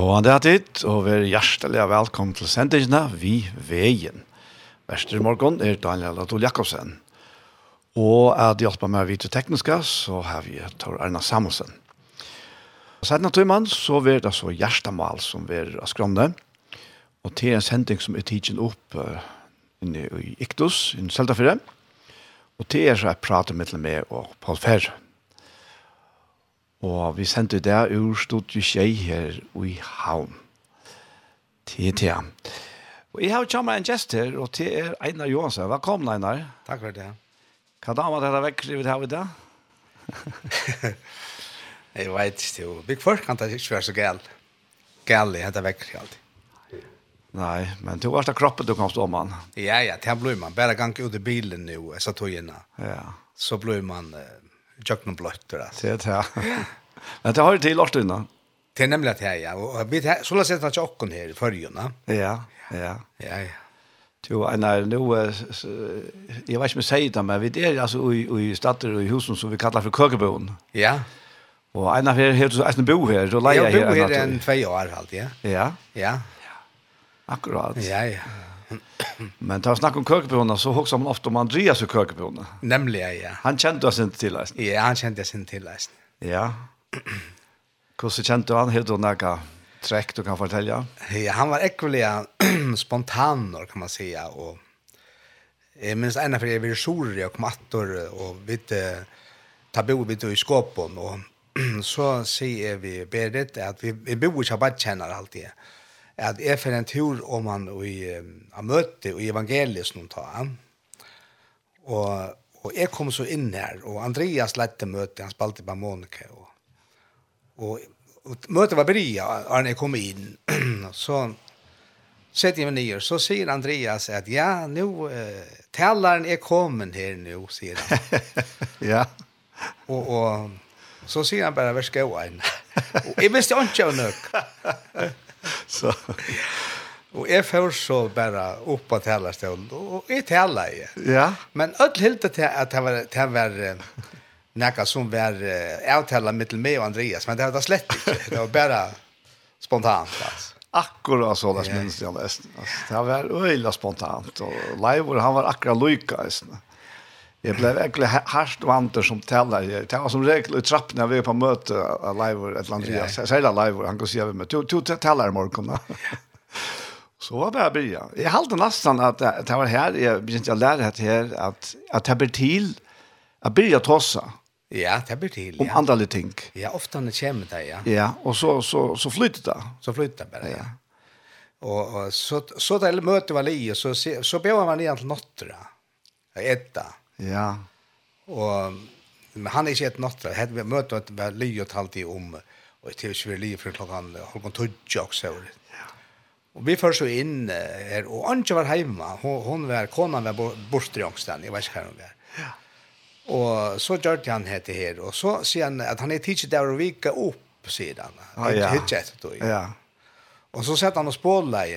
Gåan det tid, og vær hjertelig velkommen til sendingene Vi Veien. Vester i morgen er Daniel Adol Jakobsen. Og jeg hjelper med vidt tekniske, så har vi Tor Arna Samuelsen. Siden av Tøyman, så er det så hjertemål som vi er skrønne. Og til en sending som er tidsen opp uh, inne i Iktus, i Seltafire. Og til er så jeg prater med meg og Paul Ferre. Og vi sendte det ur stod tjei her i havn. Til han. Og jeg har kommet en gjest her, og til er Einar Johansen. Velkommen, Einar. Takk for det. Hva da var det her vekk vi har i dag? Jeg vet ikke, jo. Vi folk kan det ikke være så gæl. Gæl i dette vekk alltid. Nei, men du var det kroppen du kom stå om. Ja, ja, det blir man. Bare gang ut i bilen nu, så tog jeg Ja. Så blir man... Uh, tjøkken bløtter. Det er det, ja. Men det har du til årstiden da? Det er nemlig at jeg, ja. Og vi tar, så la oss at tjokken her i førgen, Ja, ja. Ja, ja. Jo, nei, nå, jeg vet ikke om jeg sier det, men vi er altså i, i stater og i husen som vi kallar for køkeboen. Ja. Og en av her, her, en bo her, så leier jeg her. Jeg bor her en tvei år, alt, ja. Ja. Ja. Akkurat. Ja, ja. Men tar snack om kökbronen så hooksar man ofta om Andreas i kökbronen. Nämligen ja. Han kände oss inte till oss. Ja, han kände oss inte till oss. Ja. Hur så kände han hur då några träck du kan fortälja? Ja, han var ekvilliga spontan kan man säga och Jeg minns ena for jeg var och og och og ta bo vid i skåpen og så sier vi Berit at vi, vi bor ikke av badkjenner alltid. Ja at jeg fer en tur om han i, jeg, jeg møtte i evangeliet som ta han. Og, og jeg kom så inn her, og Andreas lette møte, han spalte på Monika. Og, og, og møtet var bria, og jeg kom inn. så setter jeg meg nye, så sier Andreas at ja, nå, uh, taleren er kommet her nå, sier han. ja. Og, og så sier han bare, vær skåen. og jeg visste ikke av nok. så. Og jeg får så bare opp på telestålen, og jeg teler jeg. Ja. Men alt helt til at det var, det var nekka som var avtala mittel meg og Andreas, men det var det slett ikke. Det var bare spontant, altså. Akkurat så där minns jag nästan. Alltså, det var öjla spontant. Och Leivor, han var akkurat lojka nästan. Jag blev verkligen harst vanter som tälla. Det var som regel i trapporna vi på möte live ett Andreas. sier det live han går si över med. Du du tälla i morgon. Så var det börja. Jag hade nästan att det var här jag begynte jag lära det at, att att ta till att börja tossa. Ja, det blir till. Om ja. andra ting. Ja, ofta när det kommer det, ja. Ja, och så så så flyttet det. Så flyttar det bara, ja. Og, Och, så så det möter var li och så så ber man egentligen nåttra. Etta. Ja. Og men han er ikke et natt. Hette vi møte at vi og talt i om og til vi ly for klokken halvkon tøtje også. Ja. Og vi først så inn her, og Antje var hjemme. Hun, hun var, konan var borte i ångsten. Jeg vet ikke hva hun var. Ja. Og så gjør han hette her, og så sier han at han er tidsi der å vika opp, sier han. Ah, ja. tidsi etter då. Ja. Og så sett han og spåla i.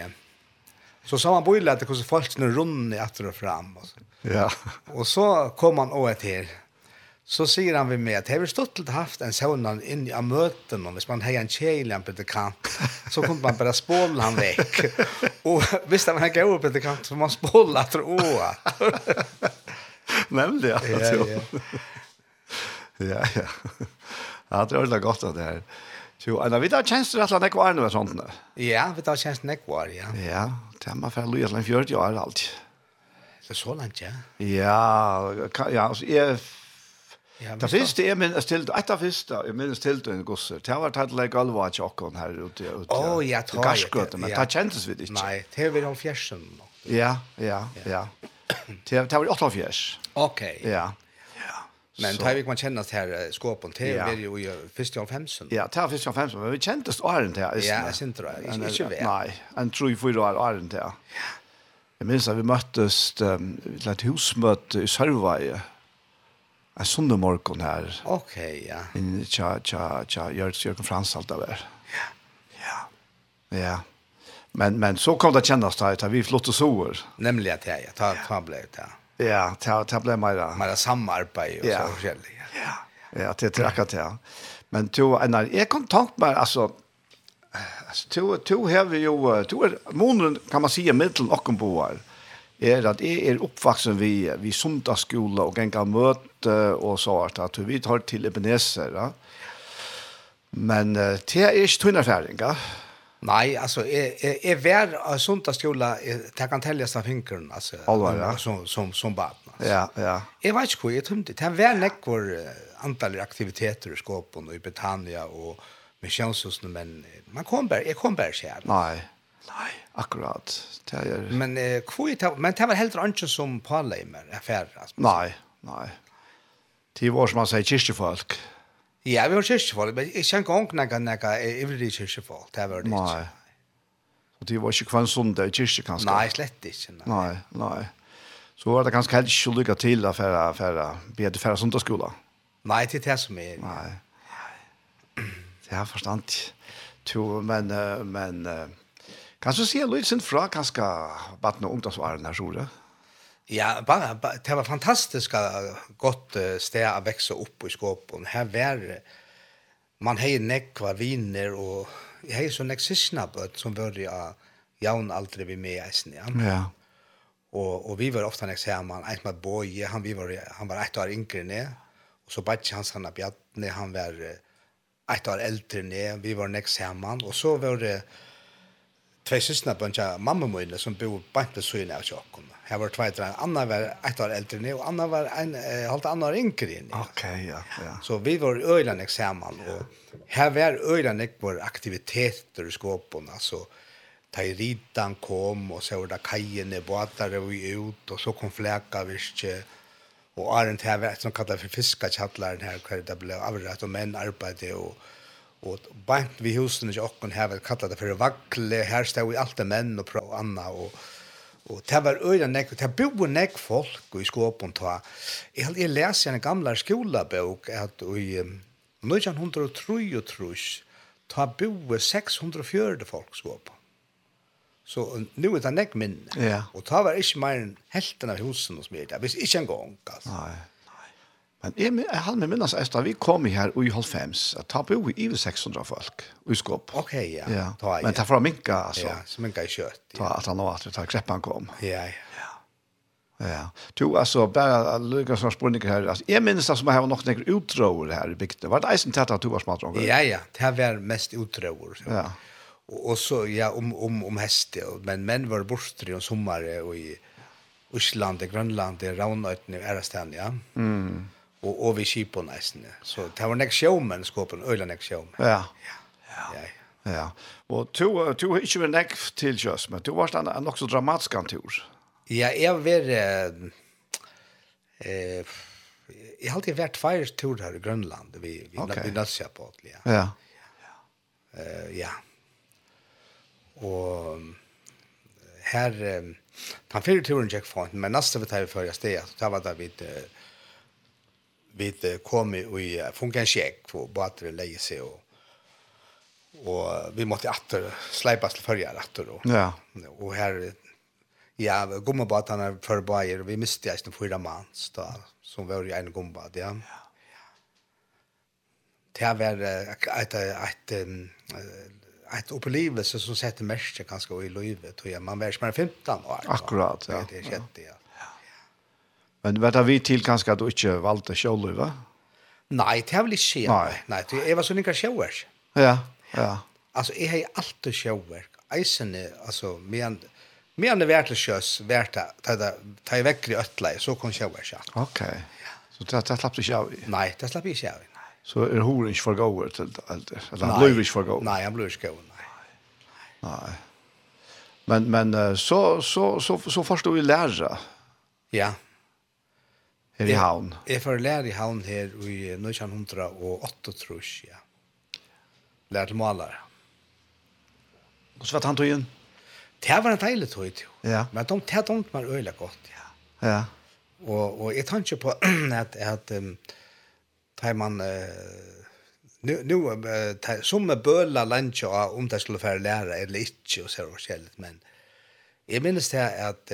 Så sa han bøyla at det hvordan folk snur rundt etter og fram. Og så. Ja. Og så kom han et her. Så sier han vi med at jag har stått haft en sån inn i møten, og hvis man har en tjejlamp på kant så kunne man bara spåle han vekk. og hvis han gick över på kant så man spåle att åa. Nämnde jag. Ja, ja. ja, ja. Ja, det er veldig godt at det er. Jo, anna vi tar tjänster at lägga kvar nu och sånt. Ja, vi tar tjänster kvar, ja. Ja, det er man för att lysa 40 år alltid. Det er så langt, ja. Ja, kan, ja, altså, jeg... Ja, det første jeg minnes til, et av første jeg minnes til en gosser, det var tatt like alva til åkken her ute, ute oh, ja, ta, Det men det kjentes vi ikke. Nei, det var om fjersen. Ja, ja, ja. Det var åtta fjers. Ok. Ja. Men det har vi ikke man kjennast her skåpen Det ja. vi jo i første og femsen. Ja, det var først og femsen, men vi kjentes åren til. Ja, jeg synes det, ikke vet. Nei, en tror i fyra år åren til. Ja. Jeg minns at vi møttes um, til et husmøte i Sørvei. En sunde morgen her. Ok, ja. Inn i tja, tja, tja, Jørgen Frans alt av her. Ja. Ja. Ja. Men, men så kom det kjennes da, at vi flott og sover. Nemlig at jeg, ja. Ta, ta ble det, ja. Ja, ta, ta ble mer. Mer samarbeid og ja. så forskjellig. Ja. Ja, ja det er akkurat det, ja. Men to, nei, jeg kom tankt meg, altså, alltså to to have ju to månen kan man säga mitten och boar är att är er uppvuxen vi vi söndagsskola och en kan möte och så att vi tar till Ebenezer ja. Men uh, det är inte tunna färdiga. Nej, alltså är är är av söndagsskola det kan telles av finkeln alltså ja. som som som barn. Ja, ja. Jeg vet ikke hvor, jeg tömde. Det var näckor antal aktiviteter i Skåpen och i Britannia og misjonshusene, men Man kom bare, jeg kom bare selv. Nei, nei, akkurat. Det er... Men, eh, kvoi, men det var heller ikke som planleimer, affærer. Nei, nei. Det var som man sier kyrkjefolk. Ja, vi var kyrkjefolk, men jeg kjenner ikke noen gang noen ivrig kyrkjefolk. Det var det ikke. Nei. Og det var ikke hver sondag i kyrkje, kanskje? Nei, slett ikke. Nei, nei. nei. Så var det kanskje helt ikke lykke til å fære, fære, bedre fære sondagsskolen. Nei, det er det som er. Nei. Det er forstand to, men, men kan du se lite sen fra om vattna ungdomsvaren här, tror Ja, bara, bara, det var fantastiskt gott sted att växa upp i skåpen. Här var man hej nekva viner och hej så nexisna på som börja jaun aldrig vi med eisen, Ja. ja. Och och vi var ofta nek hemma, ett med boy, han vi var han var ett år yngre ned, och så batch hans han Bjarne, han var ett år äldre än vi var näst samman och så var det två systrar på en mamma mine som bor på inte så inne och jag. Här var två äldre, Anna var ett år äldre än och Anna var en eh, halvt annan år yngre än. Okej, ja, ja. Så vi var öjlan näst samman och här var öjlan näst vår aktiviteter i skåpen alltså ta i ritan kom och så var det kajen i båtar och vi ut och så kom fläka visst Og Arent her var et som kallet for fiskakjallaren her, hver det ble avrett, og menn arbeidde, og, og bant vi husen ikke åkken her, kallet det for vakle, her stod vi alt menn og prøv anna, og, og det var øyne nek, det bor nek folk i skåpen ta. Jeg, jeg leser en gamle skolebok, at i um, 1903, ta bo 640 folk skåpen. Så nu er det nek minne. Ja. Och ta var ikke mer enn helten av husen og mig. Hvis ikke inte en gång. altså. Nej. Men jeg, jeg har med minnes etter, vi kom her i Holfems, at ta på i over 600 folk, i skåp. Ok, ja. ja. Ta, ja. Men ta fra minka, altså. Ja, så minka i kjøtt. Ja. Ta at han nå, at ta kreppan kom. Ja, ja. Ja. Du, altså, bare lykke som spørninger her, altså, jeg minnes det som jeg har nok noen utråder her i bygden. Var det eisen til at du var smadrong? Ja, ja, det var mest utråder. Ja. Och så ja om om om häste men män var bortre i sommare och i Island och Grönland det raunat nu är det ja. Mm. Och och vi skip på nästan. Så det var nästa showman skopen öland nästa showman. Ja. Ja. Ja. Ja. Og to to ikke var nekk til sjøs, men to var stann en nokså dramatisk tur. Ja, jeg var eh jeg har alltid vært fire tur her i Grønland, vi vi okay. vi på. Ja. Ja. Eh ja. Uh, ja. Og her, den fyrre turen gikk fint, men neste vi tar vi før jeg sted, ta var da vi vi kom i funkenskjegg på båter og leie seg og og vi måtte atter sleipas til førjar atter og, ja. og her ja, gummabatan er for bajer vi miste eisen fyra mans da, som var i en gombad ja. ja. det var et, et, et, et ett upplevelse som sätter mest ganska i livet tror jag man vars man 15 år. Akkurat, ja. Det är sjätte, ja. Men vet du vi till ganska att du inte valde själv va? Nej, det har väl inte skett. Nej, nej, det var så lika shower. Ja, ja. Alltså jag har alltid shower. Eisen alltså men men det verkligen sjös värta ta ta i veckor i öttla så kom shower. Okej. Så det slapp du inte av? Nej, det slapp jag inte av så er hor ikke for gåer til alt det. Eller han blir ikke for gåer. Nei, han blir ikke gåer, nei. Nei. Men, men så, så, så, så først du i lære. Ja. Her i havn. Jeg får lære i havn her i 1908, tror jeg, ja. Lære til malere. Og så var han tog inn? Det var en deilig tog, jo. Ja. Men de, det dømte meg øyelig godt, ja. Ja. Og, og jeg tenkte på at, at um, tar man nu nu som med böla lunch om det skulle för lära eller inte och så och skället men jag minns det att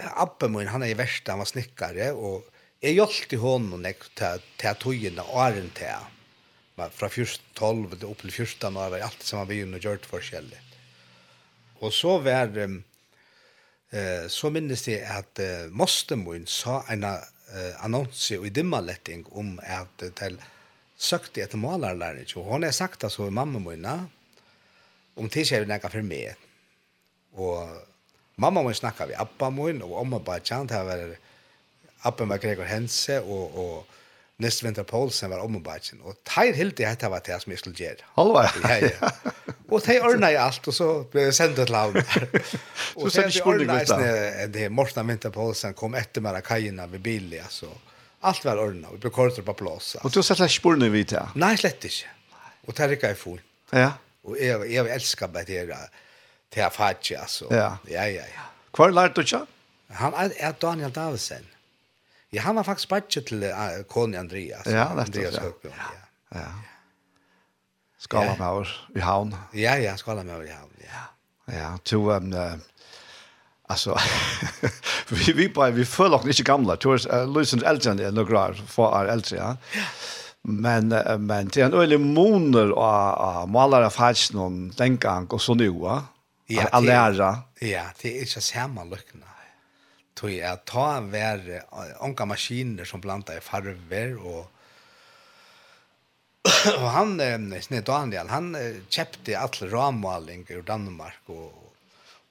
Abbe min han är i värsta han var snickare och jag hjälpte i honom när jag tar tojen och åren till men från 12 upp till 14 år var allt som har börjat och gjort för skället och så var eh så minns det att måste min sa en eh, annonser och i dimmaletting om at til søkte etter målarlärare. Og hon har sagt alltså i mamma mina om til seg vil nekka for meg. Og mamma min snakka vi, appa min og mamma bare kjent, det var Appen med Gregor Hense og, og Nest Winter Paulsen var om og og Tyr Hilti hette var det som jeg skulle gjøre. Halva. Ja ja. Og de ordna i alt, og så blev jag til till og Så sen de ordna i snö det Morten Winter Paulsen kom etter med kajerna vid Billy så alt var ordna vi ble kortet på plås. Og du sätter spår spurning vidt, ja? Nei, slett inte. Och Tarika jeg full. Ja. Og jeg, jag älskar bara det där det här fatch alltså. Ja ja ja. Kvar lärde du ikke? Han er Daniel Davidsen. Ja, han var faktisk bare til uh, Kone Andreas. Ja, Andreas Høgbjørn. Ja, ja. ja. med Skalamauer i havn. Ja, ja, skala med Skalamauer i havn, ja. Ja, to, um, uh, altså, vi, vi, bare, vi føler oss ikke gamle. To, uh, Lusens eldre enn er noen grar, få er eldre, ja. Ja. Men, uh, men det er en øyelig moner av, av malere noen den gang og så nu, ja. Ja, det, ja, det er ikke samme lykkene tog jeg ta hver onka maskiner som blanda i farver og og han eh, Daniel han eh, kjøpte all rammaling ur Danmark og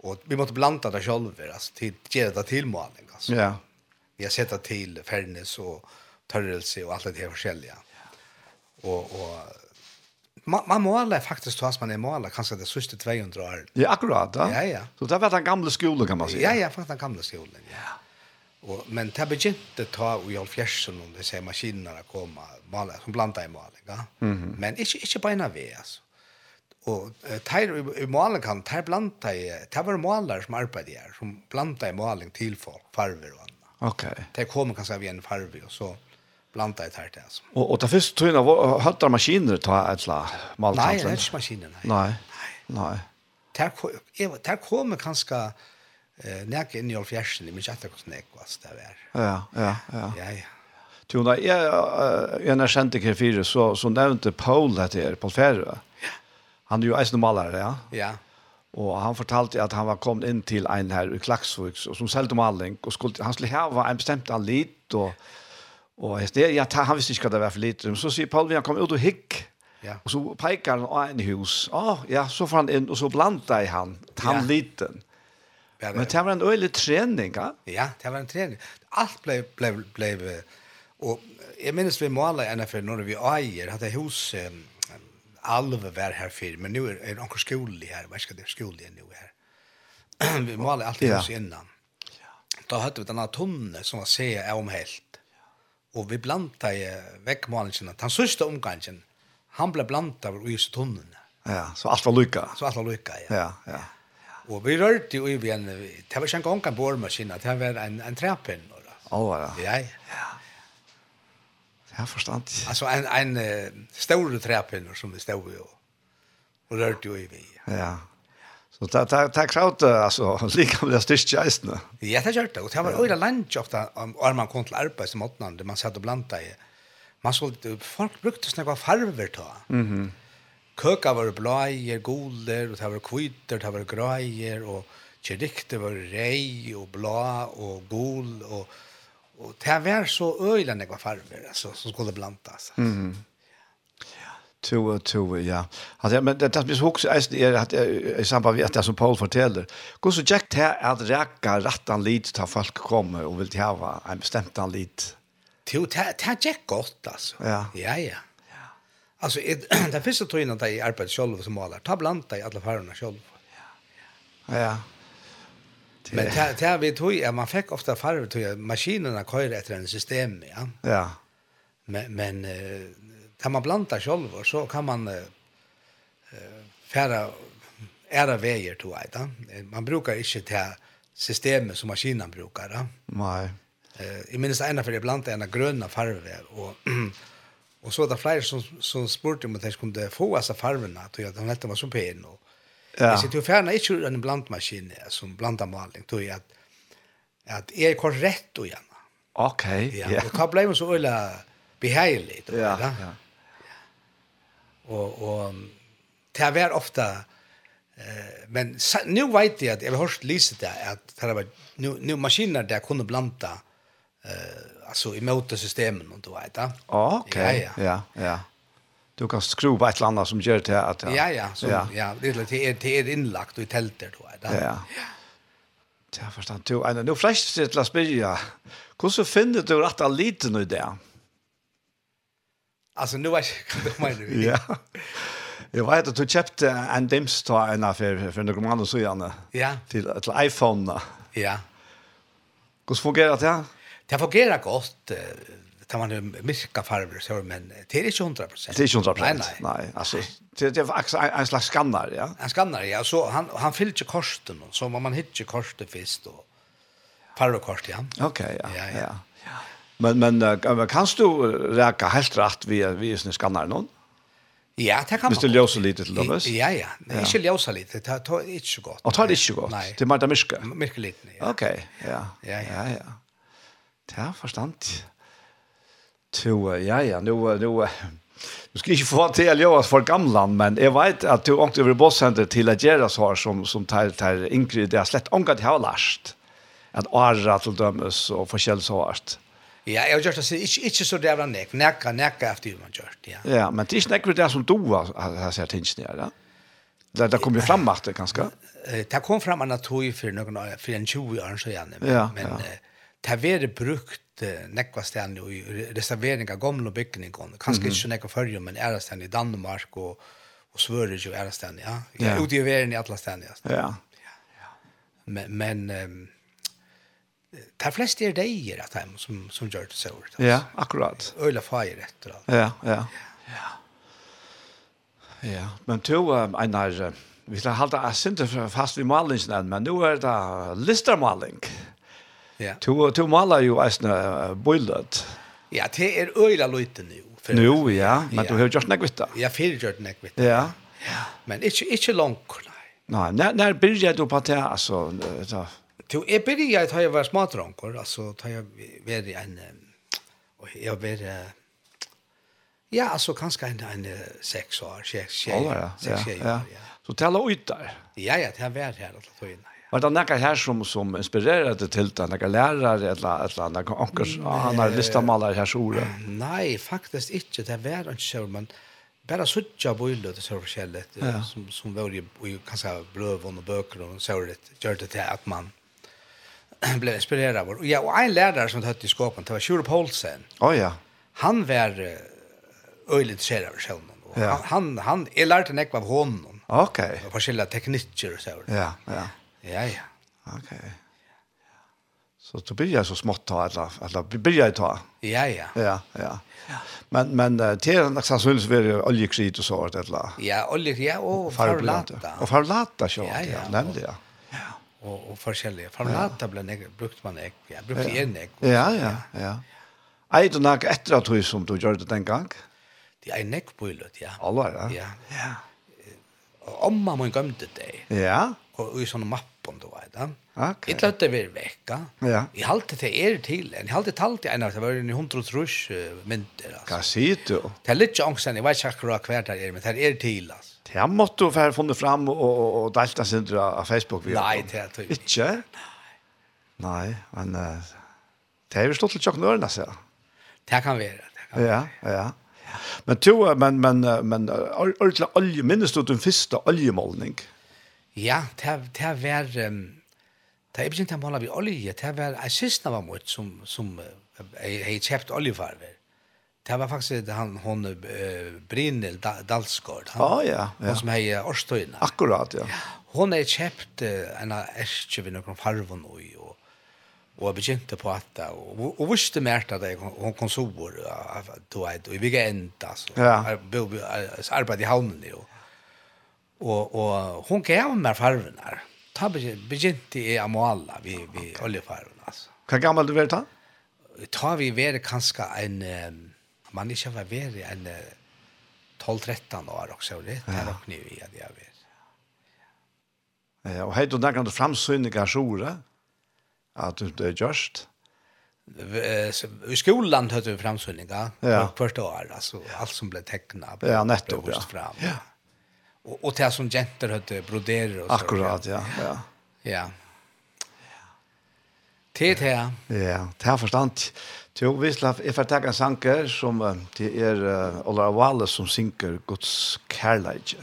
og vi måtte blanda det själva alltså till ge det till målning alltså. Ja. Vi har sett till Fernes och tørrelse och allt det her forskjellige. Ja. Och och man, man måler faktiskt så att man er måler, kanskje det siste 200 år. Ja, akkurat. ja. Ja, ja. Så det var den gamla skolen, kan man si. Ja, ja, faktisk den gamla skolen, Ja. Och men det begynte ta i all fjärsen om det säger maskinerna komma måla som blanda i måling, ja. Mm -hmm. Men inte inte på vi, väg alltså. Och tär i målen kan tär blanda i tär var målar som arbetade her, som blanda i måling till folk, farver och annat. Okej. Det kommer kanske av en farver och så blanda i tært det. Altså. Og, og det første tøyene, høtter maskiner ta et slag maltanten? Nei, det er ikke maskiner, nei. Nei. Nei. nei. Der kommer kanskje eh, nek inn i olfjersen, men ikke etter hvordan nek var det var. Ja, ja, ja. Ja, ja. Tuna jeg, jeg når kjente ikke fire, så, så nevnte Paul dette her, Paul Færø. Ja. Han er jo eisen malere, ja? Ja. Og han fortalte at han var kommet inn til en her i Klaksvøks, og som selte maling, og skulle, han skulle hava en bestemt alit, og... Ja Og det, ja, han visste ikke hva det var for lite. Men så sier Paul, han kom ut og hikk. Ja. Og så peker han av en hus. Å, oh, ja, så får han inn, og så blanda i han, han ja. liten. Ja, det, Men det var en øyelig trening, ja? Ja, det var en trening. Alt ble, ble, ble, ble og jeg minnes vi målet enn for når vi eier, at hus um, alve var her før, men nå er, er anker skole her, hva skal det skola skole nå her? vi målet alltid ja. hus innan. Da hade vi denne tunne som var se omhelt og vi blanda i vekkmålingen, den sørste omgangen, han ble blanda i i tunnene. Ja, så alt var lykka. Så alt var lykka, ja. Ja, ja. ja. Og vi rørte jo i en, det var ikke en gang en bormaskin, det var en, en trapinn. Å, oh, ja. Ja, ja. Ja, forstand. Altså en, en uh, store trapinn som vi stod i och og rørte jo i vi. Ja, ja Så ta ta ta kraut alltså lika med styrka istället. Ja, det gjorde det. Och det var öra lunch ofta om man kom till arbete som åttan där man satt och blanda i. Man såg folk brukte snäva farver ta. Mhm. Köka var blåa, guler och det var kvitter, det var gröjer och kyrikte var rej och blå och gul och och det var så øyla det var farver alltså som skulle blandas. Mhm. Mm Tove, Tove, ja. Alltså, men det, det blir också är att i samband med det som Paul fortäller. Går så Jack till att räcka rattan lit till folk kommer och vill ha en bestämt an lit. Jo, det är Jack gott alltså. Ja, ja. ja. Alltså, det finns ju tog att i arbetar själv som målar. Ta bland dig alla färgerna själv. Ja, ja. Men det här vi tror att man fick ofta färger tog att maskinerna kör efter en system, ja. Ja. Men, men kan man blanda själv och så kan man eh färra ära vägar till vet Man brukar inte ta systemet som maskinen brukar. Da? Nej. Eh i minst ena för det blanda ena gröna färger och och så där fler som som spurte om att skulle få alltså färgerna att jag de hette var så pen och Ja. Det sitter ju färna inte en blandmaskin som blandar maling. tror jag att att är er korrekt då igen. Okej. Okay, ja. Yeah. Och då blev så öla behärligt. Ja, ja. Og, og det var ofte, eh, men nu vet jag att jag har hört lyset där att det var, nu, nu maskiner där kunde blanda, eh, alltså i motorsystemen, och då vet jag. Ah, ja, ja. ja. Du kan skruva på et eller som gör det att Ja, ja, ja, som, ja. ja det, er, det er innlagt og i tältet då vet jag. Ja, ja. Ja. Du, en, nu fræst til å spørre, hvordan finner du rett av liten i det? Alltså nu vet jag menar. Ja. Jag vet att du köpte en dims ta en affär för några månader så gärna. Ja. Till ett iPhone. Ja. Hur fungerar det? Det fungerar gott. Det man en mycket farver så men det är inte 100 Det är inte 100 Nej, nej. nej alltså det det är en, en slags skannar, ja. En skannar, ja. Så han han fyller ju och så man hittar hittar kortet först och farverkort, ja. Okej, okay, ja. Ja, ja. ja. Men, men uh, kan du räka helt rätt via, via sin skannare någon? Ja, det kan man. Hvis du lite til dem, Ja, ja. är ikke ljusa lite. Det tar ikke så godt. Og tar det ikke godt? Nei. Det er mer det myrke? Myrke lite, ja. Ok, ja. Ja, ja. ja, Det er forstand. To, ja, ja. nu nu nu skal ikke få til å gjøre for gamlan, men jeg vet at du ångte over bossenter til å gjøre så som, som tar, tar Ingrid, det er slett ångat til har ha lært. At året til dømes og forskjell så hardt. Ja, jag just gjort det ikke, ikke så där nek. Nekka, nekka efter man gjort, ja. Ja, men det är näck det som du har sett tingene, ner, ja? Där där kommer fram at det Eh, Det kom fram en natur för år, för en 20 år så igen. men men det var brukt nekva stand i restaurering av gamla byggningar. Kanske inte så nekva förr, men är stand i Danmark och och Sverige ju är stand, ja. Ute i världen i alla stand, ja. Ja. Men men de fleste er deier av dem som, som gjør det så ordet. Ja, akkurat. Øyla feir etter alt. Ja, ja. Ja. ja. Men to, um, Einar, vi skal halda jeg synes fast vi malingen men nå er det listermaling. Ja. To, to maler jo eisne uh, bøylet. Ja, det er øyla løyte nå. Nå, ja. Men ja. du har gjort nekvitt da. Ja, fyrir gjort nekvitt. Ja. ja. Men ikke, ikke langt, nei. Nei, når, når begynner du på det, altså, uh, Jo, jeg begynte jeg da jeg var smadranker, altså da jeg var en, og jeg var, ja, altså kanskje en, en seks år, seks tjejer. Ja, ja, ja. ja. Så tala ut der? Ja, ja, det var her, alle togene. Var det noen her som, som inspirerer deg til det? Noen lærere eller eller annet? Anker, han har listamaler her så. Nei, faktisk ikke. Det var ikke så, men bara suttja bojlo det så forskjelligt ja. som, som var i, i kanskje brøven og bøker og så det gjør det til at man blev inspirerad av. Och, ja, och en lärare som hade i skåpen, det var Sjurup Poulsen. Oh, ja. Han var uh, öjligt intresserad av själv. Ja. Han, han, jag lärde mig av honom. Okej. Okay. Och skilda tekniker och så. Ja, ja. Ja, ja. Okej. Så du blir börjar så smått ta eller blir börjar ta. Ja, ja. Ja, ja. Men men det är nästan så syns vi oljekrit och så Eller? Ja, oljekrit ja, och farlata. Och farlata så. Ja, nämnde jag og, og forskjellige. Farmelata ble nek, brukt man ek, ja, brukte en ek. Ja, ja, ja. Ei du nok etter at du som du gjør det den gang? Det er en på ulet, ja. Allvar, ja? Ja. ja. Og omma må gømte deg. Ja. Og i sånne mappen, du vet, ja. Okay. Jeg løtte vi vekka. Ja. Jeg halte til er til. Jeg halte til til en av det var en hundre trus mynter. Hva sier du? Det er litt angst, jeg vet ikke akkurat hver det er, men det er til, altså. Ja, måtte du få funnet fram og, og, og delta sin av Facebook? Vi, Nei, det er det ikke. Ikke? Nei, men uh, det er jo stått til tjokken ørene, sier jeg. Det kan være, det kan være. Ja, ja. Men to, men, men, men, ordentlig olje, minnes du den første oljemålning? Ja, det, det var, um, det er ikke en mål vi olje, det var, jeg synes det var mot som, som jeg, har kjøpt oljefarver. Det var faktiskt han hon eh, Brynil Dalsgård. Han, ah, ja, ja. Hon som är Årstöjna. Akkurat, ja. Hon är köpt en ärke vid någon farvon og, og och begynte på at det, og, og visste mer att det, hon kom så bor og, är det vilka ända så. Ja. Arbetade i havnen och, Og, og hon gav meg farven her. Ta begynte jeg å måle vi, vi okay. altså. Hva gammel du vil ta? Ta vi var kanskje en Um, man ikke var veri enn 12-13 år også, det er nok nye i at jeg var. Ja, og hei du nærkant framsynningar sjore, at du er gjørst? I skolan høyde vi framsynningar, ja. hvert år, altså alt som ble tekna, ble ja, nettopp, ja. fram. Ja. Og, og til som jenter høyde broderer og så. Akkurat, ja. Ja. ja. Det er. Ja, det er forstand. Jo, vi skal jeg får takke en sanker som det er uh, Ola Wale som synker Guds kærleidje.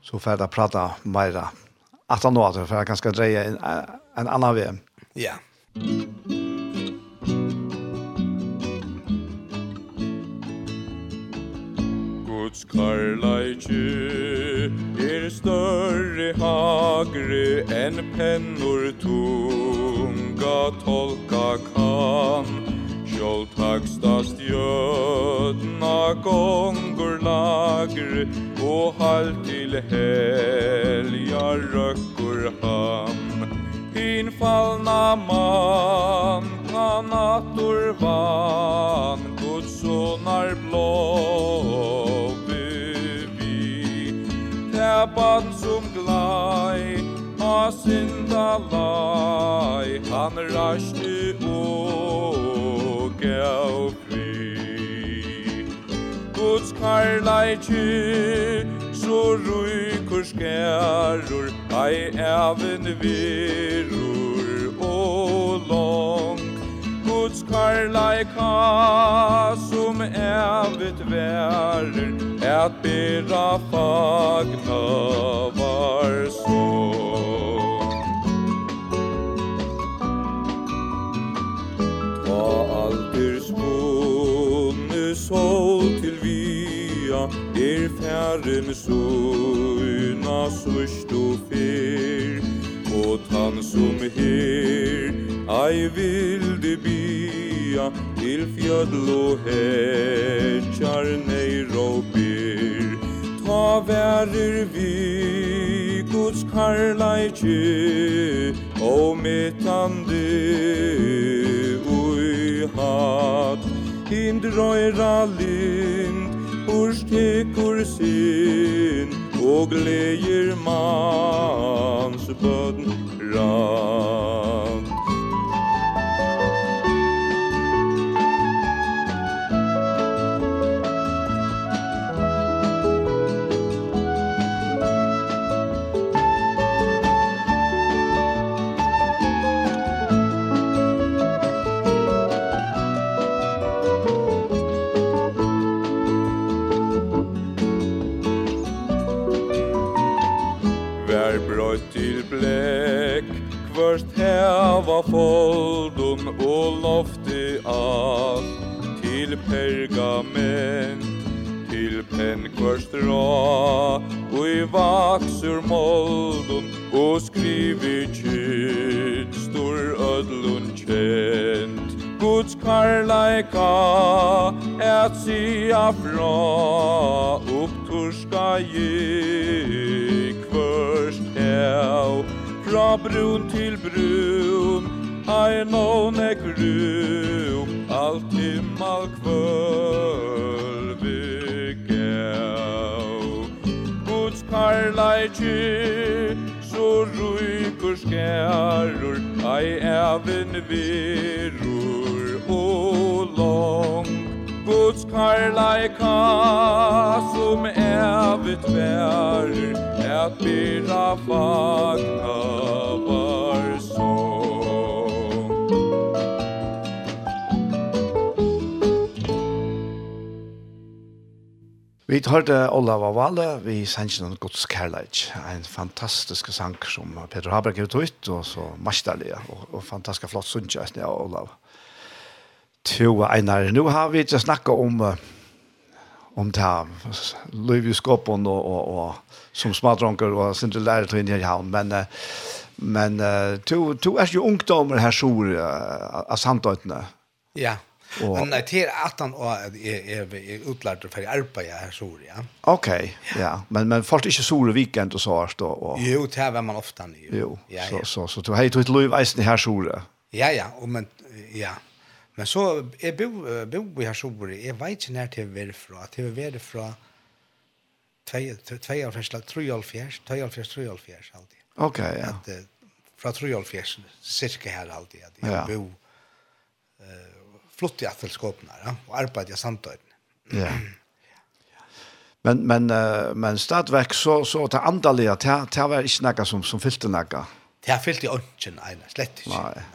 Så får jeg prate mer at han nå, for jeg kan skal dreie en, en annen vei. Ja. Guds kærleidje er større hagre enn pennor tunga tolka kan. Skjold taksta stjötna gongur lagr Og halt til helja røkkur hamn Hin fallna man kan attor van Guds sonar blå bevi Täpan som glaj fra synda lai Han rashti og gav fri Guds karlaiki Så ruikur skærur Ei even virur og long. Guds karlaika Som evet værur at bera fagna var sorg herren søgna sørst og fyr, og han som her, ei vilde bia, til fjödl og hetjar neir og byr. Ta værer vi, Guds karlaikje, og metande ui hat, hindrøyra Tykkurs, tykkurs sin Og gleir mans bødn rann først heva foldun og lofti av Til pergament, til pen kvørst ra Og i vaksur moldun og skrivi kyt Stor ödlun kjent. Guds karlaika et sia fra. Upptorska gi kvørst hev Ai no ne gru Alt himmal kvöl vi gau Guds karlaiki So ruikur skærur Ai evin virur og long Guds karlaika Som evit verir Et bira fagna var Vi hørte Olav Valle, vi sendte noen gods kærleik, en fantastisk sang som Peter Haberg har ut, og så masterlig, og, og fantastisk flott sunnkjøst av Olav. To Einar, nå har vi ikke snakket om om det her, liv i skåpen og, og, og som smadronker og sin til lærer til inn i havn, men men to, to er jo ungdommer her sår av samtøytene. Ja. Och Men nei, til at han är är utlärd för arbeid här så ja. Okej. Ja, men men först inte så i weekend och så här då och Jo, det här var man ofta nu. Jo. Ja, så så så du hej till Löv Eisen här så Ja, ja, og men ja. Men så är bo bo här så det är vet ikke när till väl från till väl från 2 2 år första 3 år fjärs 2 år fjärs 3 år fjärs alltid. Okej, ja. Att från 3 år fjärs cirka här alltid att jag bo flott i attelskåpene ja, og arbeid i samtøyden. Ja. Men, men, men stadverk så, så til andalige, det, det var ikke noe som, som fylte noe. Det har fylt i ønsken, nei, slett ikke. Nei.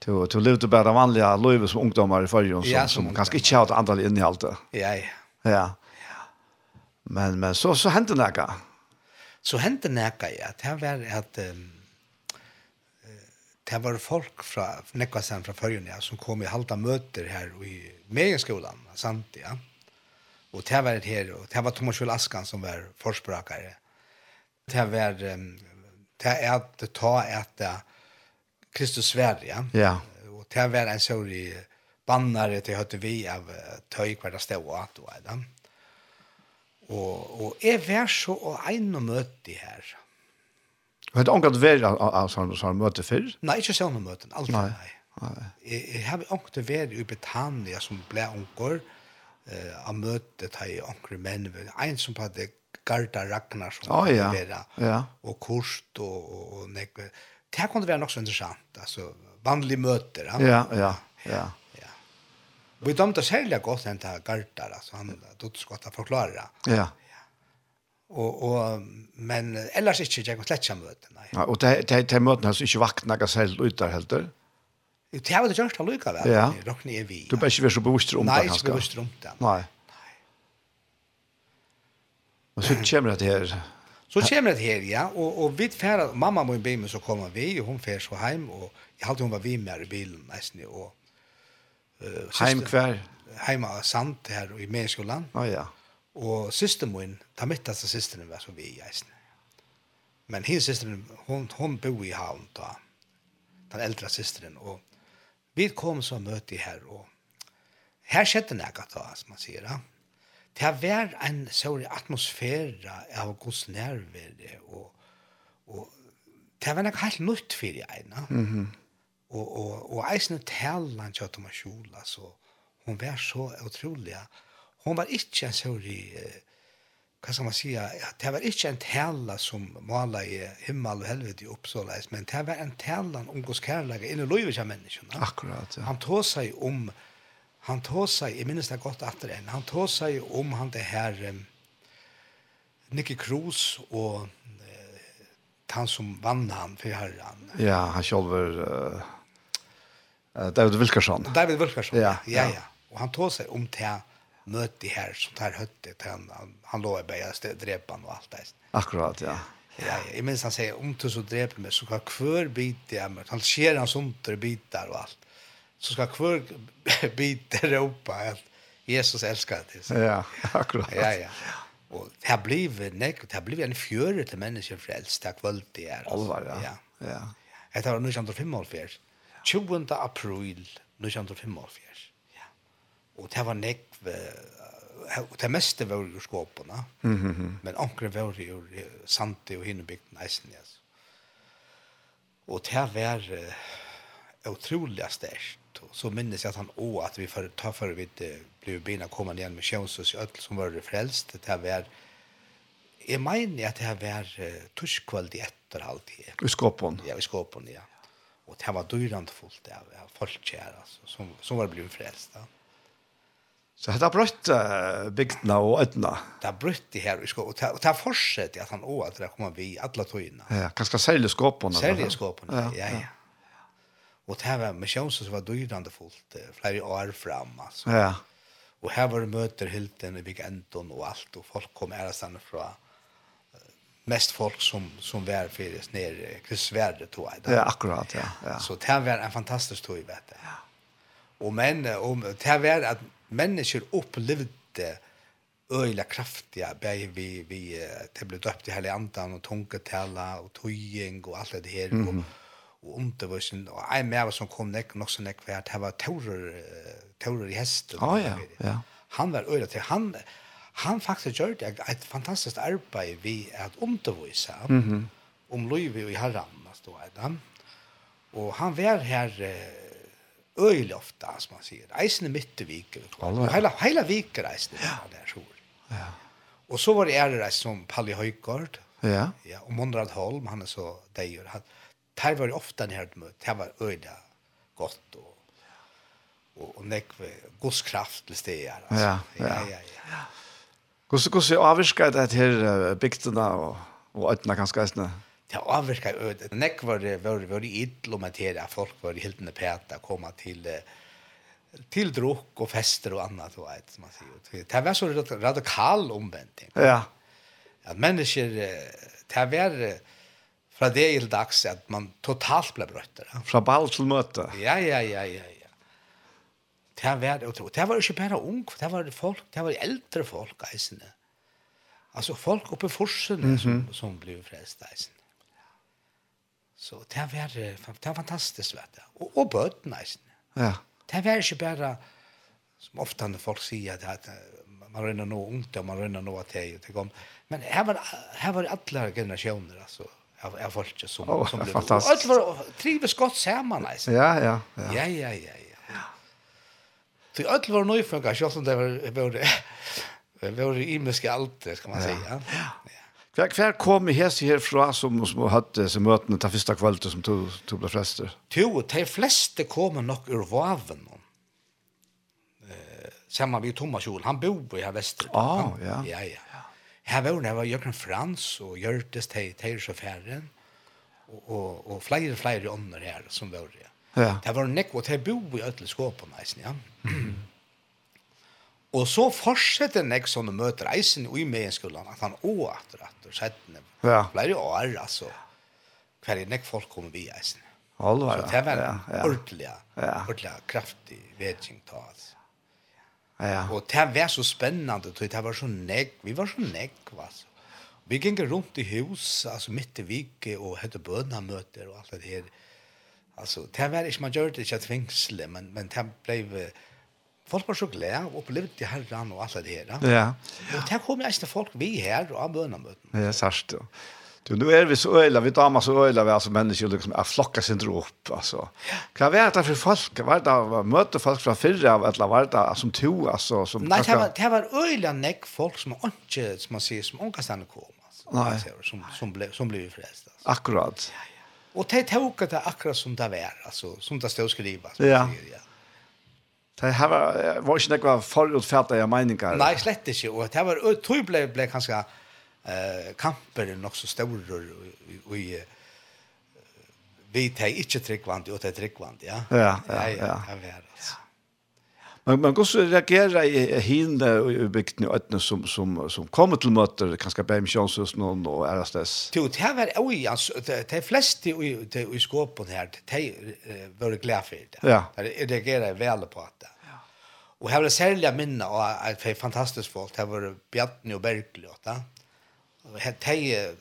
Du, du levde bare vanlige løyve som ungdommer i forrige, som, ja, som, som kanskje ikke hadde andalig innhold. Ja, ja. Ja. Men, men så, så hendte noe. Så hendte noe, ja. Det var at... Um, det var folk fra Nekvasen fra Førjen, ja, som kom i halda møter her i Megenskolan, sant, ja. Og det var her, og det var Thomas Kjell Askan som var forspråkare. Det var, det er at ta et Kristus Sverige, ja. ja. Og det var en sånn bannare til høyte vi av tøy hver det stod at og er Og, og jeg var så og en og møte her, Har du ångat vera av sånne sånne møte før? Nei, ikke sånne møte, aldri. Nei. nei. Jeg, jeg har angat vært i Britannia som ble angår uh, av møtet her i ångre menn. En som hadde Garda Ragnar som oh, ja. vera, ja. og Kurt og, og, og Nekve. Det her kunne være nok så interessant, altså vanlige møter. Ja, ja, ja. ja. ja. Vi dømte særlig godt den til Garda, altså han dødte godt å forklare. Ja, ja og og men ellers inte jeg kan slett jag møte nei Ja, och det det det möten har så inte vakna gas helt ut där helt. Det har väl gjort alltså lika. Ja. Dock ni vi. Du bäst vi så bevisst om det kanske. Nej, bevisst om det. Nej. Och så kommer det här. Så kommer det här ja och och vi färd mamma må be meg så kommer vi och hon färs så hem och jag hade hon var vi med i bilen nästan och eh hem kvar. Hemma sant här i Mäskolan. Ja ja. Og syster min, ta mitt systeren var som vi i eisen. Men hennes systeren, hon, hon bo i havn da, den eldre systeren, og vi kom så møte her, og her skjedde nekka da, som man sier, ja. Det var en sånn atmosfære av gods nærvære, og, og det har vært noe helt nytt for i ja. Mm -hmm. Og, og, og eisen talen kjøtt om å kjola, så hun var så utrolig, ja hon var inte en sorg hva skal man säga det var inte en tälla som måla i himmel og helvete upp så men det var en tälla om Guds kärlek in i livet av människorna akkurat ja. han tog sig om han tog sig minnes det gott efter en han tog sig om han det her, um, Nicky Cruz og uh, han som vann han for herran ja han själv uh, David Wilkerson David Wilkerson ja ja, ja. ja. Og han tog sig om til møte her som tar höttet han han, han låg bara stä drepan och allt det. Akkurat ja. Ja, jeg minns han sier, om du så dreper meg, så skal hver bit jeg mig. Han skjer hans onter bitar och allt. Så ska hver bit ropa at Jesus elsker det. Så. Ja, akkurat. Ja, ja. Och det har blev nek, det har blev en fjöre till frelst, det tack vare det här. Alvar, ja. Ja. ja. Det var 1945. 20. april 1945. Ja. Och det var nek det meste var jo skåpene, mm -hmm. men ankre var jo sante og hinnebygden eisen, ja. Og det var uh, utrolig størst. Så minnes jeg at han også, at vi for, ta for vidt uh, ble bina kommet igjen med Kjønsus i Øtl som var frelst. Det var, jeg mener at det var uh, torskveld i etterhalt. I skåpen? Ja, i skåpen, ja. Og det var dyrende fullt av folk her, altså, som, som var blitt frelst. Ja. Så det har brøtt uh, bygdene og ødene. Det har brøtt det her i skåpen. Og det har fortsatt at han også at det kommer vi alle tøyene. Ja, kanskje særlig skåpene. Særlig skåpene, ja, ja. ja. Og det var misjonsen som var dyrende fullt flere år fram, altså. Ja. Og her var det møter hilden i Bikendon og alt, og folk kom ærestene fra mest folk som som var fyres nere, krisvärde tog jag. Ja, akkurat, ja. ja. Så det var en fantastisk tog, vet du. Ja. Och men om det var att mennesker upplevde øyla kraftiga bei vi vi det blev døpt i heliga andan och tala och tøying och allt det här mm. och undervisen, undervisning och en mer som kom nek nok så näck vart det var torer torer i hästen. Ja ja. Ja. Han var øyla till han han faktiskt gjorde ett fantastiskt arbete vi at undervisa mm -hmm. om Louis och Harran alltså då han och han var här øyelig ofte, som man sier. Eisen er midt i viker. Hele, hele viker eisen er der, tror Ja. Og så var det ære reis som Palli Høygaard, ja. ja, og Monrad Holm, han er så deier. Han, der var det ofte en hørt møte, det var øyelig godt, og, og, og nekve, godskraft til stedet. Altså. Ja, ja, ja. ja, ja. Hvordan avvirker det her bygdene og, og øyne, ganske eisene? Ja det avvirka øde. Nek var det var, var idl om at folk var helt nede pæta komma till till drukk och fester och annat och ett som man säger. Det var så radikal omvändning. Ja. At mennesker, det var fra det til dags at man totalt ble brøtter. Fra ball til møte. Ja, ja, ja, ja, ja. Det var, og det var ikke bare ung, det var folk, det var eldre folk, eisene. Altså folk oppe i forsene mm -hmm. som, som ble frelst, eisene. Så det var, det var fantastiskt. Vet du. Og, og bøten, nesten. Ja. Det var ikke bare, som ofte når folk sier, att at man rønner noe ungt, og man rønner noe til. Det kom. Men her var, her var alle generasjoner, altså. Jag jag var inte som oh, som blev. Allt var trivs gott samman alltså. Ja, ja, ja. Ja, ja, ja, ja. Så allt var nyfödda, jag som det var var det var i miska allt, ska man säga. Ja. Hver, hver kom i hese herfra som, som hadde disse møtene til første kvalitet som tog to ble frester? Jo, de fleste kom nok ur vaven. Eh, Samma vid Thomas Jol, han bor i her vestet. Ah, han, ja. Ja, ja. Her var det var Jørgen Frans og Gjørtes til Teirsjøfæren og, og, og flere, flere ånder her som var det. Ja. Det var nekk, og de bor i ødelskåpen, ja. Mm. Og så fortsetter jeg sånn å møte reisen i megenskolen, at han også atter atter settene. Ja. Det ble jo år, altså. Hver er jeg folk kommer vi reisen. Alvar, Så det var en ja, ja. ordentlig, ja. ordentlig kraftig vedkjeng ta, altså. Ja. Og det var så spennende, det var så nekk, vi var så nekk, altså. Vi gikk rundt i hus, altså midt i vike, og hette bønamøter og alt det her. Altså, det var ikke, man gjør det ikke tvingselig, men, men det ble... Uh, folk var så glad og opplevde herren og alt det her. Ja. Og det kom jeg folk vi her og av bønamøten. Ja, sørst. Du, nu er vi så øyla, vi damer så øyla, vi altså mennesker liksom, er flokka sin opp, altså. Hva var det for folk? Var det møte folk fra fyrre av, eller var det som to, altså? Som, Nei, det var, det var øyla nekk folk som ikke, som man sier, som omkastene kom, altså. Nei. Som, som, ble, som ble frelst, altså. Akkurat. Ja, ja. Og det tok det akkurat som det var, altså, som det stod skrivet. Ja. Ja. Det här var var inte några förutfattade meningar. Nej, slett inte. Och det var tror blev blev kanske eh kamper nog så stora i vi tar inte tryggvand och det är tryggvand, ja. Ja, ja, ja. ja. ja, ja. Men man går så reagera i hinne i bygden i ötne som, som, som kommer till möter, kanske Bäm Kjonshusen och RSS. Jo, det här var oj, alltså, de flesta i, i skåpen här, de var glada för det. Ja. De reagerade väl på det. Og här var særlig minne av ett fantastisk folk. Det var Bjartni och Berkeley. Ja. Det är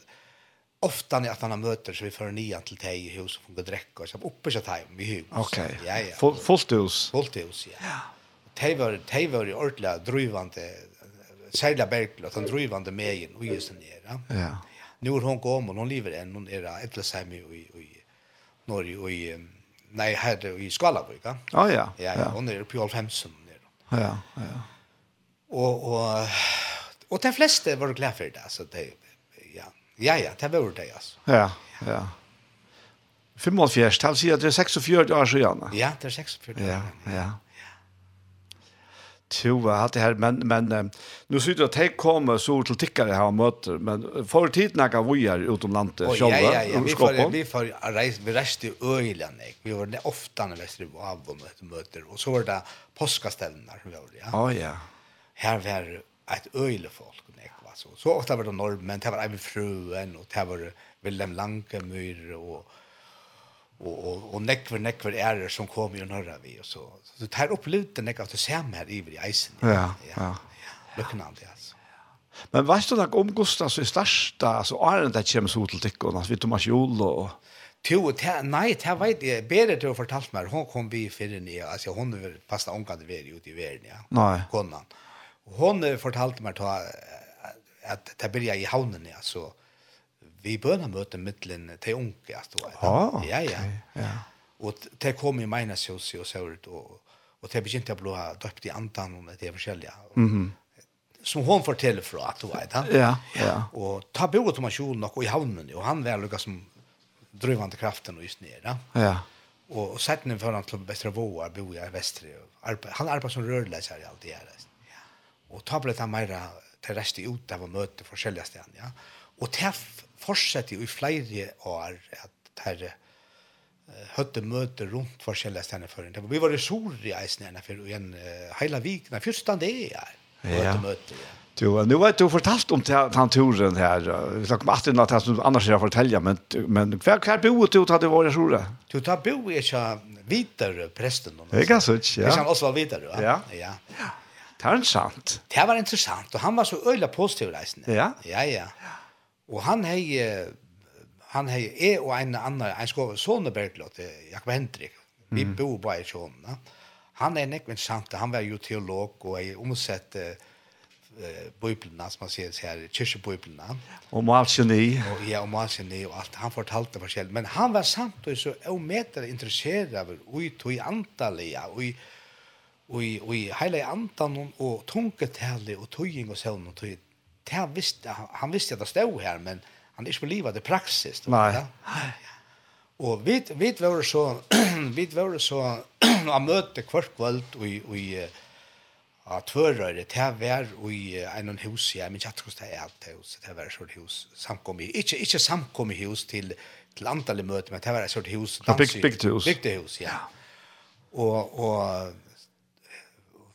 ofta när att man möter så vi får nian till dig i hus och funkar dräcka och så uppe så tajm vi hus. Okej. Ja, ja. Fullt hus. Fullt hus, ja. ja de var, de var drivande, særlig Bergland, han drivande med in och just ner. Ja. Nu är hon kom, og hon lever än hon er etterleisheim i, i, i Norge, og i, nej här i Skalavøy, ja? ja ja. Ja, hon er på Alfhemsen. Ja, ja. Og, og, og de fleste var glada för det, så det ja, ja, ja, det var det, altså. Ja, ja. 45, han sier at det er 46 år siden. Ja, det er 46 år. Ja, ja. ja var allt det här men men nu ser det att det kommer så til tikkere her här möter men för tiden kan vi är utom landet själva. Ja ja ja, vi får vi får reis, vi reste i Öland. Vi var ofta när vi og på möter och så var det påskaställen som vi var ja. Ja ja. Här var ett öle folk nej så. Så ofta var det norr men det var även fruen och det var Willem Lankemyr och og og og näckver näckver är det som kom ju norra vi og så så det tar upp luten näck att du ser här i vid isen ja ja ja lucknande alltså men vad står det om Gustav så största alltså er det ikke kommer så til dig och vi Thomas Jol og Jo, nei, det vet jeg, bedre til å fortalt meg, hun kom vi fyrir nye, altså hun vil passe omkant veri ute i verden, ja, nei. konan. Hun fortalte meg at det begynte i havnen, ja, så, vi börna möta mittlen till unke att då. Ja, ja. Ja. Och det kom i mina sjus och så ut och og det begynte å blåa døpt i antan og det er forskjellige. Mhm. Som hon forteller från att du vet han. Ja, ja. Och ta boet om Marsjon och i havnen og han var lukka som drøvande kraften och just ner, Ja. ja. Och, och satt nu til han Våa, bo bor jag i Västra. Han arbetar som rørleser i allt det här. Ja. Och ta ble han mera til resten ut av å møte olika ställen. Ja. Och det fortsetter jo i flere år at herre høtte møte rundt forskjellige stedene for en. Vi var i Sori eisen igjen for en hele vik, den første det er. Ja. Møte, ja. Du, nu vet du fortalt om den turen her. Vi snakker om 18 at som annars jeg forteller, men, men hva, hva boet du til at du var i Sora? Du tar bo i ikke videre presten. Det er ganske ikke, ja. Hvis han også var videre, ja. Ja. ja. Det er interessant. Det var interessant, og han var så øyla positiv reisende. Ja. Ja, ja. ja. Og han hei, han hei, e og en annan, en skåve sånne berglåt, Jakob Hendrik, vi mm. bor bare i Sjåna. Han er nekve interessant, han var jo teolog og er omsett uh, bøyblene, som man sier her, kyrkjebøyblene. Og malkjeni. Og, ja, og malkjeni og alt. Han fortalte forskjellig. Men han var samtidig så ometer interessert av ui tog antallia, ui, ui, ui heile antan og tungetale og tøying og søvn og tøying han visste, han visste att det stod här, men han är inte på livet i praxis. Nej. Och vi, vi var så, vi var så, han mötte kvart kvöld och i, Ja, tvørøyre, det her var i en hus, ja, men jeg tror det er alt hus, det var et sort hus, samkommet, ikke, ikke samkommet hus til, til antallet møter, men det var et sort hus, dans, big, big hus. Big hus, ja. ja. Og, og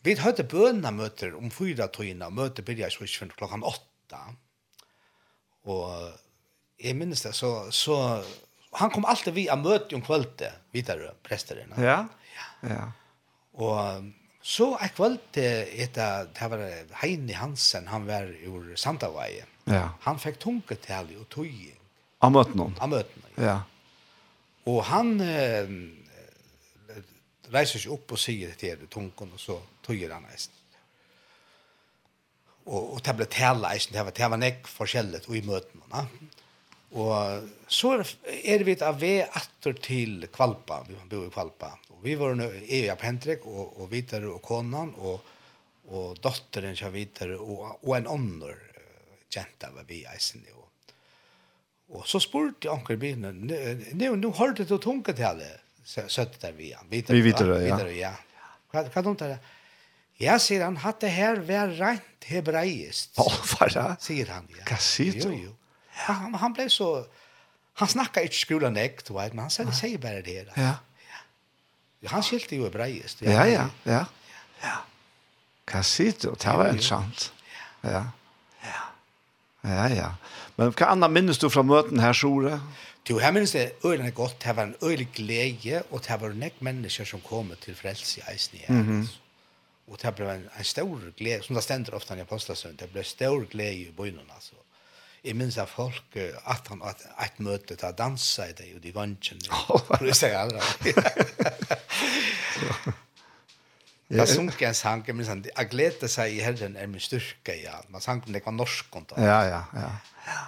Vi hadde bøna møter om fyra tøyene, møter byrja i Svidsjøen klokkan åtta. Og jeg minnes det, så, så han kom alltid vi av møte om kvölde, videre presteren. Ja. ja. ja. Og så er kvölde, etter, det var Heini Hansen, han var ur Sandavai. Ja. Han fikk tungetall og tøy. Av møten noen? Av møten, ja. ja. Og han eh, reiser seg opp og sier til tunken, og så tøyer han eisen. Og, og det ble tale eisen, det var, det var nek forskjellet og i møten. Na? Og så er vi av vei atter til Kvalpa, vi bor i Kvalpa. Og vi var nå, jeg og Hendrik, og, og Vitar og konan, og, og dotteren til Vitar, og, og en ånder kjente var vi eisen. Og, og så spurte jeg anker byen, nå, nå hørte du tunket til alle, søtte der vi. Vitar, vi Vitar, ja. Vitar, ja. Hva, hva dumt er det? Ja, sier han, hatt det her vær rent hebreist. Åh, oh, fara. Sier han, ja. Hva sier du? Jo, jo. Ja, han, han ble så... Han snakket ikke skolen nek, du vet, men han sier, sier bare det her. Ja. ja. Han skilte jo hebraist. Ja, ja, ja. ja. Hva sier du? Det var interessant. Ja. Ja. Ja, ja. Men hva annet minnes du fra møten her, Sjore? Jo, her minnes det øyne godt. Det var en øyne glede, og det var nek mennesker som kom til frelse i eisen i her. Mm -hmm og det ble en, en stor glede, som det stender ofte i jag postar sönder, det blev stor glede i byn. altså. Jeg minns at folk, at han at et møte, da dansa i det, och det var inte en Det säger alla. Jag sunk en sang, jeg minns att jeg gleder seg i herren er min styrke, ja. Man sang om det var norsk. og da. Ja, ja, ja. ja.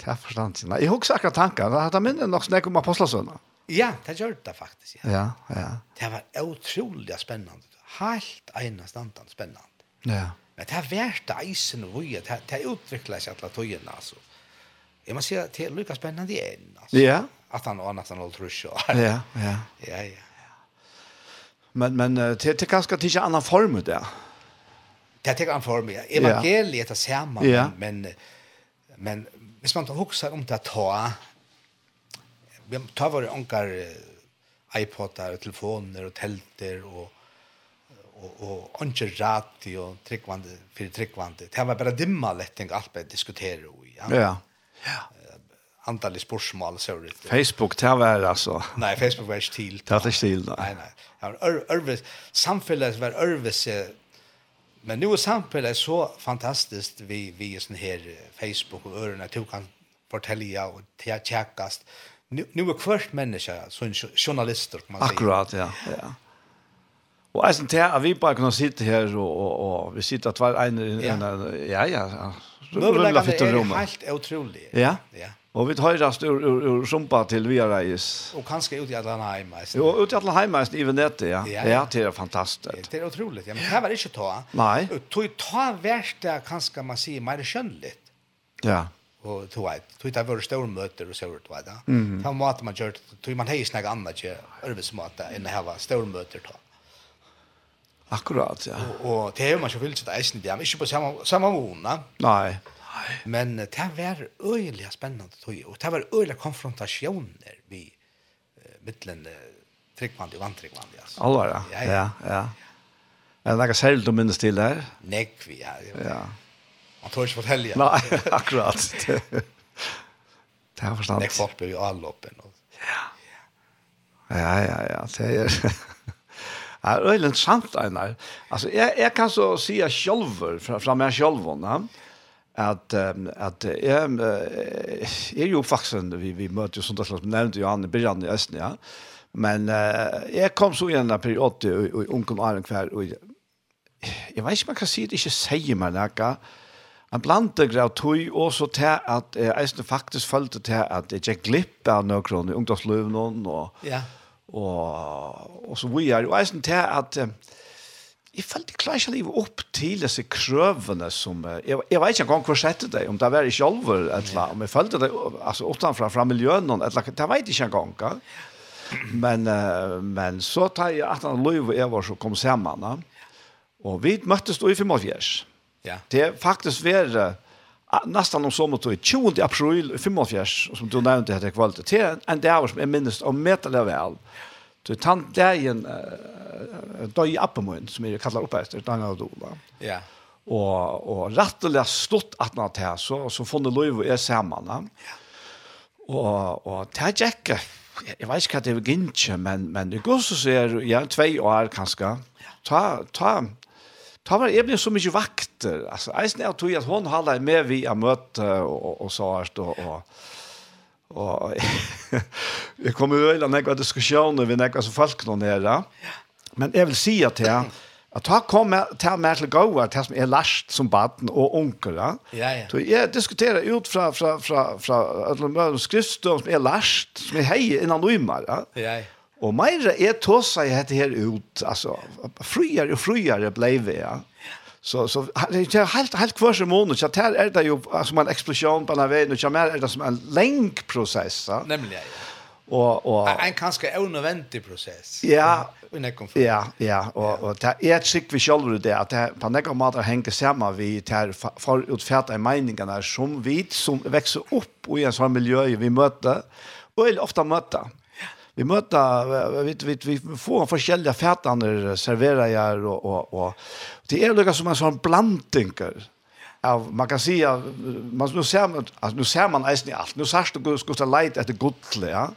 Det er forstand. Nei, jeg husker akkurat tanken, att jag minns nok snakk om apostlasönder. Ja, det gjør det faktisk. Ja. ja, ja. Det var utrolig spennende helt ena standan spännande. Ja. Men det har vært eisen og vøye, det har utviklet seg til tøyene, altså. Jeg må si at det er lykka spennende igjen, altså. Ja. At han og annet han holdt rusk og. Ja, ja. Ja, ja. Men, men det er ganske til ikke annan form ut det. Det er ikke annan form, ja. Evangeliet er samme, ja. men, men hvis man husker om det ta, vi tar våre onkar iPodar og telefoner og telter og och och inte rätt och tryckvande för tryckvande. Det var bara dimma lätting allt att diskutera och ja. Ja. Antal spörsmål så det. Facebook det var alltså. Nej, Facebook var inte till. Det var inte till. Nej, nej. Har örvis samfället var örvis men nu är samfället så fantastiskt vi vi sån här Facebook och örna Du kan fortälja och tjäkast. Nu nu är kvart människa journalister kan man säga. Akkurat, ja. Ja Og eisen til at vi bare kunne sitte her, og, og, og vi sitter hver en, ja. en, ja, ja, rulla fitt og rommet. er helt utrolig. Ja. ja. Og vi tar rast ur, ur, ur sumpa til via reis. Og kanskje ut i alle heimeis. Jo, ut i alle heimeisen i Venete, ja. Ja, ja det er fantastisk. Det er utroligt, ja. Men det var ikke ta. Nei. Tog ta verst det kanskje man sier mer skjønnligt. Ja. Og tog jeg, tog det var store møter og så tog jeg da. Mm -hmm. Ta måte man gjør, tog man hei snakk annet ikke, øvelsmåte, enn det her var store møter tog. Akkurat, ja. Og, og det er jo man ikke vil sitte eisen det, men ikke på samme, samme måned. Nei. Nei. Men det var øyelig spennende, og det var øyelig konfrontasjoner vi uh, mittelen uh, tryggvandig og vantryggvandig. Altså. Alvar, ja. Ja, ja. ja. ja. Er det noe særlig du minnes til der? Nekvi, ja. Ja. Man tør ikke fortelle. Ja. Nei, akkurat. det er forstand. Nekvi folk blir jo allåpen. Ja. Ja, ja, ja. Det er... er øylen sant, Einar. Altså, jeg, jeg kan så si jeg sjølver, fra, fra meg sjølven, ja? at, um, at jeg, jeg er jo faktisk, en, vi, vi møter jo sånt slags, nevnte jo han i begynnelsen i Østen, ja. Men uh, jeg kom så igjen en periode, og, og unken var en kvær, og jeg vet ikke om jeg kan si det ikke sier meg noe, Han blandte grav tog også til at jeg faktisk følte til at jeg ikke glipp av noen i ungdomsløven og ja. Yeah og, og så vi er, og jeg synes til at um, jeg følte klar ikke livet opp til disse krøvene som, jeg, jeg vet ikke engang hvor sette det, om det var i kjolver, eller om jeg følte det, altså utenfra, fra miljøen, eller det vet jeg ikke engang, ja. Men, uh, men så tar jeg at han lov og jeg var så kom sammen, og vi møttes då i 45. Ja. Det er faktisk vært, nästan om sommar tog 20 april 45 som du nämnde hade kvalt till en dag som är minst om metala väl. Du tant dagen då i appemoen som är kallar upp efter den här då. Ja. Och och rättliga stått att nåt här så så fann det löv är samman. Ja. Och och tajjacka. Jag vet inte vad det är gint men men det går så ser ja två år kanske. Ta ta Ta var jag blev så mycket vakter. Alltså eisen jag tog att hon hade med vi har mött och och så här då och och jag kommer ju när jag när vi när så folk någon nere, Ja. Men jag vill säga till jag att ta komma ta mer till goa till som är last som barn och onkel ja. Ja ja. Så jag diskuterar ut från från från från alla skriftstånd som är last som är hej innan du ja. Ja ja Og meira er tåsa i hette her ut, altså, friare og friare bleive, ja. Så, så det er helt, helt kvar som måned, så her er det jo som en eksplosjon på denne veien, og så er det som en lengk prosess, ja. Nemlig, ja. Og, og, en kanskje unødvendig prosess. Ja, ja, ja, og, og det er et sikk vi selv det, at det på nekka måter henger sammen vi til forutfært av meningene som vi som vekser opp i en sånn miljø vi møter, og ofte møter vi möter vi vi, vi får olika serverer jeg, och och og det är noe som en sån blandning av man kan se man nu ser man alltså nu ser man eisen i alt. nu särst du ska ta leit efter gudle ja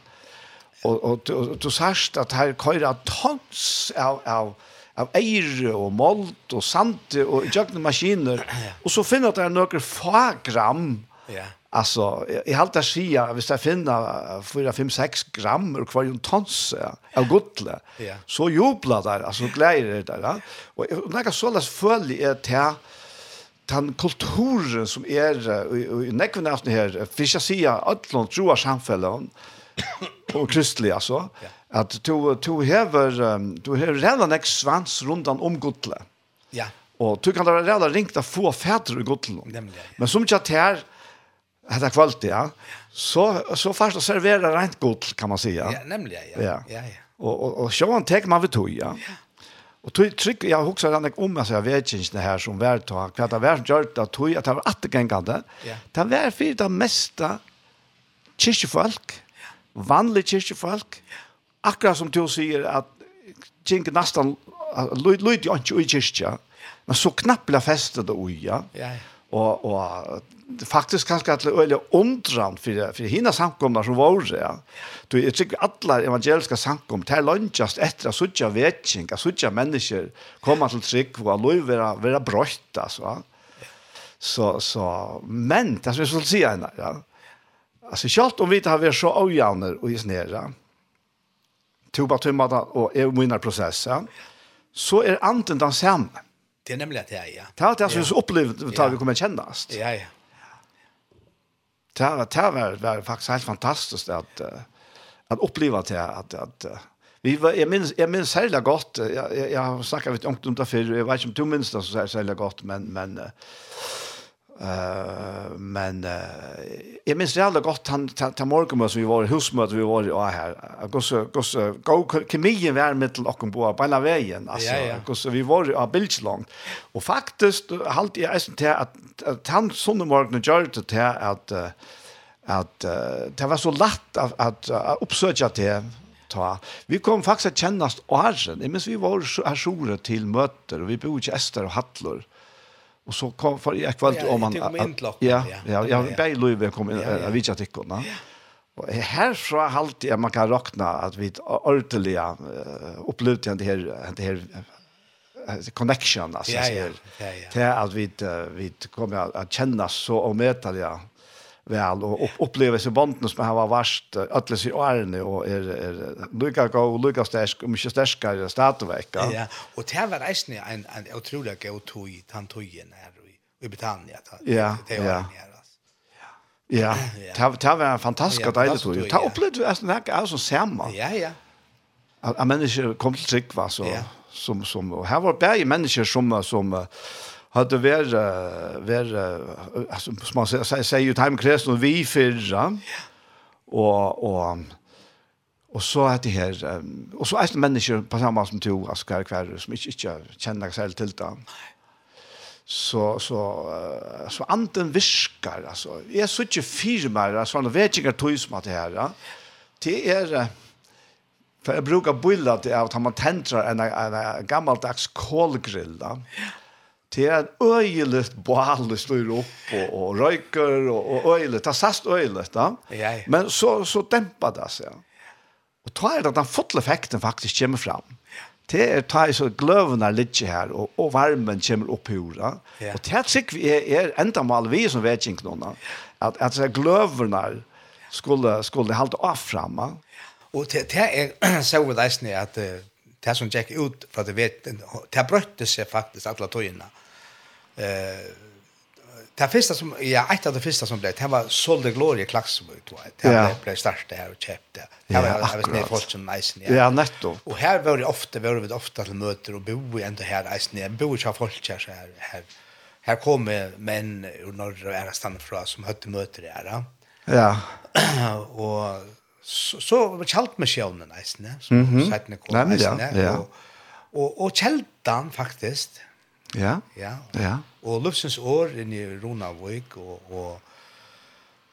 och och du sørst att här köra tons av av av eire og mold og sand og jøgne maskiner og så finner det noen fagram ja Alltså, jag har alltid sagt att hvis jag finner 4, 5, 6 gram ur kvar en tons ja, av gottle, yeah. så jublar det, alltså gläder det där. Och när jag så läs följer är till den kulturen som er i nekvene av aften her, hvis jeg sier alle troer samfunnet, og kristelig altså, at du, du hever, du hever redan nek svans rundan om godle. Ja. Og du kan da redan ringt å få fædre i godle. Nemlig. Ja. Men som ikke at her, Hetta kvalt, ja. Så så fast att servera rent gott kan man säga. Ja, nämligen ja. Ja, ja. ja. Och och och så han tek man vet hur, ja. ja. Och tog tryck jag huxar den om alltså jag vet inte här som värd tar kvart av världen gjort att tog att han att gängande. Ja. Det var för det mesta kyrkjefolk, vanlige kyrkjefolk. Akkurat som du säger att kink nesten, lyd lyd ju inte i kyrkja. Men så knappt la festet ui, ja. Ja. ja og, og faktisk kanskje at det er undran for, for hina samkomna som var ja. Du, jeg tykker alle evangeliske samkom til lønnsast etter at suttja vetsing, at suttja mennesker kommer til trygg og lov være, være brøtt, altså. Så, så, men, det er som jeg skulle si henne, ja. Altså, kjalt om vi har vært så avgjavner og i snera, to bare tømmer og er minner ja, så er anten den samme. Det er nemlig at det, er, ja. Det var det som vi upplevde att vi kommer kjennast. Ja, ja. Det var, det var, var faktisk helt fantastiskt att, at uppleva det. at, at, att, vi var, jeg, minns, jeg minns särskilt gott. jeg, jeg, jeg har snakket litt om det før, jeg vet ikke om du minns det så særlig godt, Men, men Uh, men uh, jeg minns det godt han til morgenmøte som vi var i husmøte vi var i og her gosse, gosse, gå kemien var med til åkken på beina veien altså, ja, ja. Gosse, vi var av bildslangt og faktisk halte jeg eisen til at, at han sånne morgenen gjør det til at at uh, det var så lett at, at, at oppsøke til ta. Vi kom faktisk att kännas åren. Jag minns vi var här sjoret till möter och vi bor ikke Ester och Hattlor. Och så kom för jag kvalt om man ja ja. jag ja, bäj Louis kom in av vilka tycker va. Och här så halt jag man kan räkna att vi ordentliga upplevde det här det här connection alltså så här. Det att vi vi kommer att känna så och möta det väl och upplevelse banden som har varit alla sig årene och är är Luca gå och Luca stark och mycket starkare startvecka. Ja, och det var resten en en otrolig god tog han togen här i i Britannia Ja, ja. Ja, Ja. det var en fantastisk deilig tog. Det opplevde vi nästan här som samma. Ja, ja. Att människor kom till trygg, va, så, som, som, och här var bäge människor som, som, har det vært, varit altså, som man säger sier ju time kresen, og vi förra. Och och Och så er det här och så är det människor på samma som to altså, hver hver, som inte ikke känner sig helt till det. Så så så anten viskar alltså. Är så ikke firmar altså, när vet jag tog som att det här. Det är för jag brukar bilda det av att man tändrar en en gammaldags kolgrill da. Ja Det er øyelig det slår opp, og, og røyker, og, og øyelig. Det er sast øyelig, da. Men så, så demper det seg. Og da er det den fulle effekten faktisk kommer fram. Det er ta er så gløvene ligger her, og, og varmen kommer opp i jorda. Ja. Og det er sikkert vi er, er enda mal vi som vet ikke noen, at, at gløvene skulle, skulle halte av framme. Og det, det er så vi leisende at det som gikk ut fra det vet, det brøtte seg faktisk alle togene. Mm eh Det första som ja, ett av det första som blev det var Solde Gloria Klaxvik då. Det ja. blev starkt det här och köpte. Det var det var snäll folk som nice ja. Ja, netto. Och här var det ofta var det ofta till möter och bo i ändå här nice ner. Bo i folk här så här här. Här kommer män ur norra och ära stanna från som hade möter där. Ja. och så så kalt med sjön nice, ne? Så sätt ni kom nice, ja. Och och och faktiskt Ja. Ja. ja. Og Lufsens år inn i Ronavik og, og,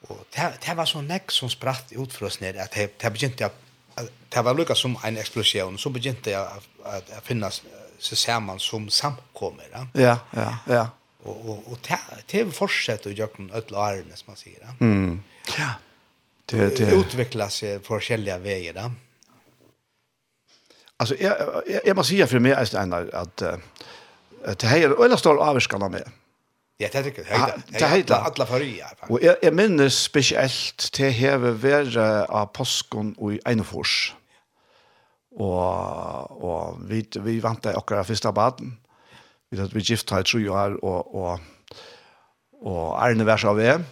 og det, det var så nekk som spratt ut for oss ned, at det, det begynte jeg, det var lukka som en eksplosjon, så begynte jeg at jeg finnes seg sammen som samkommer. Ja, ja, ja. ja. Og, og, og det, det fortsetter å gjøre noen ødel årene, som man sier. Ja. Mm. ja. Det, det. Utvikla seg forskjellige veier. Ja. Alltså jag jag jag måste säga för mig att att Det här är eller står avskanna med. Ja, det tycker jag. Det heter alla förria. Och jag, jag minns speciellt till heve vera av påskon och i Einefors. Och, och vi, vi vantade åkara första baden. Vi hade vi gift här tre år och, och, och Arne var så er.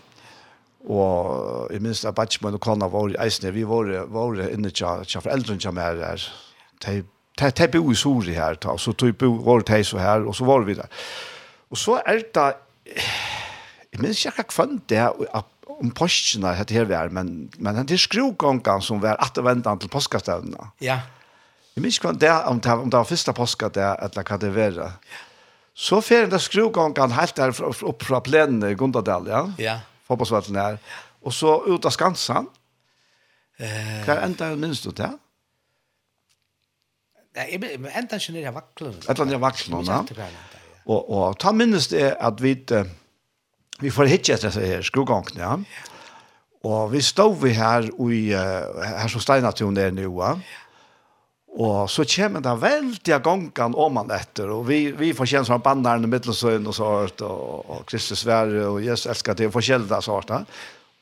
Og jeg minns at Batchman og Kona var i eisene, vi var, var inne til foreldrene som er her. De det det bo i Sori här ta så typ bo var det så här och så var vi där. Och så er det jag minns jag hva det om postene heter her här er, men men det er skrogången som var att vänta till påskastävna. Ja. Jag minns ikke det om det om det första påska där att det det var. Ja. Så fer den skrogången helt där upp från i Gundadal, ja. Ja. Fotbollsvallen her. Och så ut av Skansen. Eh. Där ända minst du det? jeg men enda ikke nere vaklen. Et eller vaklen, ja. Og, og ta minnes det at vi, vi får hitje etter her skogongene, ja. Og vi stod vi her, i, her som Steinatun er nu, ja. Og så kommer det veldig av gongen om man etter, og vi, vi får kjenne som sånn i middelsøyen og sånt, og, og Kristus Sverre, og Jesus elsker det, og forskjellige sånt.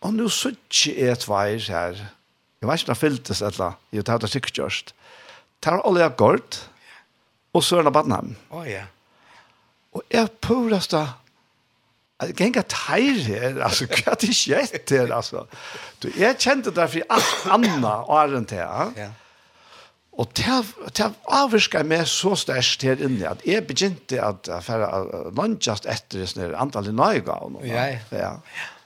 Og nå så ikke er tveir her, jeg vet ikke om det fyltes eller, annet. jeg tar det sikkert gjørst, tar Olja Gård, og Søren Abadnam. Å, ja. Og jeg pårast da, at jeg ganger teir her, altså, hva er det skjett her, altså. Du, jeg kjente det for alt annet åren til, ja. Ja. Og det avvirket meg så størst her inne, at jeg begynte at fære lønnsast etter det antall i nøyga. Ja, ja.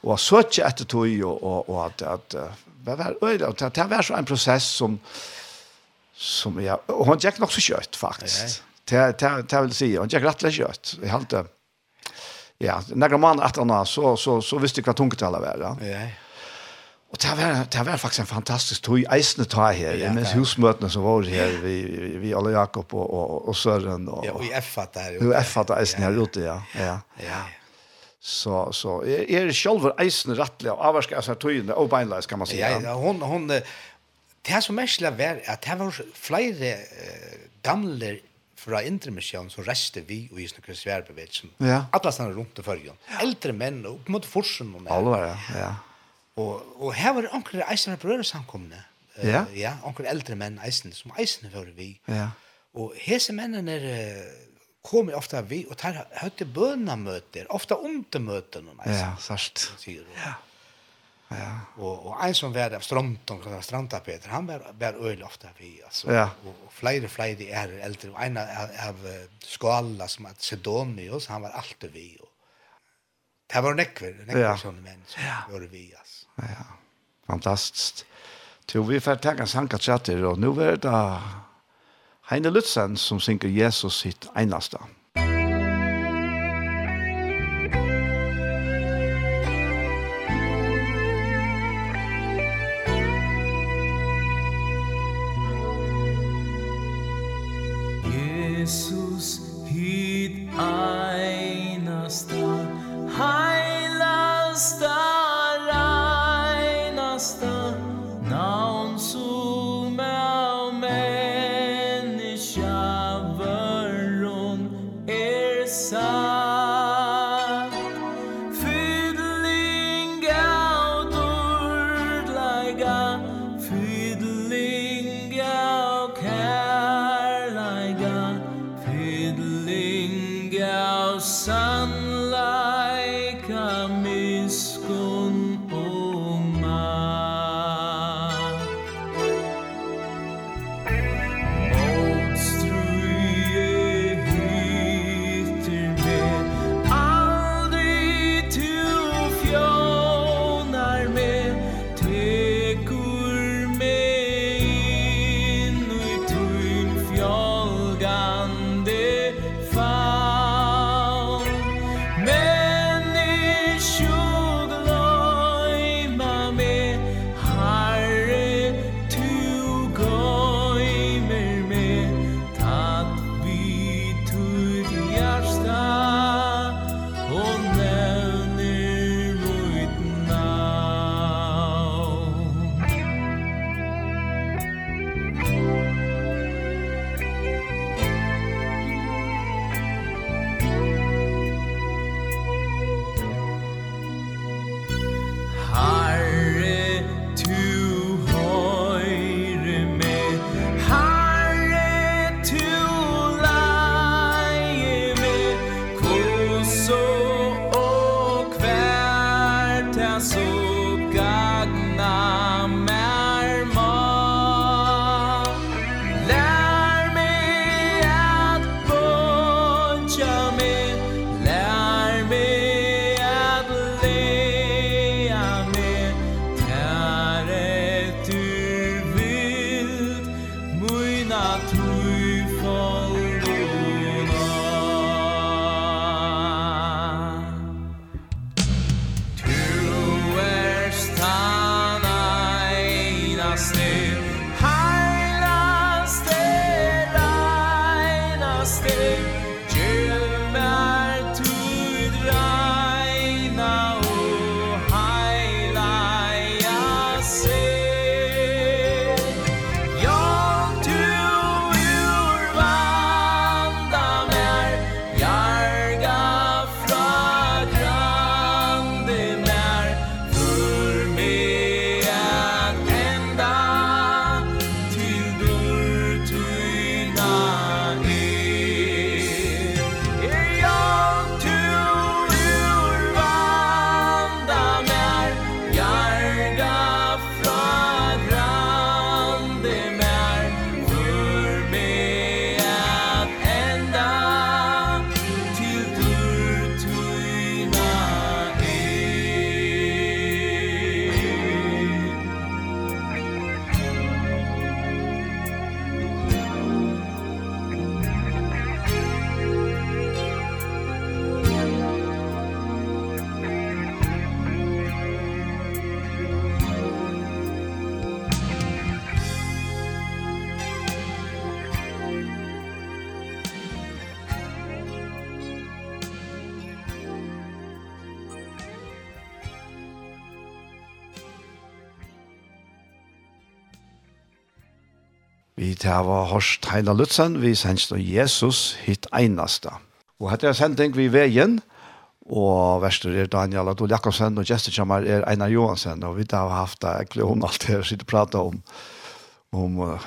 Og så ikke etter tog, og, og, og at, at det var, det var så en prosess som, som jag och hon gick nog så kött faktiskt. Det det det vill säga hon gick rätt kött. Jag hade ja, några man att han så så så visste jag att hon kunde alla väl, Ja. Och det var det var faktiskt en fantastisk tog isne ta här. Ja, med husmötena som var här vi vi alla Jakob och och, och Sören och Ja, och i F där. Jo, F där isne här ute ja. Ja. Ja. Så så är er själva isne rättliga avvarska så tog och beinlös kan man säga. Ja, hon hon Det som mest var at det var flere uh, gamle fra intermisjon som reste vi og i snakker sværbevegelsen. Ja. Alle stannene rundt i førgen. Eldre menn og på en måte forsen. Alvar, ja. ja. Og, og her var det anker eisene brødre samkomne. Uh, ja. ja. Anker eldre menn eisene som eisene var vi. Ja. Og hese mennene er kommer ofta vi og tar høyte bønamøter, ofta omtemøter. Ja, sørst. Ja. Ja. Och och en som var av stranden kan stranda Peter. Han var var öl ofte vi alltså. Ja. Och flera flera är äldre og en av skalla som att Sedonius han var alltid vi og Det var nekver, nekver ja. sånne menn som ja. gjorde vi, altså. Ja, fantastisk. Jo, vi får tenke sanka chatter, og nå er det Heine Lutzen som synker Jesus sitt eneste. Ja. Det var Horst Heina Lutzen, vi sendte Jesus hit einasta. Og hette er sending vi veien, og verster er Daniel Adol Jakobsen, og gestekjammer er Einar Johansen, og vi har haft det, jeg hun alt her, sitte og prate om, om uh,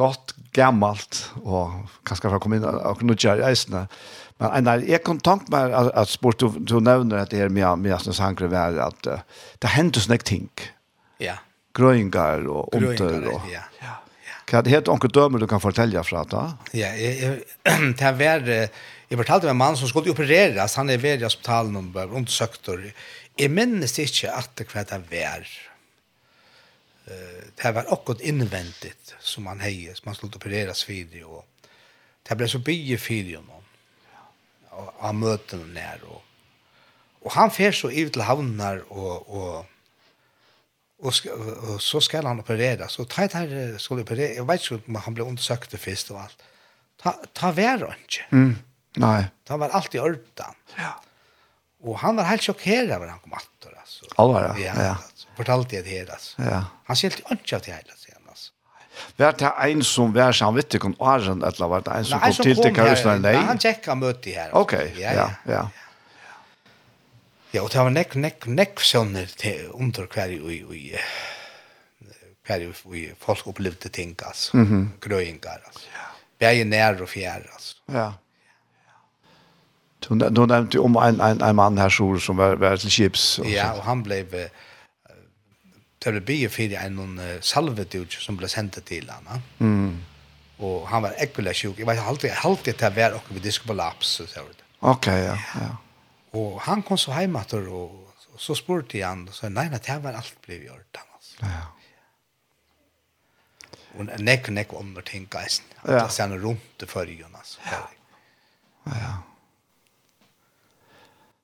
godt, gammalt, og kanskje for å komme inn og knutja i eisene. Men Einar, jeg kan tanke meg at, at sport du, du nevner at det er mye, mye som sangre var at uh, det hender sånne ting. Ja. Grøyngar og omtøy. Grøyngar, ja. ja. Hva er det onkel dømer du kan fortelle fra da? Ja, jeg, jeg, det var, jeg fortalte med en mann som skulle opereres, han er ved i hospitalen og ble undersøkt, og jeg minnes ikke at det hva det var. Det var akkurat innvendigt som han heier, som han skulle opereres videre, og det ble så bygge fyrir noen av møtene nær, og, og han fer så ut til havnar og, og och, ska, så ska han opereras. Och tajt här skulle operera. Jag vet inte om han blev undersökt först och allt. Ta, ta värre inte. Mm. Nej. Han var alltid örtan. Ja. Och han var helt sjokkeret när han kom atter. då alltså. ja. ja. Ja. Fortalte det her, alltså. Ja. Han ser helt inte det hela sen alltså. Vart det en som var så vitt om Arjen eller vart det en som kom till till Karlsland nej. Han checkar möte här. Okej. Ja ja. ja. Ja, og det var nekk, nekk, nekk sønner til under hver i, i, i, hver i, i folk opplevde ting, altså. Mm -hmm. Grøyngar, altså. Ja. Bæg nær og fjær, altså. Ja. Du, du nevnte jo om en, en, en mann her, Sjor, som var, var til Kips. Og ja, og han ble... Uh, det ble bygget for en noen uh, salvetid som ble sendt til han. Mm. Og han var ekkelig sjuk. Jeg vet alltid, alltid det være oppe vi diskolaps. Ok, ja, ja. ja. Och han kom så hjemme etter, och, så spurte jag han och sa nei, det var allt blev gjort Altså. Ja. Och näck nek, näck om det tänka geisen. Ja. Det sen runt det förrjön alltså. Ja. Ja.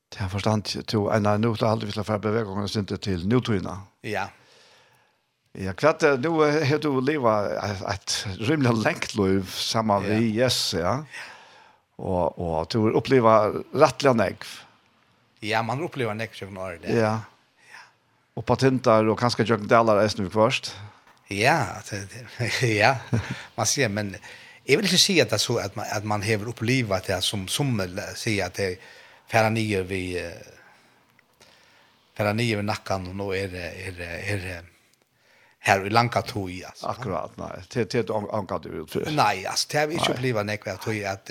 Det har förstått til, en av något skal vill bevege oss ikke till Newtona. Ja. Ja, kvart nu har du leva et rimelig lengt liv samma med yes, ja. Og, Och och du uppleva rättliga nägg. Ja Ja, man upplever en extra år det. Ja. Ja. Och patenter och kanske jag delar är nu först. Ja, det, det, ja. Man ser men jag vill inte säga att det så att man att man har upplevt det som som säger att det färra nio vi färra nio i nacken och nu är det är det är det här i Lanka tog jag. Alltså. Akkurat, nej. Det är inte ankat ut för. Nej, alltså det har vi inte blivit nekva att tog att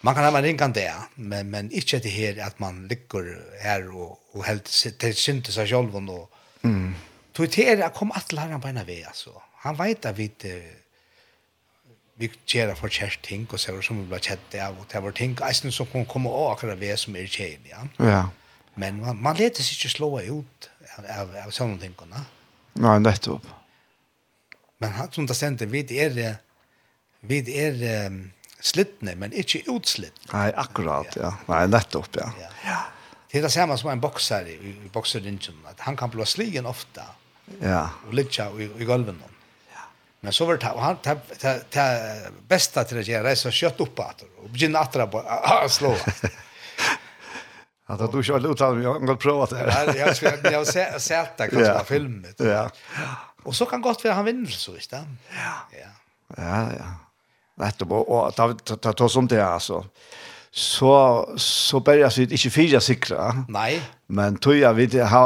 man kan ha en ringan det, men, men inte det här att man ligger här och, och helt till synte sig själv och mm. tog det här att komma att lära på en väg alltså. Han vet att vi vi gjør for kjært ting, og ser som vi blir kjett av, og det var ting, eisen som kan komme av akkurat ved som er kjært, ja. ja. Men man, man leter seg ikke slå ut av, av, av sånne tingene. Nei, nettopp. Men han som det sendte, vi er, vi er um, slittne, men ikke utslittne. Nei, akkurat, ja. Nei, nettopp, ja. ja. ja. Det er det samme som en bokser i, i bokseringen, at han kan bli sligen ofte, ja. og litt i, i gulven. Ja. Men så var det, og han, det, det, beste til å gjøre, reise kjøtt opp etter, og begynne etter å slå. Att du inte har lutat mig, jag har prøvd det här. jeg har sett det kanskje, på filmet. Ja. Og så kan godt være han vinner så, ikke det? Ja. Ja, ja. ja. Nettopp, og ta, ta, ta, ta som det, altså. Så, så bør jeg sitte ikke fire sikre. Nei. Men tog jeg vid, ha,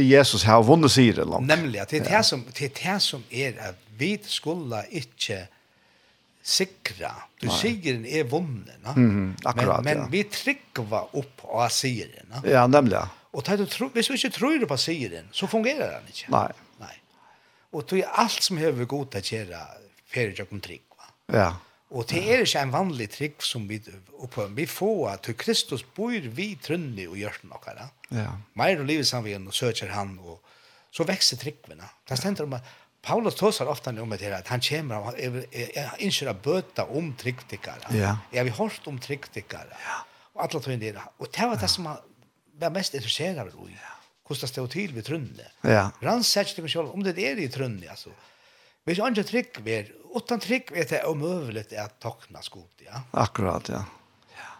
Jesus har vunnet sier det langt. Nemlig, det er det, som, det er det som er at vi skulle ikke sikra. Du sier den er vunnet, no? Mm akkurat, men, men ja. vi trykker opp av sier den. No? Ja, nemlig. Og du, hvis vi ikke tror på sier den, så fungerer den ikke. Nei. Og det er alt som hever god til å gjøre ferie til å trygg. Ja. Og det er ikke en vanlig trygg som vi oppøver. Vi får at til Kristus bor vi trønne og gjør det noe. Ja. Mer og livet sammen og søker han, og så vekster tryggene. Det stender om at Paulus tåsar ofta om det her, at han kommer av inköra böta om tryggtikar. Ja. Jeg har hørt om tryggtikar. Ja. Og alle tog inn det. Og det var det som han var mest intresserad av. Ja hvordan det står til ved trønne. Ja. Rannsett ikke selv om det er i trønne, altså. Hvis andre trygg er, utan trygg er det omøvelig å takne skot, ja. Akkurat, ja. ja.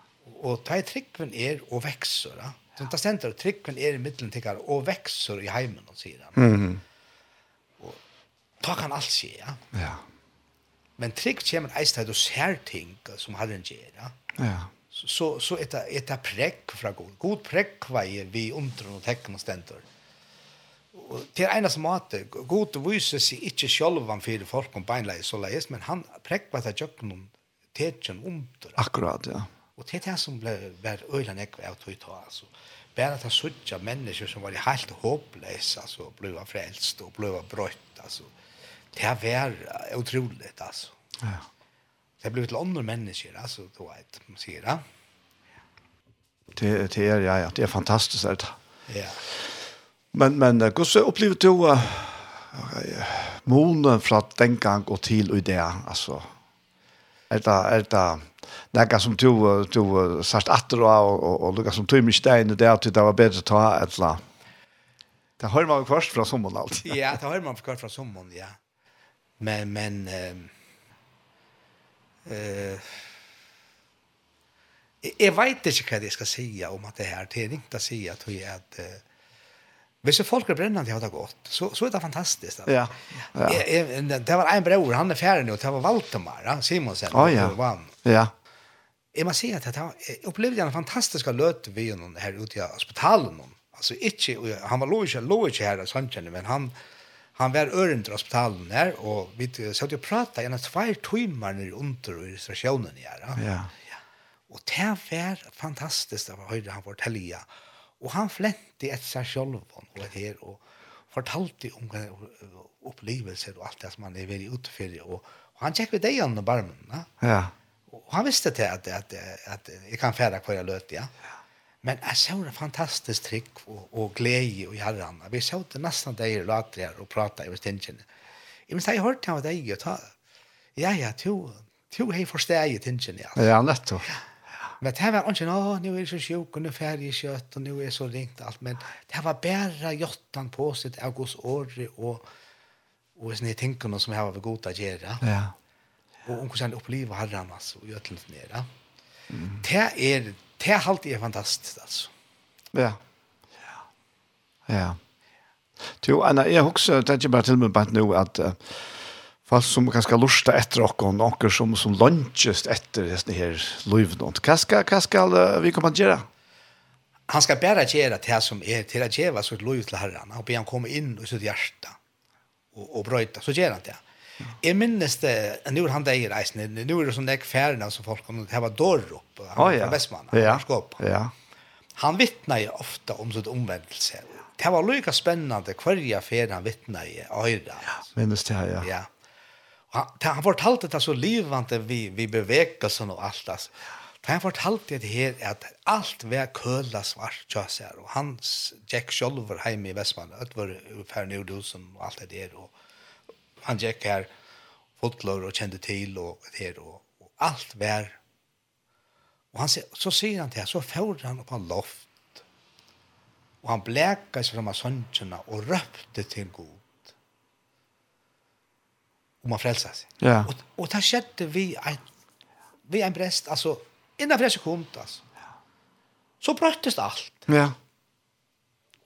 Og ta i tryggven er og vekser, ja. Så det stender at tryggven er i middelen tycker og vekser i heimen, sier han. Mm Och ta kan alt skje, ja. Ja. Men trygg kommer eist til at du ser ting som har en gjør, ja. Ja så så ett ett präck från god. God präck var ju vi under och tecken och ständer. Och till ena som att god visar sig inte själv han för folk om beinlej så läs men han präck var det jag kom tätchen under. Akkurat ja. Och det här som blev var ölen jag var att ta alltså. Bara att söka människor som var helt hopplösa alltså blev frälst och blev brött alltså. Det var otroligt alltså. Ja det blir till andra människor alltså då vet man sier det. Det det er, ja ja, det är fantastiskt alltså. Ja. Men men hur så opplever du månen från den gang og till och det, alltså Er det er det något som du du sagt atter og, och och något som tog mye stein i det, at det var bättre ta alltså. Det har man först från sommaren alltid. Ja, det har man först från sommaren, ja. Men men eh, eh, jeg vet ikke hva jeg skal si om at det her, det er ikke å si at vi er at Hvis folk er brennende, har det gått, så, så er det fantastiskt. Ja. ja. Jeg, det var en bror, han er ferdig nå, det var Valtemar, ja, Simonsen. Oh, ja. Vann. ja. Jeg må si at det, jeg opplevde en fantastisk løte vi noen her ute i hospitalen. Altså, ikke, han var lå ikke, lå ikke her, sånn, men han, han var örent hospitalen där och vi satt och pratade en två timmar ner under i stationen där. Ja. ja. Och det var fantastiskt att höra han fortälja. Och han flänte ett sig själv och det här och fortalte om upplevelser och allt det som han är väldigt utfärdig och, och han checkade det igen på barmen. Ja. Och han visste det att, att, att, att jag kan färda kvar jag löt, ja. ja Men jeg så det fantastisk trygg og, og glede i herren. Vi så det nesten deg og later her og prater i tingene. Jeg minst, jeg hørte han av deg og ta, ja, ja, to, to hei forsteg i tingene. Ja, ja nettopp. Ja. Men det var ikke, å, nå er jeg så sjuk, og nå er jeg kjøtt, og nå er jeg så ringt alt. Men det var bare gjøttan på sitt august året og, og sånne tingene som jeg var god til å gjøre. Ja. Og om hvordan jeg opplever herren, altså, og gjøttelsen nere. Mm. Det er det er alltid fantastisk, altså. Ja. Ja. Ja. Jo, Anna, jeg husker, det er ikke bare til meg bare nå, at uh, folk som kanskje lusta etter dere, og noen som, som lunches etter denne her løyvene. Hva skal, hva skal uh, vi komme til å gjøre? Han skal bare gjøre det som er, til å gjøre sitt løyv til herren, og be han komme inn i sitt hjerte, og, og brøyte, så gjør han det. Jeg minnes det, nå er han deg i reisen, nå er det sånn jeg færene som folk kommer det var dår opp, han oh, ja. fra Vestmannen, ja. han Ja. Han vittner jo ofte om sitt omvendelse. Det var lykka spennende hver jeg fer han vittner i øyre. Ja, minnes det, ja. ja. Og han, han fortalte det så livende vi, vi bevegelsen og alt, altså. Da Han fortalte det her at alt var køla svart tjøs her, og han gikk sjølver hjemme i Vestmannen, at var ferdig i og alt det der, og han gikk her folklor og kjente til og her og, og alt var og han, så sier han til her så får han opp en loft. Og han bleka seg fram av sønnsjøna og røpte til god om han frelsa seg. Ja. og, og det skjedde vi en, vi en brest altså innan en sekund altså. Så brøttes alt ja.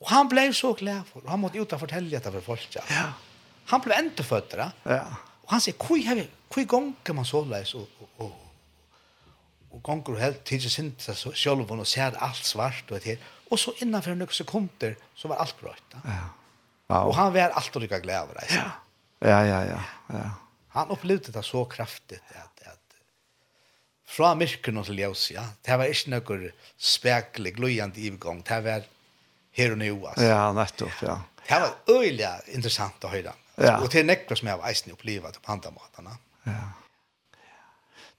og han ble så glad for og han måtte ut og fortelle dette for folk ja, ja han blev inte fötter. Ja. Och han säger, "Kui har kui gång kan man så läs och och och och gånger helt tills sin så själv och ser allt svart och det och så innanför några sekunder så var allt bra. Ja. Wow. Och han var allt och lika glad över det. Ja. Ja, ja, ja, ja. Han upplevde det så kraftigt att att fra myrken og til ja. Det var ikke noe spekelig, gløyende ivgång. Det var her og nå, altså. Ja, nettopp, ja. Det var øyelig interessant å høre. Ja. Och det är nektar som jag har eisen upplevt på andra matarna. Ja.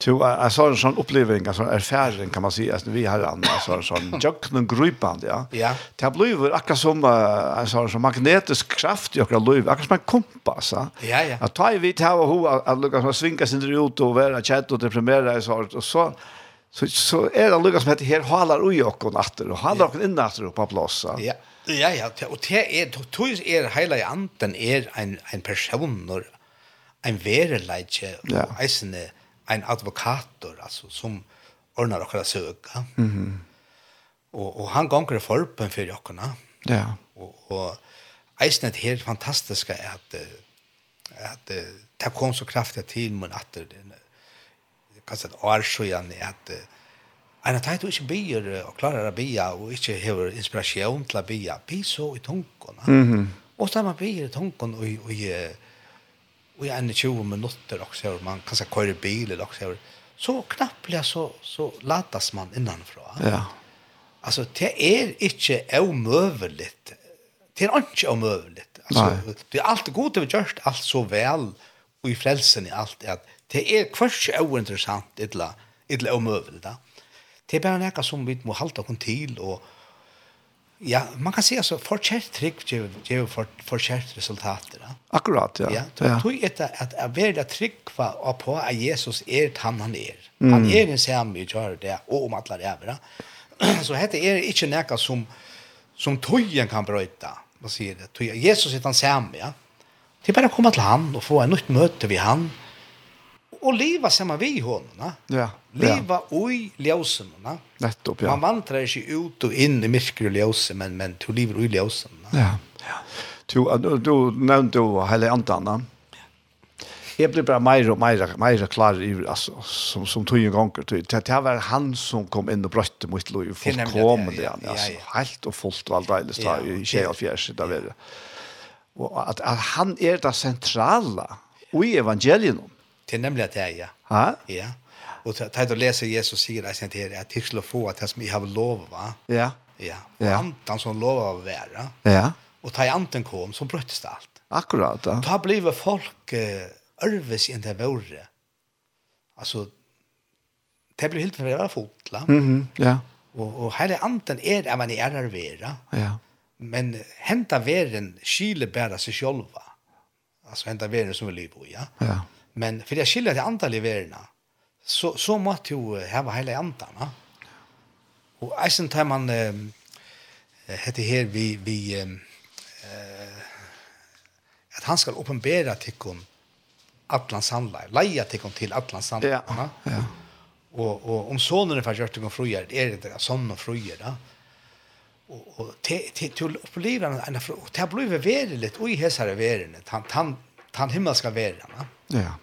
Jo, jag sa en sån upplevelse, en sån erfaring kan man säga, att vi har en sån, sån jöknen gripande, ja. ja. Det har blivit akkurat som en sån, sån magnetisk kraft i akkurat liv, akkurat som en kompass, ja. Ja, ja. Att ta i vitt här och hoa, att lukka svinka sin ut och vara tjätt och deprimera i sånt, och så så så är det lukka som heter här halar ui och natter, och halar och innatter på plåsa. Ja. ja. Ja, ja, og det er, tog er heila i anden er en, en person, en vereleitje, ja. eisen en advokator, altså, som ordnar okkara søka. Mm -hmm. og, og han gonger forpen fyrir okkara. Ja. Og, og eisen er helt fantastiska at, at det kom så kraftig til, men at det, kanskje et år siden, at, at Ein at du ikkje byr og klarar å bya og ikkje hevur inspirasjon til å bya, Bi så i tunken. Mm. Og så man byr i tunken og, og, og i en 20 minutter også, og man kan køyre bil eller også, så knapplega så, så latas man innanfra. Ja. Altså, det er ikki omøveligt. Det er ikke omøveligt. Altså, Nei. det er alltid gott det vi alt så vel, og i frelsen i alt, at det er kvart ikke ointeressant, illa, illa omøveligt, da. Det er bare noe som vi må halte oss til, og ja, man kan si altså, forkjært trygg gjør for, forkjært resultater. Da. Akkurat, ja. ja du ja. tog etter at jeg vil da trygg og på at Jesus er han han er. Mm. Han er en samme i kjøret det, og om alle ræver. Så dette er ikke noe som, som tøyen kan brøyta. Man sier det. Jesus er han samme, ja. Det er bare å komme til han og få en nytt møte ved han och leva samma vi honom. Ja. Leva oj ljusen. Nettopp ja. Man mantrar sig ut och in i mörker och ljusen men men du lever oj ljusen. Ja. Ja. Du du nämnde du hela antan. Jeg blir bare mer og mer mer klar i altså, som som tog en gång Det, det var han som kom inn og brøtte mot Louis det, ja, ja, ja. alltså helt og fullt og alt deilig ja, i tjej fjärs där väl. Og at, at han er det sentrale i evangelien. Det er nemlig at det er, ja. Ja? Ja. Og da du leser Jesus sier det, at jeg till få at det som jeg har lov, va? Ja. Ja. Og ja. anten som lov å være. Ja. Og da anten kom, så brøttes det alt. Akkurat, ja. Da blir folk uh, ørves enn det våre. Altså, det blir helt for å være fotla. Mm. Ja. Og, og hele anten er det man er vera. Ja. Men henta veren skile bæra seg själva. Altså henta veren som vi lever i, ja. Ja Men för jag skiljer det antal i. Så så måste ju ha hela antal, va? Och eisen tar man eh heter här vi vi eh att han ska uppenbara tyckon Atlant Sandlar, leja tyckon till Atlant Sandlar. Ja. Ja. Och och om sonen är förgjort tyckon fröjer, är det där sonen fröjer, va? och och till till upplevelsen en och det blir väldigt oj hesare värden. Han han han himmelska värden, va? Mm Ja.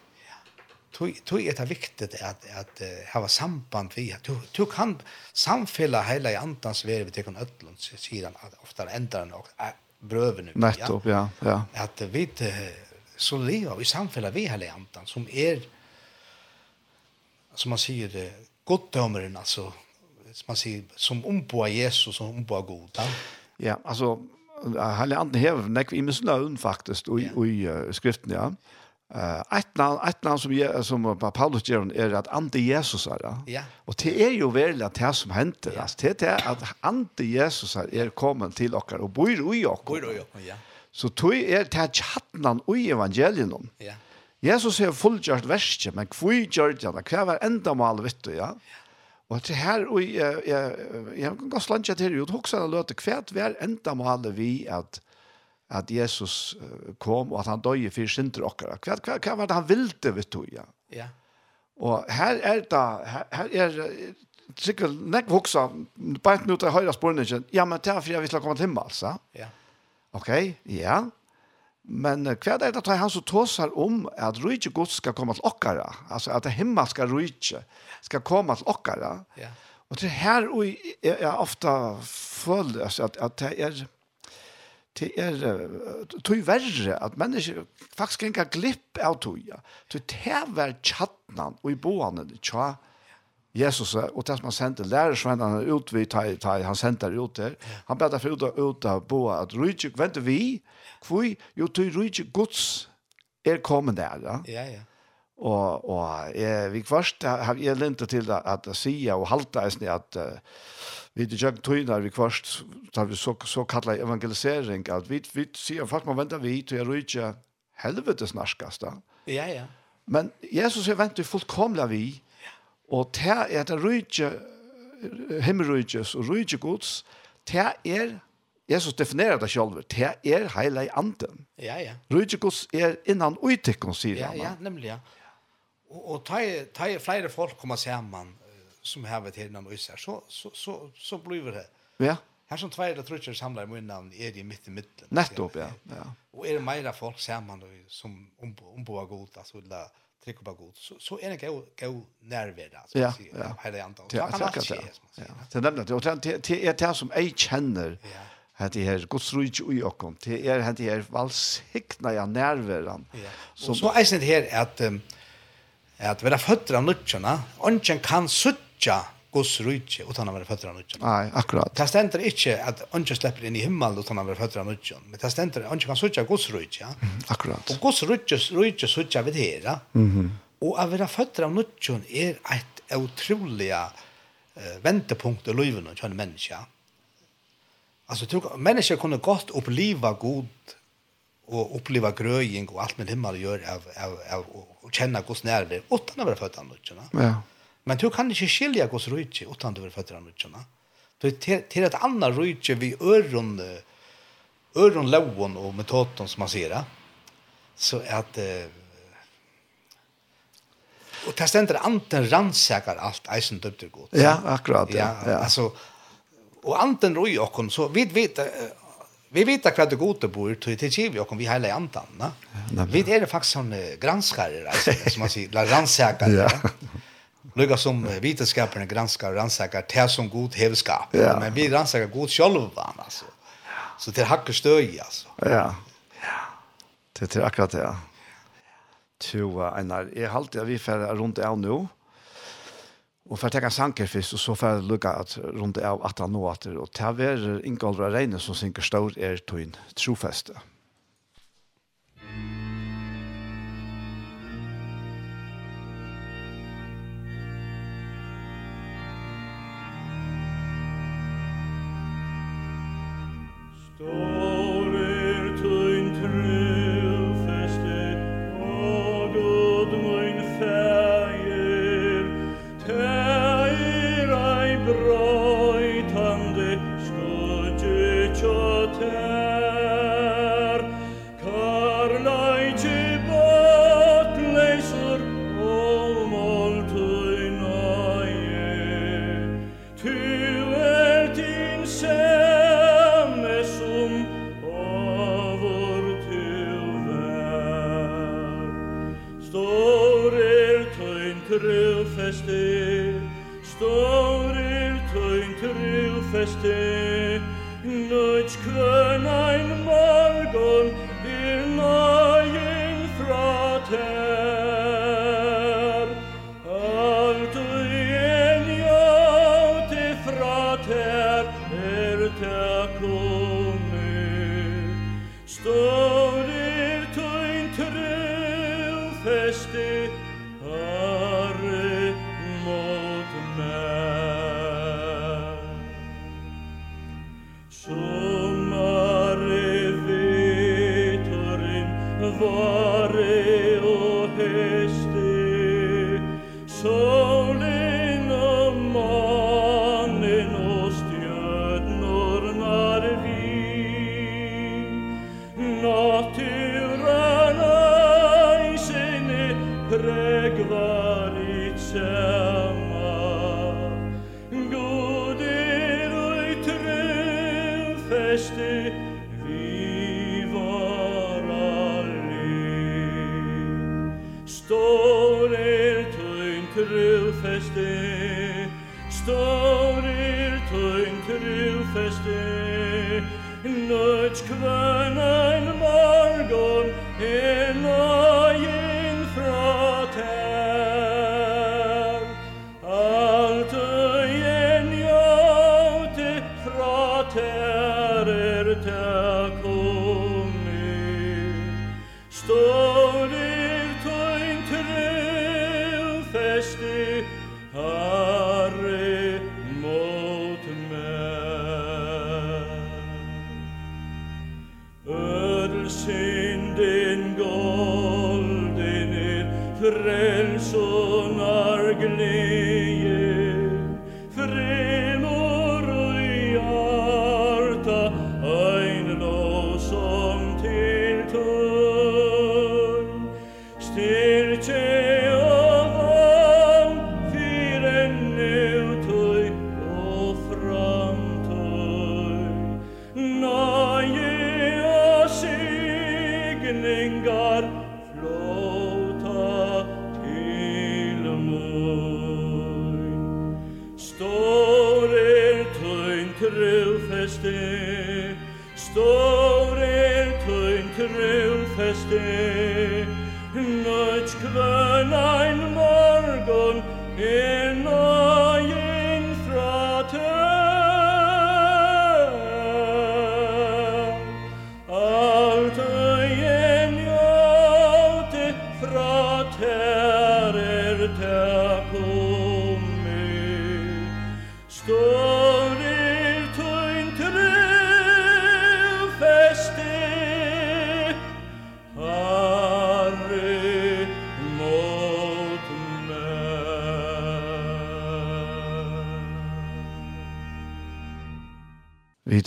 Tui tui er det viktigt att att ha samband vi du du kan samfälla hela i antans väg vi tycker öllon sidan ofta ändrar den och brövene. Nettopp, ja. ja. Att vi så lever i samfälla vi hela i antan som är som man säger det goddomaren alltså som man säger som omboa Jesus som omboa Gud. Ja, ja alltså Anden hever nekv i mislaun faktisk, og i, ja. i uh, skriften, ja. Uh, et navn, et navn som jag som Paulus gjør är att anti Jesus är ja. Ja. Och det är ju väl at det som händer ja. Altså, det är att anti Jesus är kommen till oss och bor i oss. Bor i. Ja. Så tog är det chatten i evangelium. Ja. Jesus har fullgjort verset, men kvui gjør det, hva var enda mal, vet du, ja? Og til her, og jeg, jeg, jeg, jeg kan gå landet til, og hoksa han løte, hva var enda mal vi at at Jesus kom og at han døg for synder okkara. Hva, hva, hva var det han ville, vet du, ja? Ja. Og her er det, her, her er sikkert nek voksa, bare nå til høyre spørningen, ja, men det er for jeg vil komme til himmel, altså. Ja. Ok, ja. Men hva er det at han så tåser om at rydde gods skal komme til okkara, altså at himmel skal rydde, skal komme til okkara. Ja. Og det her og jeg, jeg ofte føler at, at det er, det er tog verre at mennesker faktisk ikke glipp av tog. Så det var tjattnan og i boene tja Jesus og det som han sendte lærersvennerne ut vi ta, ta, han sendte det ut der han bedre for ut, ut av boa at rydtjøk venter vi hvor jo tog rydtjøk gods er kommet der ja ja, ja. Og, og jeg, vi først har jeg lente til at, at sige og halte eisen at uh, vi det jag tog när vi kvast tar vi så så kallar evangelisering att vi vi ser fast man väntar vi till rutja helvetes narskasta. Ja ja. Men Jesus är väntar fullkomla vi och det är det rutja himmelrutjes och rutja Guds det är Jesus definierar det själv. Det är hela i anden. Ja, ja. Rydgjegods er innan uitikon, sier han. Ja, ja, nemlig, ja. Og, og ta, ta flere folk kommer sammen som har varit här namn så så så så blir det. Ja. Her som två eller trutcher samlar i munnen, er de mitt i midten. Nettopp ja. Ja. Og er det mera folk sammen då som om om på god alltså la trycka på god så så er det gå gå närvärd altså, ja, ja. hela antal. Ja, säkert. Ja. Så nämnde det och det är det som jeg kjenner, Ja att det här Guds rike i och kom till er hade her valsikna ja nerveran. Så så er det her at at vera føttra av nutcharna, onken kan sutt nødja Guds rujtje utan han var fötter av nødjan. Nei, akkurat. Det stender ikke at ønske slipper inn i himmel utan han var fötter av nødjan. Men det stender at ønske kan sutja Guds rujtje. Mm, akkurat. Og Guds rujtje rydje sutja vid hera. Mm -hmm. Og å være fötter av nødjan er et utrolig uh, ventepunkt i livet når en menneske. Altså, tror, mennesker kunne godt oppleva god og oppleva grøying og alt med himmel gjør av, av, av, av, å kjenne Guds nærvær utan å være fötter av nødjan. Ja Men du kan ikke skilja gos rujtje utan du er født av rujtjena. Til et anna rujtje vi øron, øron lovon og metoden som man sier, så at uh, Og det stender anten rannsakar alt eisen døpter god. Ja, akkurat. Ja, ja. Altså, og anten roi okkon, så vi vet, vi vet hva det gode bor, til det vi okkon, vi heilig antan. Ja, vi er faktisk sånne granskare, som man sier, rannsakare. Ja. Lukka som vitenskaperne granskar och rannsakar det som god hevskap. Ja. Men vi rannsakar god själva. Alltså. Så det hakker støy, Alltså. Ja. Det er akkurat det. Jo, Einar, jeg halte vi fer rundt av nå, og for å tenke sanker først, og så fer lukka at rundt av at han nå atter, og det er Ingolv Reine som synker stor er tøyn trofeste. Ja. Christe, nunc quo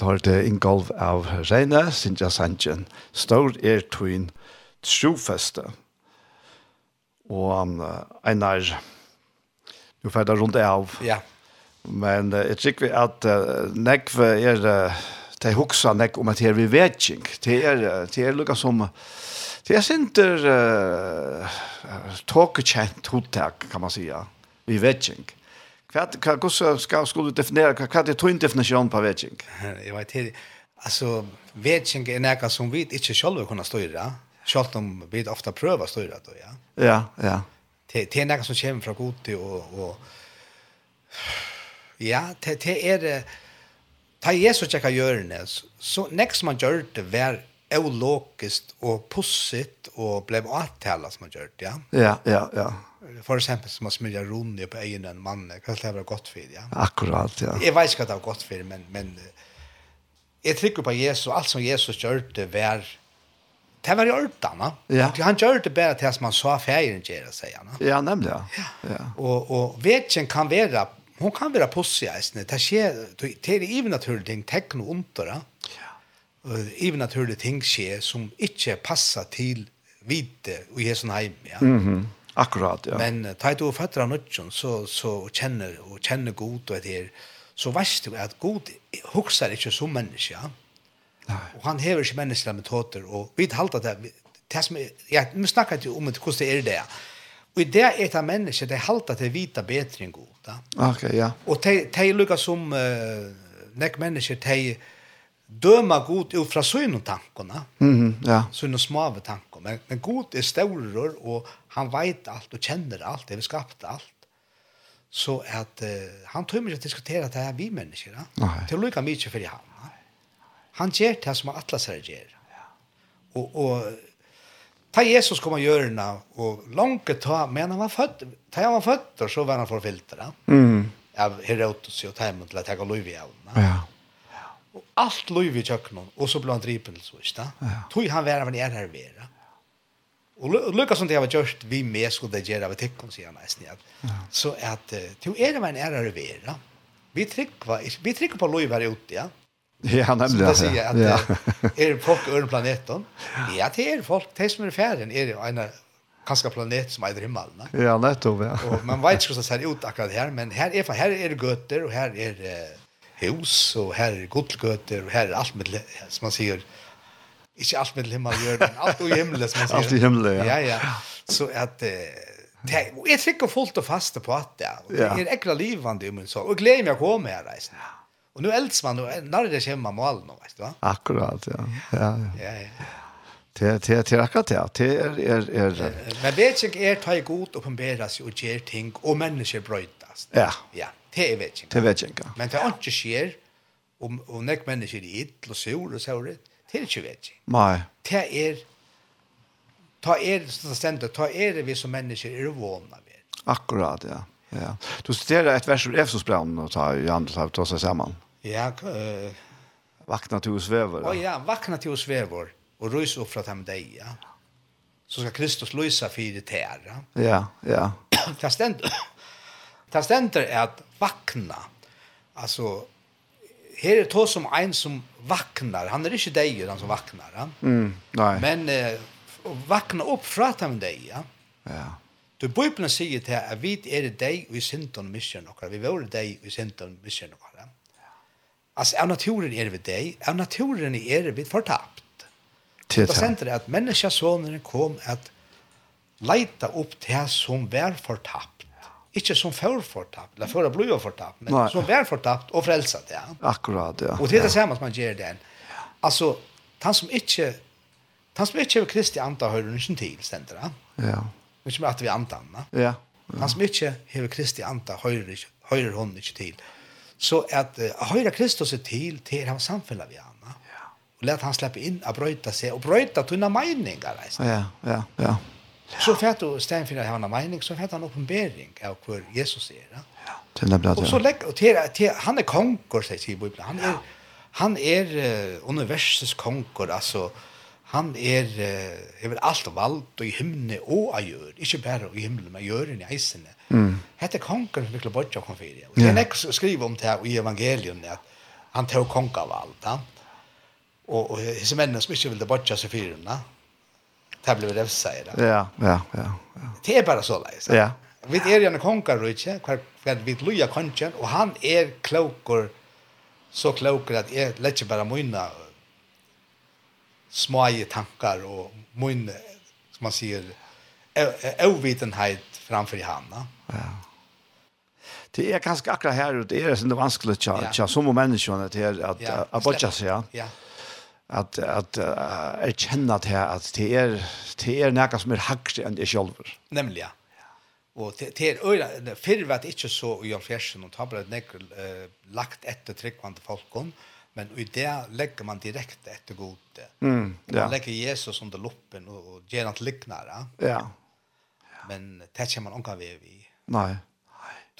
vidt har det inngolv av Reine, Sintja Sanchin. Stor er tøyen trofeste. Og han, Einar, du ferdig rundt av. Ja. Men uh, jeg tykker at uh, nekve er, uh, det er hoksa nek om at her vi vet ikke. Det er, det er lukka som, det er sinter uh, tåkekjent hodtak, kan man sija. Vi vet ikke. Kvart kan gossa ska skulle definiera kvart är två definition på vetching. Jag vet inte. Alltså vetching är näka som vi inte själva kunna styra. Självt om vi ofta prövar styra då, ja. Ja, ja. Det är något som kommer från god och och ja, det det är det Ta Jesus checka görnes. Så nästa man gör det var eologiskt och pussigt och blev avtala som man gjort, ja. Ja, ja, ja. For eksempel som man smyrja runde på egen en mann, hva skal det være godt for, ja? Akkurat, ja. Jeg vet ikke hva det var godt for, men, men jeg trykker på Jesus, alt som Jesus gjør det, var, det var i ørtene. Ja. Han gjør det bare til som man sa ferien gjør, sier han. Ja, nemlig, ja. ja. ja. Og, og vetjen kan være, hun kan være pussig, det skjer, det er even naturlig ting, tekno under, ja övernaturliga ting ske som inte passar till vite och i sånn heim, ja. Mhm. Akkurat ja. Men ta du fattar något så så känner och känner god och det så vet du att god hukser inte som människa. Ja? Nej. Och han hever ikke menneskelige metoder och vi halta det det som ja, vi snackar ikke om det hur det är det. Och det är ett människa det halta det vita bedre enn god. Ja? Okej, ja. Och det det lukar som uh, näck mennesker, det döma god ut fra sina tankarna. Mm, ja. Sina små tankar. Men, men god är större och han vet allt och känner allt. Det vi skapat allt. Så att uh, han tror mig att diskutera det här vi människor. Nej. Till lika mycket för han. Han ger det som alla säger ger. Ja. Och, och ta Jesus kommer göra det och långt ta men han var född. Ta han var född och så var han förfyllt. Mm. Av Herodes och ta hem till att ta Louis Ja. Ja Og alt lov i tjøkkenen, og så ble han dripen til så, ikke da? Tog han være av en er her vera. Og lukka som det jeg var gjørst, vi med skulle det gjøre av etikken, sier han nesten, ja. Så at, tog er av en er her vera. Vi trykker vi trykker på lov her ute, ja. Ja, nemlig. Så det sier at, ja. er folk øren planeten? Ja, det er folk, de som er ferien, er jo en kanskje planet som er himmelen. Ja, nettopp, ja. Og man vet ikke hvordan det ser ut akkurat her, men her er, her er gøter, og her er hus och här är godgöter och här är allt med som man säger inte allt med himmel gör men allt i himmelen, som man säger. Allt i himlen. Ja. ja ja. Så att eh, det är jag tycker fullt och fast på att det ja. är äckla livande om så och glädje jag kommer här alltså. Och nu elds man och när det kommer mål nu vet du va? Akkurat ja. Ja ja. ja, ja. Det det det akkurat det. Det är är är Men vet jag är ta god uppenbaras och ger ting och människor brötas. Ja. Ja det är vetting. Det är vetting. Men det er ikke skjer, og, og nek mennesker i ill og sur og så det är inte vetting. Nei. Det er, ta er som ständer, ta er vi som mennesker er vana ved. Akkurat, ja. Ja. Du citerar ett vers ur Efesosbrevet och tar i andra tar ta sig samman. Ja, eh vakna till oss vävor. Ja, ja, vakna til oss vävor og rys upp fra dem deg, ja. Så skal Kristus lysa för det. Ja, ja. ja. Ta ständ. Ta ständer er at vakna. Alltså här är det som en som vaknar. Han är inte dig han som vaknar. Ja? Mm, nej. Men eh, vakna upp från att han dig. Ja. ja. Du Bibeln säger till att vi är det dig och i synden misjon och vi var dig och i synden mission och ja. Alltså av naturen är vi vid dig, av naturen är vi fortapt. Till Det är det att människasonen kom att leita upp det som var förtappt Ikke som før fortapt, eller før det ble fortapt, men Nei. som vær fortapt og frelset, ja. Akkurat, ja. Og det er det samme som man gjør den. Altså, han som ikke, han som ikke er kristi anta hører ikke til, stender han. Ja. Men ikke med at vi antar han, ja. ja. Han som ikke har kristi anta hører, hører hun ikke til. Så at uh, høyre Kristus er til, til han samfunnet vi han. Ja. Og let han slippe inn og brøyta seg, og brøyta tunne meninger, reisende. Ja, ja, ja. Så fett du stein för att han har mening så fett han uppenbarelse av hur Jesus är. Ja. Till nämnda. Och så lägg och till, till han är konkurs säger i Bibeln. Han är han är uh, universums konkurs alltså han är uh, över allt vald och i himne och i jord. Inte bara i himlen men gör i isen. Mm. Hette konkurs mycket bort jag kom för det. Och det är nästa om det här i evangelien att han tog konkavald. Ja? Och, och, och hisse männen som inte ville bortja sig för det blir det säger det. Ja, ja, ja, ja. Det är bara så där. Ja. Vi är ju en konkar då inte kvar för vi Luja konchen och han är klokor så klokor att är lätt bara mynna småje tankar och mun som man säger ovitenhet framför i hamna. Ja. Det är ganska akkurat här och det är så det vanskligt att tjata som människan att att att botcha sig. Ja. ja at at uh, jeg til at det er det er noe som er hakre enn det selv. Nemlig, ja. Og det er øyla, fyrr var det ikke så i Jolfjersen, og tablet nekker uh, lagt etter tryggvande folkon, men i det legger man direkte etter gode. Mm, ja. Man legger Jesus under loppen og, og gjør han til liknare. Ja. Men det kommer man omkring ved vi. Nei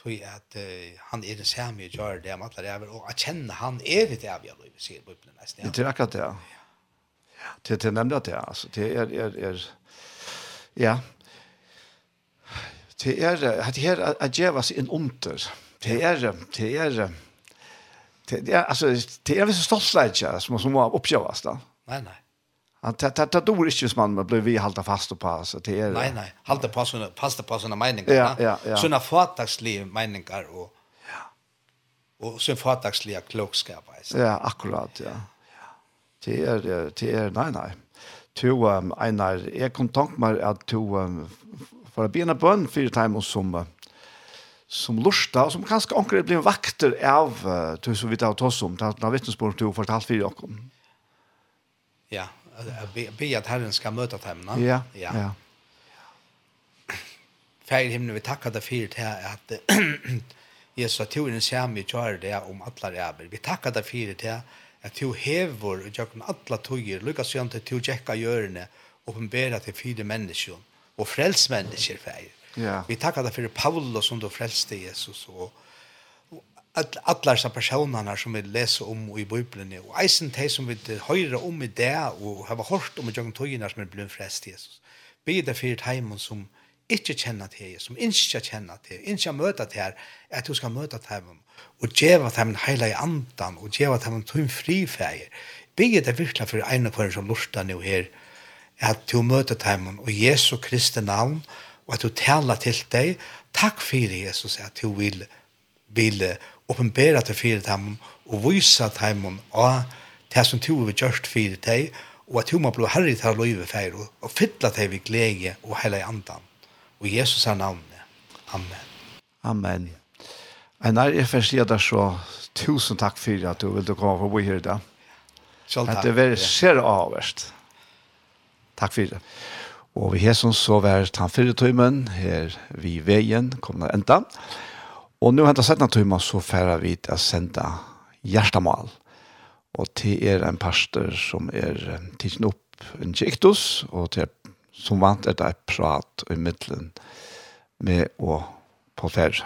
tog at uh, han er den samme og gjør det om alle ræver, og at kjenne han er det av jeg lov, sier Bibelen nesten. Det er akkurat det, ja. Det er nemlig at det, altså. Det er, er, er, ja. Det er, det er at gjevas en under. Det er, det er, det er, altså, det er visse stoltleidja som må oppgjøres da. Nei, nei. Han tar tar tar dår inte som man blir vi halta fast på så det är Nej nej, halta på såna fasta på såna meningar. Ja, ja, ja. Såna förtagsliga meningar och ja. Och så förtagsliga klokskap alltså. Ja, akkurat, ja. Det är det är nej nej. To um, einar er kontakt med at to um, for å begynne bønn fire timer som uh, som lusta, og som kanskje anker blir vakter av uh, til så vidt av oss om, til har vittnesbord til å fortalt fire åkken. Ja, be at Herren skal møte dem. Ja. Ja. ja. Fær himlen, vi tackar deg för det här Jesus, Jesus du er en sämre kvar det om alla ræver. Vi tackar deg för det at att du hever och jag alle alla tugger. Lyckas til inte du jäcka görne och til till mennesker, og och fräls människor. Ja. Vi tackar deg för Paulus som du frälste Jesus och alla dessa personerna som vi läser om i Bibeln och eisen de som vi höra om i det og har hørt om i jungen tøyene som er blitt frest Jesus. Be det for et heim som ikke kjenner til Jesus, som ikke kjenner til, ikke møter til her, at du skal møte til dem og gjøre dem en i andan og gjøre dem en tøym frifeier. Be det virkelig for en av dem som lortar nå her, at du møter dem og Jesu Kristi navn og at du taler til deg. Takk for Jesus at du vil vil oppenbæra til fyrir dem og vysa dem og det som to vi gjørst fyrir deg og at hun må bli herri til å løyve feir og og fylla deg vi glede og heila i andan og Jesus er navnet Amen Amen Einar, jeg får si deg så tusen takk for at du ville komme på bo her i dag Selv takk. At det var ser avverst. Takk for det. Og vi har som så vært han fyrre tøymen her vi veien kommer enda. Takk Og nå hentet settene tøyma så færa vi til å sende hjertemål. Og til er en pastor som er tidsen opp en kiktus, og til som vant er det prat i midtelen med å på færre.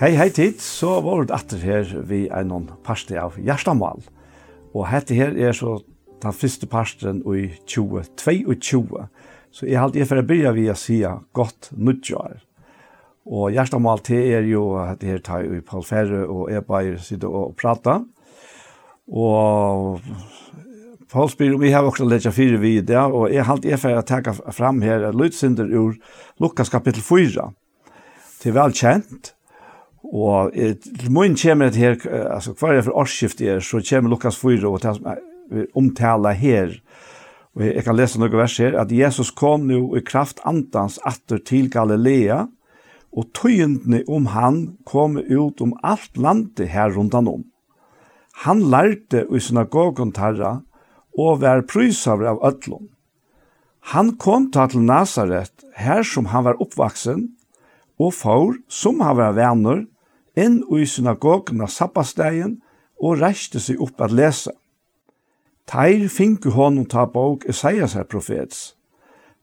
Hei, hei tid, så var det atter her vi er noen parste av Gjerstamal. Og hette her er så den første parsten i 2022. Så jeg halte jeg for å begynne ved å si godt nødgjør. Og hjertemål til er jo at her tar jo Paul Ferre og jeg bare sitter og prater. Og Paul spyr om vi har også lett fire vid og jeg halte jeg for å ta fram her lydsynder ur Lukas kapittel 4. Det er vel velkjent, Og til mun kommer det her, altså hver jeg for årsskift er, så kommer Lukas 4 og det som vi omtaler her. Og jeg kan lese noen vers her, at Jesus kom nu i kraft antans atter til Galilea, og tøyendene om han kom ut om alt landet her rundan om. Han lærte i synagogen tarra, og var prysavre av ötlån. Han kom ta til Nazaret, her som han var oppvaksen, og for, som han var venner, inn i synagogen av sabbastegin og reiste seg opp at lese. Teir finke honom ta bok Esaias her profets.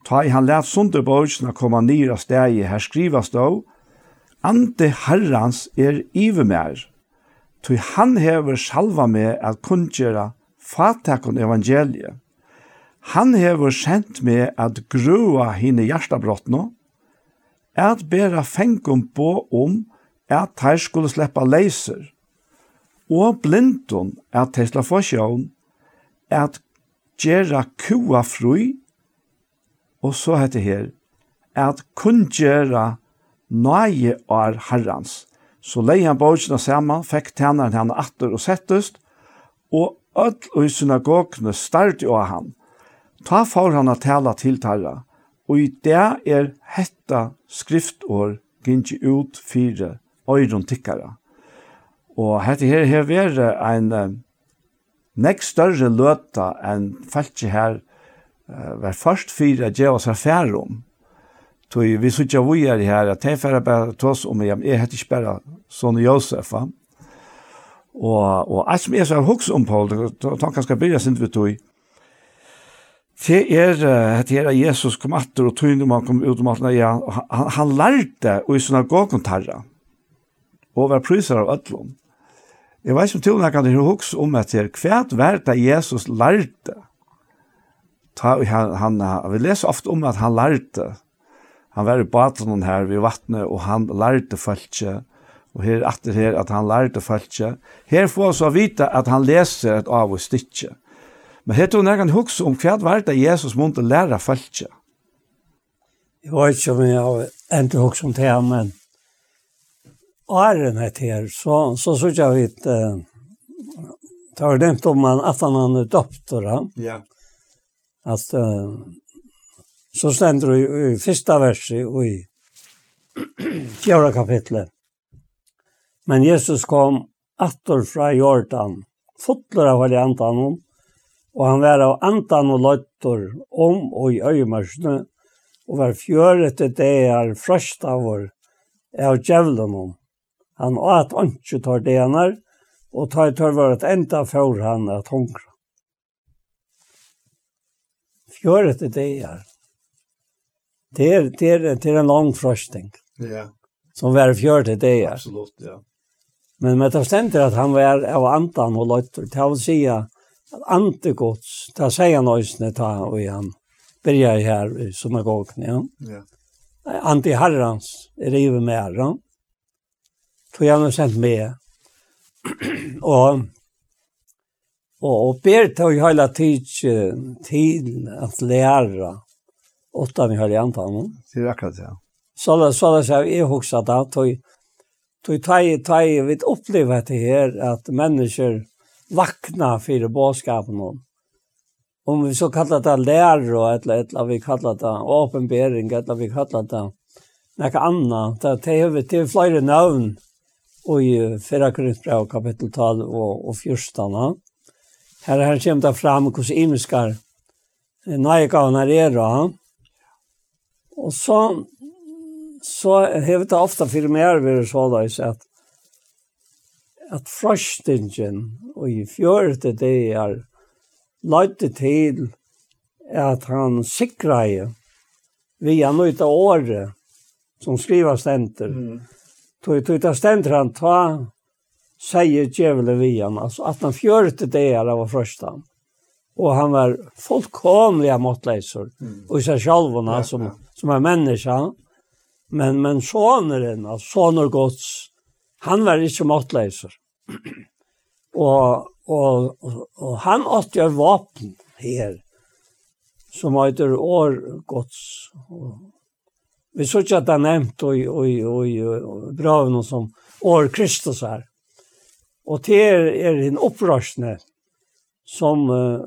Ta i han let sunderbogene komme nyr av stegi her skrivas då, Ante herrans er ivemer, Tui han hever salva med at kunngjera fatakon evangeliet. Han hever sendt med at grua hine hjertabrottno, at bera fengum på om at her skulle sleppa leiser, og blindun at teir skulle få sjån, at gjerra kua fru, og så heter her, at kun gjerra nøye ar herrans. Så leie han bøtjene saman, fikk tænaren henne atter og settest, og öll og i synagogene jo av han. Ta for han at tala til tarra, og i det er hetta skriftår gynji ut fire øyron tikkara. Og hette her her ver ein uh, nek større løta enn feltje her uh, var først fyrir at gjeva seg færre om. Tøy, vi sutja vi er her, at jeg færre bare tås om jeg, jeg heter ikke bare sånne Josefa. Og, og alt som jeg så har hoks om Paul, da kan kanskje byrja sint vi tøy, Det er at her Jesus kom atter og tøyne man kom ut om at han, han lærte og i synagogen tarra. Mm og var prysar av ötlom. Jeg vet ikke om til kan du huske om at her, hvert verda Jesus lærte, ta, han, han, vi leser ofte om at han lærte, han var i baden her ved vattnet, og han lærte falskje, og her atter her at han lærte falskje. Her får oss å vite at han leser et av og stikkje. Men her tog jeg kan huske om hvert det Jesus måtte lære falskje. Jeg vet ikke om jeg har enda huske om det men åren heter så så så jag vet eh tar det inte om man att han är doktor Ja. Att eh, så ständer i, i första versen och i fjärde kapitlet. Men Jesus kom attor fra Jordan, fotler av alle antan og han var av antan og løttor om og i øyemarsene, og var fjøret til det er frøst av vår, av djevlen om. Han åt ikke tar denar, og tar tar var et enda for han at hungra. Fjøret er det her. Det er, det er, det er en lang frøsting. Ja. Som var fjøret til det her. Absolutt, ja. Men med det stender at han var av andan og løyter til å si at antegods, det sier han øyne ta og han byrja her i synagogen, ja. Ja. Anti-herrans, er rive med Ja tog han har sendt med. og, og, og ber til å hele tid til at lære åtta vi har i antallet. Det er akkurat det, ja. Så det så det så är huxat då tog tog taj taj vid uppleva det här att människor vakna för boskapen om om vi så kallar det lär och ett eller vi kallar det uppenbarelse eller vi kallar det något annat det det har vi till flera namn og i fyrra Korinthbrev kapittel 12 og, og 14. Her, her kommer det fram hos imiskar nøyegavene er og Og så, så har det ofta for mer vært så da, at, at frøstingen og i fjørte det er løyte til at han sikrer via er nøyte året som skriver stenter. Mm Tog tog ta stendur han ta säger djevle vi han alltså att han fjörte det här var första. Och han var fullkomliga måttläsor mm. och sig självarna ja, som ja. som är människa. Men men sonen alltså soner Guds han var inte måttläsor. och, och, och, och han åt ju vapen här som heter år Guds och Vi så ikke at det er nevnt og, og, i, i braven som år Kristus er. Og det er, er en opprørsne som uh,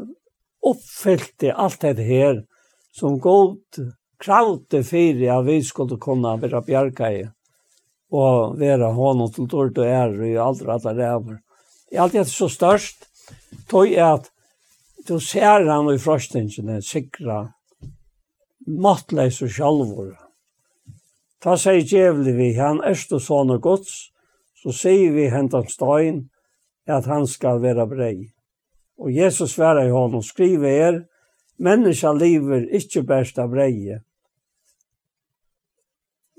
oppfyllte alt det her som godt kravte fyrir at vi skulle kunne være bjerga i og være hånden til dårlig og ære i aldri alle ræver. I alt det er så størst, tog er at du ser han i frostingen sikra måttleis og sjalvore Ta seg djevelig vi, han erste sånne gods, så sier vi hentan stein, at han skal være brei. Og Jesus sverar i honom, skriver er, menneska lever ikkje best av breie.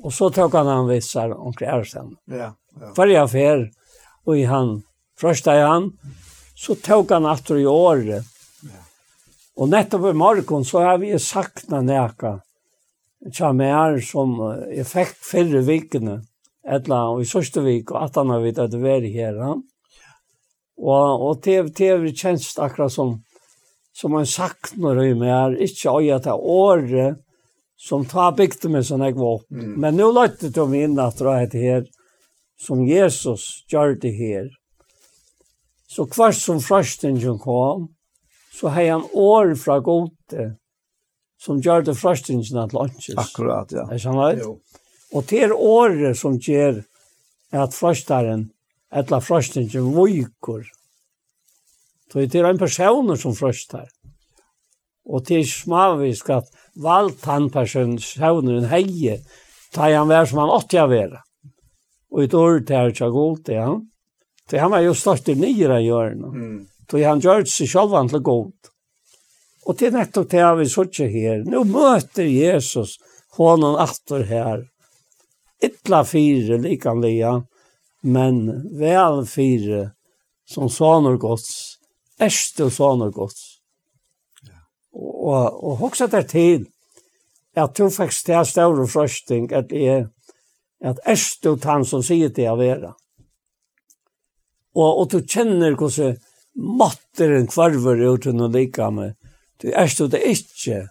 Og så tok han han vissar om ærsten. Ja, ja. Før jeg fer, og i han, frøsta i han, så tok han atter i året. Ja. Og nettopp i morgen så har vi sakna neka tja mer som jeg fikk fyrre vikene, etla, og i sørste vik, og at han har vidt at det var her. Ja. Og, og det, det er kjenst akkurat som, som en sakner i mer, ikke øye til året, som ta bygde meg som jeg var opp. Mm. Men nå løtte de inn at det er her, som Jesus gjør det her. Så kvart som frøstingen kom, så har han år fra gode, som gjør det frøstringene at åndsjes. Akkurat, ja. Er sånn right? Jo. Og det er året som gjør at frøstaren, eller frøstringen, viker. Så det er en person som frøstar. Og det er smavisk at valgt han personen, søvnen, heie, ta han vær som han åtte av være. Og et år til er ikke god til han. Så han var jo størst i nyere hjørne. Mm. Så han gjør seg selv til god. Og det er nettopp det vi sier her. Nå møter Jesus honom atter her. Ytla fire likanlige, men vel fire som saner gods, erste saner gods. Og, og hoksa der til at du fikk sted større frøsting at jeg at erste han som sier det å være. Og, og du kjenner hvordan matteren kvarver ut under lika med Du er stod det ikke.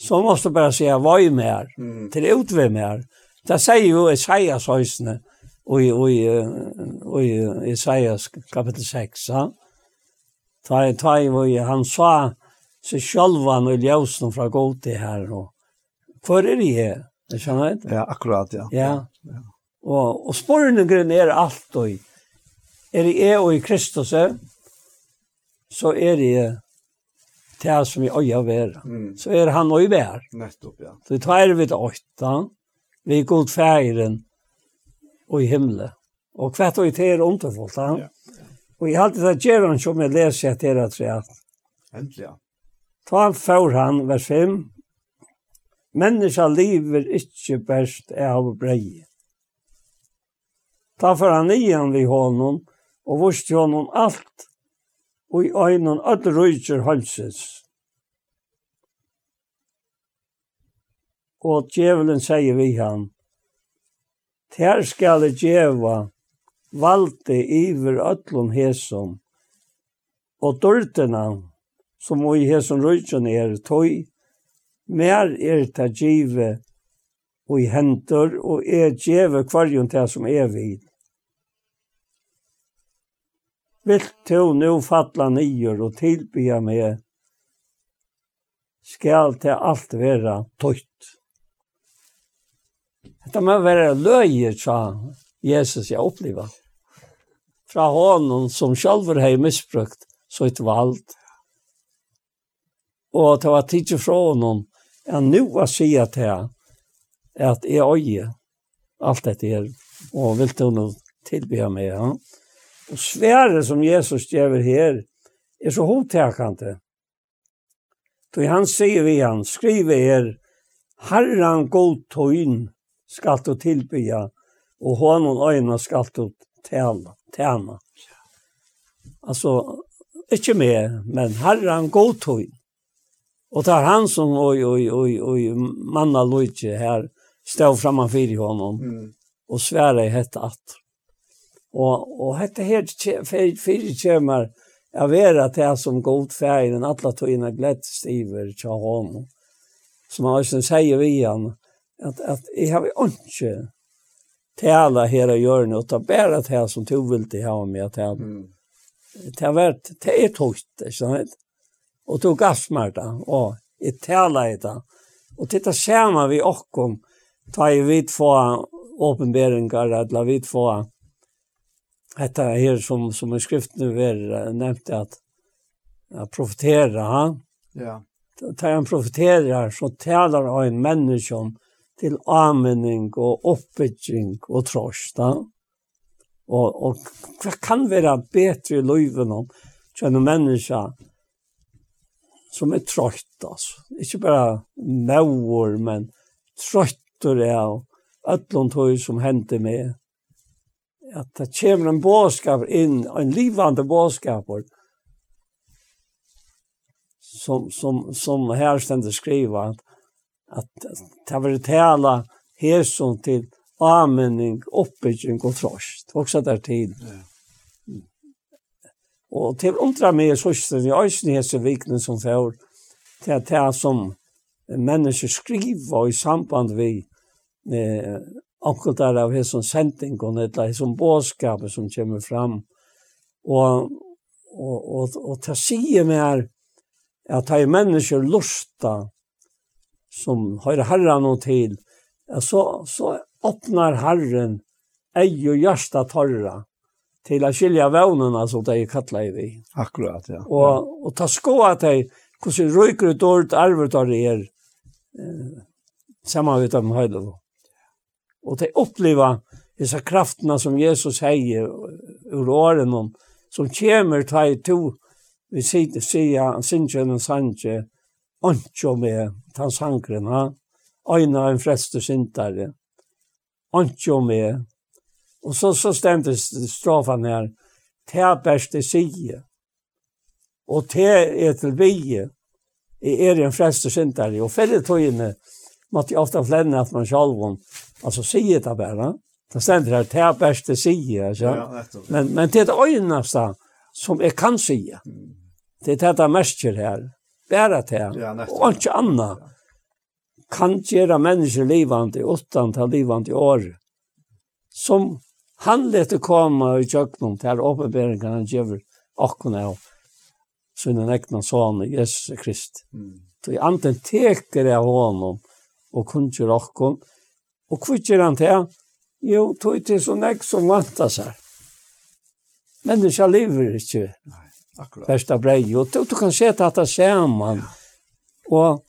Så måste du bara säga, vad är mer? Mm. Till ut vi mer. Det säger ju Isaias høysene, og i Isaias kapitel 6. Ja? Ta, ta, han sa seg självan och ljusen från god till här. Och, Hvor er det her? Det skjønner jeg? Ja, akkurat, ja. Ja. ja. Og, og spørrende grunn er alt og Er det jeg og i Kristus, så er det det som vi øye være. Mm. Så er han øye vær. Nettopp, ja. Så vi tar vi til åtta, vi er god feiren og i himmelen. Og hvert og i ter underfullt, ja. ja. Og jeg halte det gjør han som jeg leser etter at det er. Endelig, ja. Ta han for han, vers 5. Menneska lever ikke best av brei. Ta for han igjen vi honom, og vurste honom alt og i øynene alle røyker halses. Og djevelen sier vi han, Ter skal jeg djeva valde iver ötlun hesom, og dørtena som i hesom røyken er tøy, mer er ta djive og i hendur, og er djeve kvarjon til som er vid. Vill du nu falla nyer og tilbya meg, skal det alt vera tøyt. Det må være løyer, sa Jesus jeg oppleva. Fra honom som sjálfur hei misbrukt, så et valgt. Og det var tidsi fra honom, en nu var sia til at jeg øye alt dette her, og vil du nå tilbyr meg, ja. Og svære som Jesus gjør her, er så hovedtekende. Då han sier vi han, skriver her, Herren god tøyn skal du tilbya, og honom øyne skal du tjena. tjena. Alltså, ikke mer, men Herren god tøyn. Og det er han som, oi, oi, oi, oi, manna lojtje her, stå framan fyrir honom, mm. og svære i hette atter. Og, og hette her fyrir kjemar jag vera til det som god färg den alla tojna glätt stiver tja hon. Som han også sier vi han at, at jeg har ikke tala her og gör noe, ta bare til som tog vil til ha med at han. Mm. Det har vært, det er är tost, så vet. Och tog og jeg tala i det. Och titta ser man vi och ta i vidt få åpenberingar eller vidt vid få detta här som som i skriften är nämnt att att profetera han. Ja. Tar han profeterar så talar en människa till användning och uppbygging och trosta. Och och vad kan vara bättre i livet om en människa som är trött alltså. Inte bara mår men tröttor är det öllon tog som hände med at det kommer en bådskap inn, en livande bådskap, som, som, som her ständer skriva, at, at det var tala hesson til anmenning, oppbygging og trost, også der tid. Ja. Mm. Og til undra meg, søsteren, i øyne hese viknen som fjord, til at det som mennesker skriver i samband vi eh, onkel der av hesson sendingen, eller hesson bådskapet som kommer fram. Og, og, og, og ta si mer at det er mennesker lusta som har herren noe til, så, så åpner herren ei og hjärsta torra til å skilja vevnene som de kattler i vi. Akkurat, ja. Og, og ta sko at de, hvordan røyker ut dårlig arvet av er, eh, sammen med dem høyde. Och de uppleva disse kraftene som Jesus säger ur årene, som kommer til to vi sier, sier han synjer den sanje ancho med tan sankren ha? En freste syntare ancho med Og så så stämde strafan här beste sige og te är till vi er en frester og och togene, måtte jeg ofte flenne at man själv Alltså säger det bara. Det ständer här, det är bäst att säga. Alltså. Ja, men, men det är det ögonaste som jag kan säga. Det är det här märker här. Bara det här. Ja, och inte annat. Ja. Kan göra människor livande, utan ta livande år. Som han lette komma i tjöknum till åpenberingen han gör och av sina egna son Jesus Krist. Mm. Så anden teker av honom och kunde och Og hva gjør han til? Jo, tog til så nek som vant av seg. Menneska lever ikke. Nei, akkurat. Versta brei. Og du, du kan se at det ser man. Ja. Og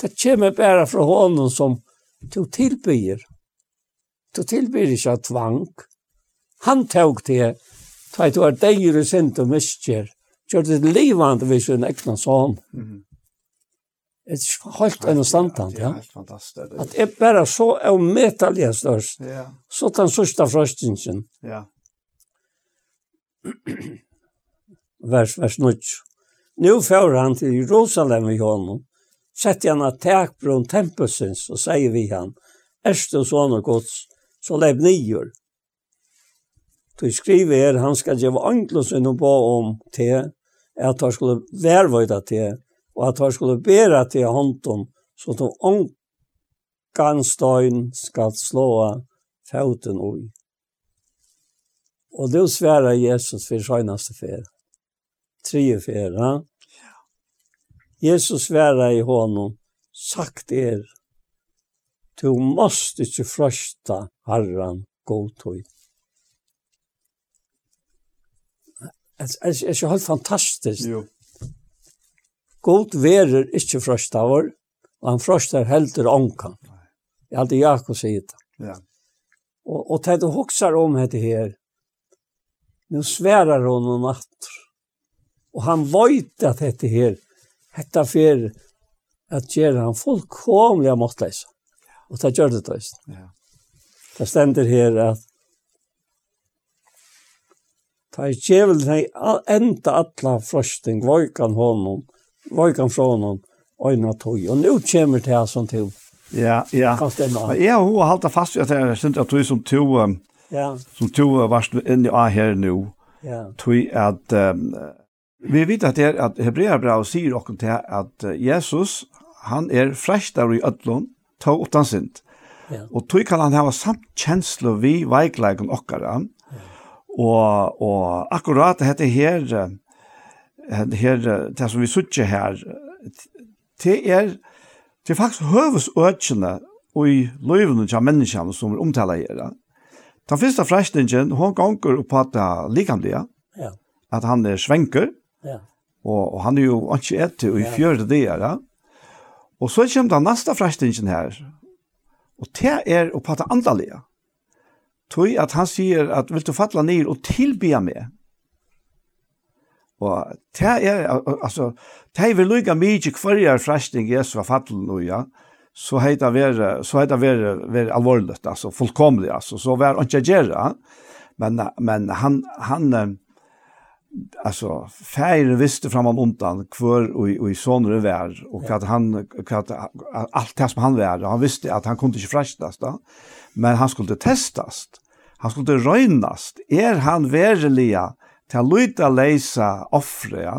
det kommer bare fra hånden som du tilbyr. Du tilbyr ikke av tvang. Han tog til Ta et år deir i sint og miskjer. Gjør det livande vis en egnan sånn. Mm -hmm. Det er helt en standard, ja. Det er helt fantastisk. At jeg bare så er metallig størst. Ja. Så den sørste frøstingen. Ja. vers, vers 9. Nå får han til Jerusalem i hånden. Sette han et takbron tempelsens, og sier vi han, Erst og sånn og gods, så lev nyer. Du skriver her, han skal gjøre ånglåsen og ba om til, at han skulle værvøyda til, og at han skulle bæra til hånden, så at han støyn skal slå fauten ui. Og det sværa Jesus for søgnaste fer. Tre fer, ja. Jesus sværa i honom, sagt er, du måst ikkje frøsta harran godtøy. Det er ikke helt fantastisk. Jo God verer ikke frøstavar, og han frøstar heldur ånkan. Jeg hadde Jakob sier det. Ja. Og, og til du hoksar om dette her, nu sværar hon om natt. Og han veit at dette her, dette fer at gjøre han fullkomlig måttleis. Og det gjør det tøyst. Ja. Det stender her at Ta i djevel nei enda alla frosting, vojkan honom, var fra noen øyne tog. Og nå kommer det her som til. Ja, ja. Kan stemme. Men jeg har holdt fast i at jeg synes at du som to, ja. som to varst inn i A her nå, ja. tog at um, vi vet at, det, at Hebreabra sier dere til at Jesus, han er frestar i ødlån, tog utan sint. Ja. Og tog kan han ha samt kjenslo vi veikleikon okkara. Ja. Og, og akkurat dette her, her, det som vi sitter her, det er, det er faktisk høves økene i løyvene til menneskene som er omtaler her. Den første frestingen, hun ganger på at det er likamlige, ja. at han er svenker, ja. og, og han er jo ikke etter i fjørte det ja. Og så kommer den neste frestingen her, og det er på at det andalige. Tøy at han sier at vil du falle ned og tilbe meg, Og det er, altså, det er vel lykka mye kvarjar frasting Jesu av fattelen og ja, så heit det være, så heit det være, være alvorlig, altså, fullkomlig, altså, så var han ikke gjøre, men, men han, han, alltså färre visste fram om undan kvar och och i sonre vär och att han att allt det som han var. Han visste att han kunde inte frästas då men han skulle testas han skulle rönas är han verkliga til lyta leisa offre, ja.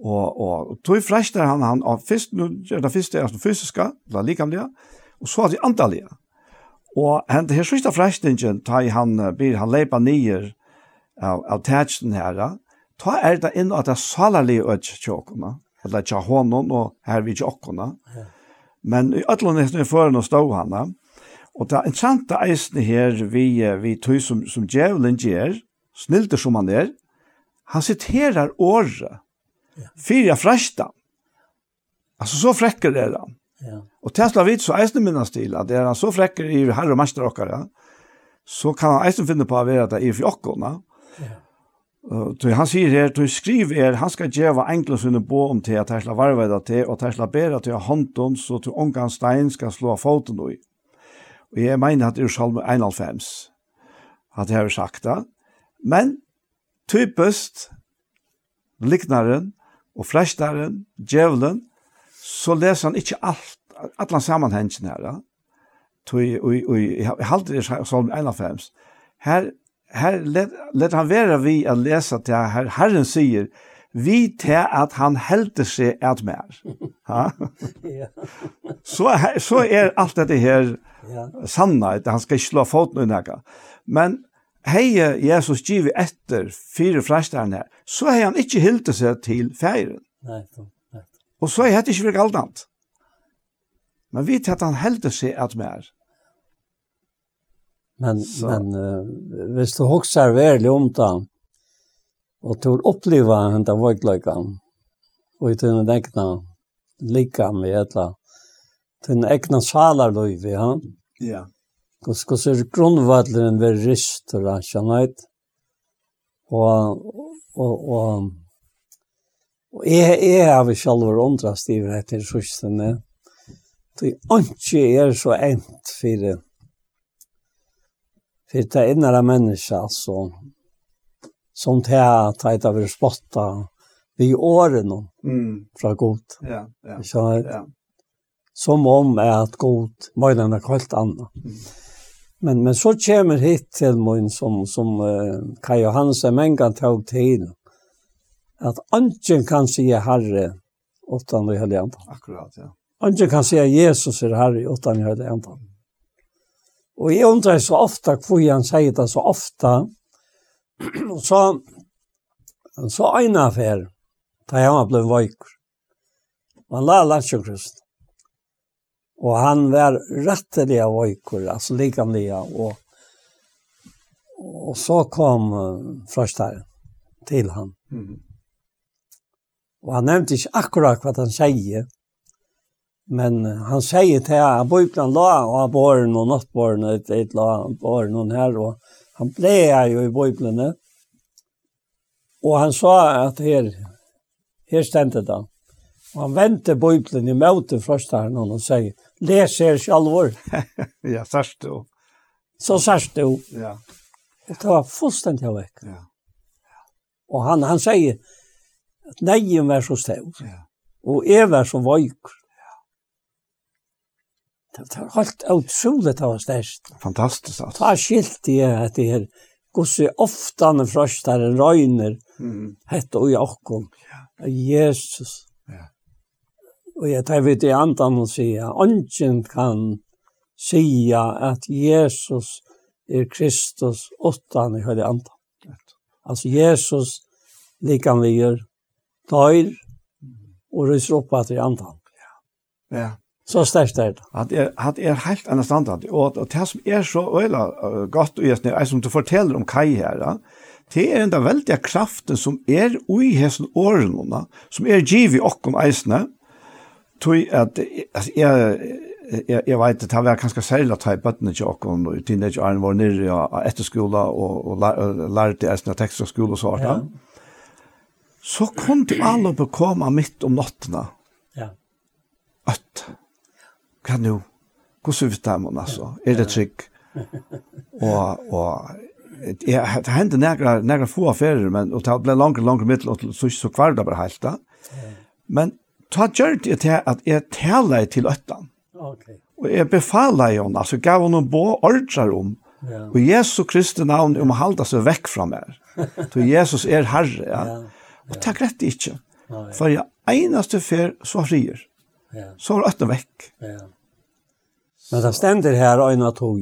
Og, og, og tog freshtar han, han av fyrst, nu gjør det fyrst, det er fysiska, det likamlige, og så er det andalige. Og han, det her sista frestingen, ta han, blir han leipa nyer av, av tætsen her, da ta er det inn at det er salerlige øtj tjåkene, eller tja hånden og her vi tjåkona. Men i ætlån er det foran å stå hana, og det er interessant sant eisne her vi, vi tog som, som djevelen gjør, snilter som han er, han citerar året fyra frästa. Alltså så fräcker det han. Ja. Och Tesla vet så eisne minnas stil, att det är han så fräcker i herre og mester okkara, så kan han eisne finna på att vara det i fjokkona. åkorna. Ja. Uh, han sier her, du skriver er, han skal djeva enkla sunne bo om til at hersla varveida til, og at hersla bera til av hånden, så til ångan stein skal slå foten ui. Og jeg mener at det er salme 91, at jeg har sagt det. Men typisk liknaren og flestaren, djevelen, så leser han ikke alt, alle sammenhengen her. I halvdelen en Salm 51. Her, her let, han være vi å lese til her Herren sier, vi til at han helder seg et mer. Ha? så, her, så er alt dette her sannet, han skal ikke slå foten under. Men hei Jesus givet etter fire fresterne, så hei han ikke hilde seg til feiren. Nei, nei. Og så hei hette ikke virke alt Men vi tatt han hilde seg at mer. Men, så. men uh, hvis du hoksar verlig om det, og du oppleva han da vøgløykan, og i tunne dekna lika med etla, tunne ekna salarløyvi, ja? Ja. Kus kus er grunnvalleren ved rist og rasjonait. Og, og, og, og jeg, jeg har selv undrast i det til sørstene. Det er ikke er så ent for det. for det innere menneske, altså, som det er teit av spotta vi årene mm. fra god. Ja, ja, ja. Som om er at god, møyden er kvalt annet. Mm. Men, men så kommer hit til min som, som uh, Kai Johansen mengan tog til, at ønsken kan si Herre, åttan i hele andan. Akkurat, ja. Ønsken kan si Jesus er Herre, åttan i hele andan. Og jeg undrer så ofta hvor han sier det så ofta, og så, så øyne affær, da jeg var blevet vøyker. Man la landsjøkristen. Og han var rettelig av øyker, altså likamlige. Og, og så kom uh, til han. Mm. Og han nevnte ikke akkurat hva han sier, men han sier til at han bor blant la, og han bor noen nattbåren, et, et la, han bor noen her, og han ble jo i bøyblene. Og han sa at her, her stendte det. Og han ventet bøyblene i møte først her, og han sier, leser sjalvor. ja, sørst du. Så sørst du. Ja. Det var fullstendig av vekk. Ja. Og han, han sier at neien var så stor. Ja. Og jeg var så vøyk. Ja. Det var helt utrolig det var størst. Fantastisk. Altså. Da skilt i at det her gosse ofta når frøstaren røyner mm. hette og jakken. Ja. Jesus. Og jeg tar vidt i andan og sier, «Ongen kan sia at Jesus er Kristus åttan i høyde andan». Altså Jesus likan vi gjør døyr og ryser opp at i andan. Ja. ja. Så sterkt er det. At er, at er helt annan standard. Og, og det som er så øyla godt og gjestene, er som du forteller om Kai her, ja, det er den veldige kraften som er ui hessen årene, som er giv i okkom eisene, tog at, altså, jeg, jeg, jeg vet at det var ganske særlig at jeg bøttene til åkken, og teenageåren var nere av etterskola, og, og og lærte jeg tekst og skole og så ja. Så kom de alle oppe komme midt om nattene. Ja. Øtt. Hva nå? Hvordan vet jeg man, altså? Er det trygg? og, og jeg, det hendte nægra, nægra få affærer, men, og det ble langere, langere middel, og så ikke så kvar det bare helt da. Men ta gjør det til at jeg taler til øtten. Okay. Og jeg befaler henne, altså gav henne bå ordrer om, ja. og Jesu Kristi navn om å halda seg vekk fra meg. Så Jesus er herre, ja. ja. Og det greit ikke. Ja. For jeg eneste fer så frier. Ja. Så er øtten vekk. Ja. Men det stender her og tog.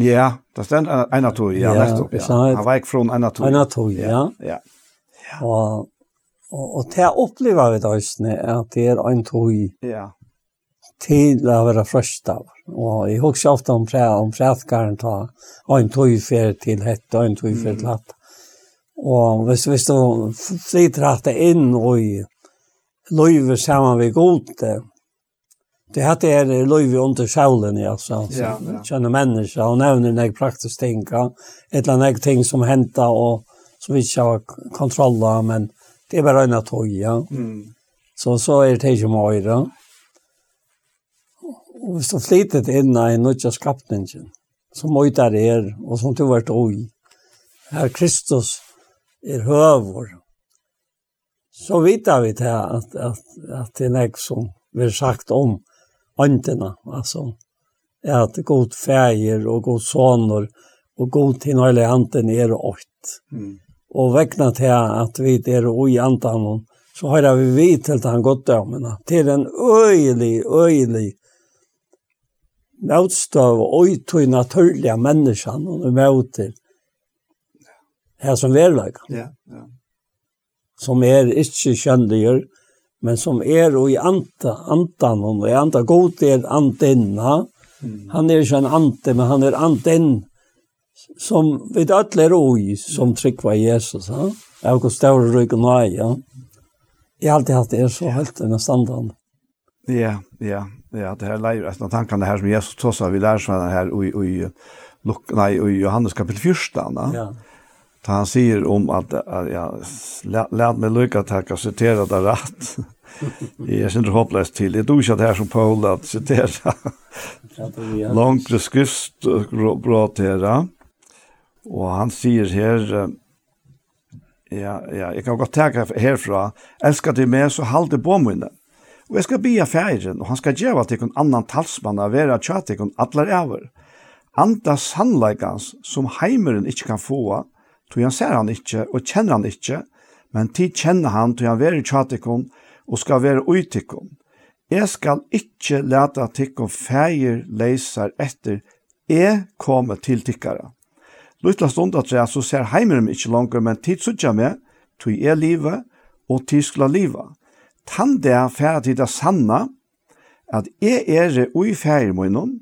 Ja, det stender en av tog, ja, ja nettopp. Ja. Han var ikke fra en av tog. En tog, ja. Ja. ja. ja. Og Og, og det opplever vi da at det er en tog ja. til å være frøst av. Og jeg husker ofte om præ, om prætkaren ta en tog fer til hett og en tog fer til hatt. Og hvis, hvis du flyter hatt inn og løyver sammen vi gode, det, Det er løyver under själen ja, så, alltså. Ja, ja. mennesker og nevner nämner när praktiskt tänka et eller annet ting som henter og så vi ska kontrolla men Det är bara tog, ja. Mm. Så så är det inte mer. Och så flitet inn i nutja skapningen som møytar er, og som du vært oi. Her Kristus er høver. Så vet vi til at, at, at det er nek som vi har sagt om åndene, altså, at god feir og god soner og god tinnøylig anten er åkt. Mm og vekna til at vi er og i andan så har vi vidt til han gått dømene. Til en øylig, øylig motstøv og øytøy naturliga mennesker og vi møter her som verlegger. Ja, ja. Som er ikke kjønnegjør, men som er og i anta, antan, og i anta god er andinna Mm. Han er ikke en ante, men han er antenna som vi alle er oi, som tryggva Jesus, ja. Jeg har gått større rygg og nøy, ja. Jeg har alltid hatt det er så helt enn standard. Ja, ja, ja, det her leir, etter tankene her som Jesus tås av, vi lærer sånn her i, i, nei, i Johannes kapitel 14, ja. ja. Da han sier om at, ja, lær meg lykke at jeg kan sitere det rett. Jeg er ikke håpløst til. Jeg tror ikke at det som Paul at sitere. Långt skrift bra til det. Og han sier her, ja, ja, jeg kan godt tenke herfra, elskar du meg, så halde på minne. Og jeg skal bia færen, og han skal gjøre til en annan talsmann av vera tja til en atler over. Anda sannleikans som heimeren ikkje kan få, tog han ser han ikkje og kjenner han ikkje, men tid kjenner han tog han vera tja til og skal vera ui til Jeg skal ikkje leta tikkon fæger leisar etter, jeg kommer til tikkara. Lutla stund at jeg så ser heimeren meg ikke langer, men tid suttja meg, tog er livet, og tid skulle livet. Tann det er færa til det sanna, at jeg er ui færa munnen,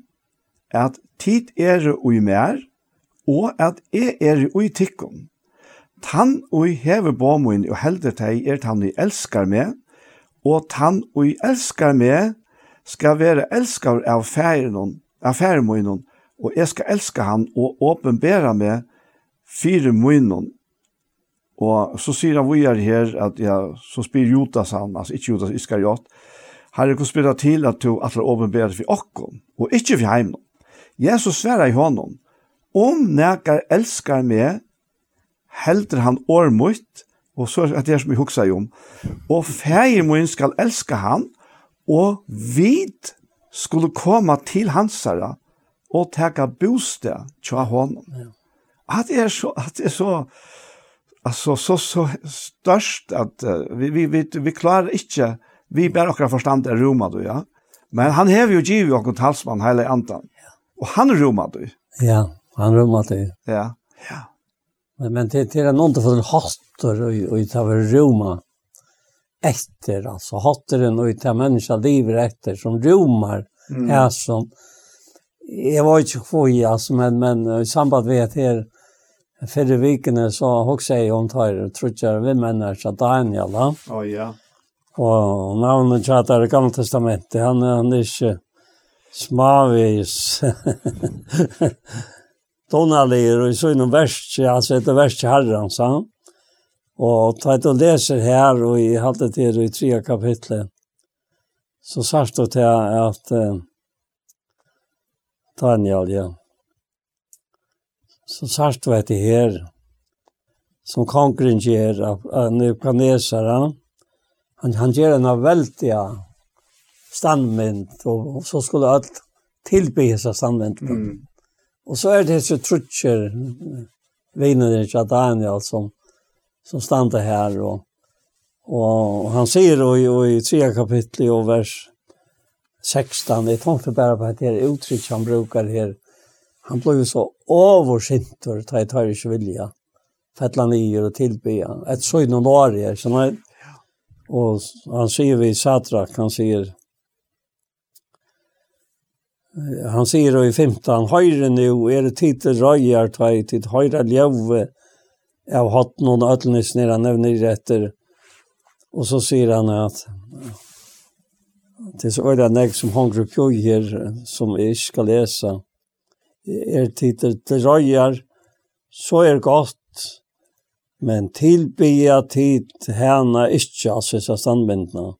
at tid er ui mer, og at jeg er ui tikkun. Tann ui hever bomun og helder teg er tann ui elskar meg, og tann ui elskar meg skal være elskar av færa av færa og jeg skal elske han og åpenbære meg fire munnen. Og så sier han vi er her, at ja, så spyr Jotas han, altså ikke Jotas Iskariot, herre, hvordan spyr det til at du atler åpenbære for okken, og ikke for heimen. Jesus sverar i honom, om nekar elskar meg, helder han årmutt, og så er det som vi huksa om, og feir min skal elska han, og vid skulle komme til hansara, og teka bostad tja honom. Ja. At det er så, at det er så, altså, så, så størst at uh, vi, vi, vi, vi klarer ikke, vi ber akkurat forstand er roma du, ja. Men han hever jo givet jo talsmann hele andan. Ja. Og han roma du. Ja, han roma du. Ja, ja. Men, men det, det er noen til å få hatter og, og ta over roma etter, altså hatteren og ta menneska livet etter som romar, mm. er som, jeg var inte kvoj altså, men men i samband med at her fyrre vikene så också jag om tar trutjar vi männer så Daniel va. Ja ja. Og navnet tjater i gamle testamentet han han er ikke smavis. Donalir og så inom värst alltså ett herren, sa han. Og ta et og leser her, og i halte til i tre kapitlet. Så sagt det uh, Daniel, ja. Så sagt var det her, som kongren gjør av, av Nebuchadnezzar, han, han gjør en av veldige standmynd, og, og så skulle alt tilby seg standmynd. Mm. Og så er det disse trutcher, vinner ikke Daniel, som, som stander her, og, og han sier jo i, i 3 kapittel og vers 16, Jeg tar inte bara på at det er uttryck han brukar här. Han blev så översintor, ta i tar i vilja. Fettla nyer och tillbya. Ett så innan år är så när och han säger vi Satrak, han säger han säger i 15, höjre nu är det titel röjar ta i till höjra ljove har hatt någon ötlnis nere, han nämner rätter. Och så säger han att Det er så øyla nek som hongru pjoj her, som jeg ikke skal lesa. Er titel til røyar, så er godt, men tilbya tid hana ikkje, altså disse standbindene.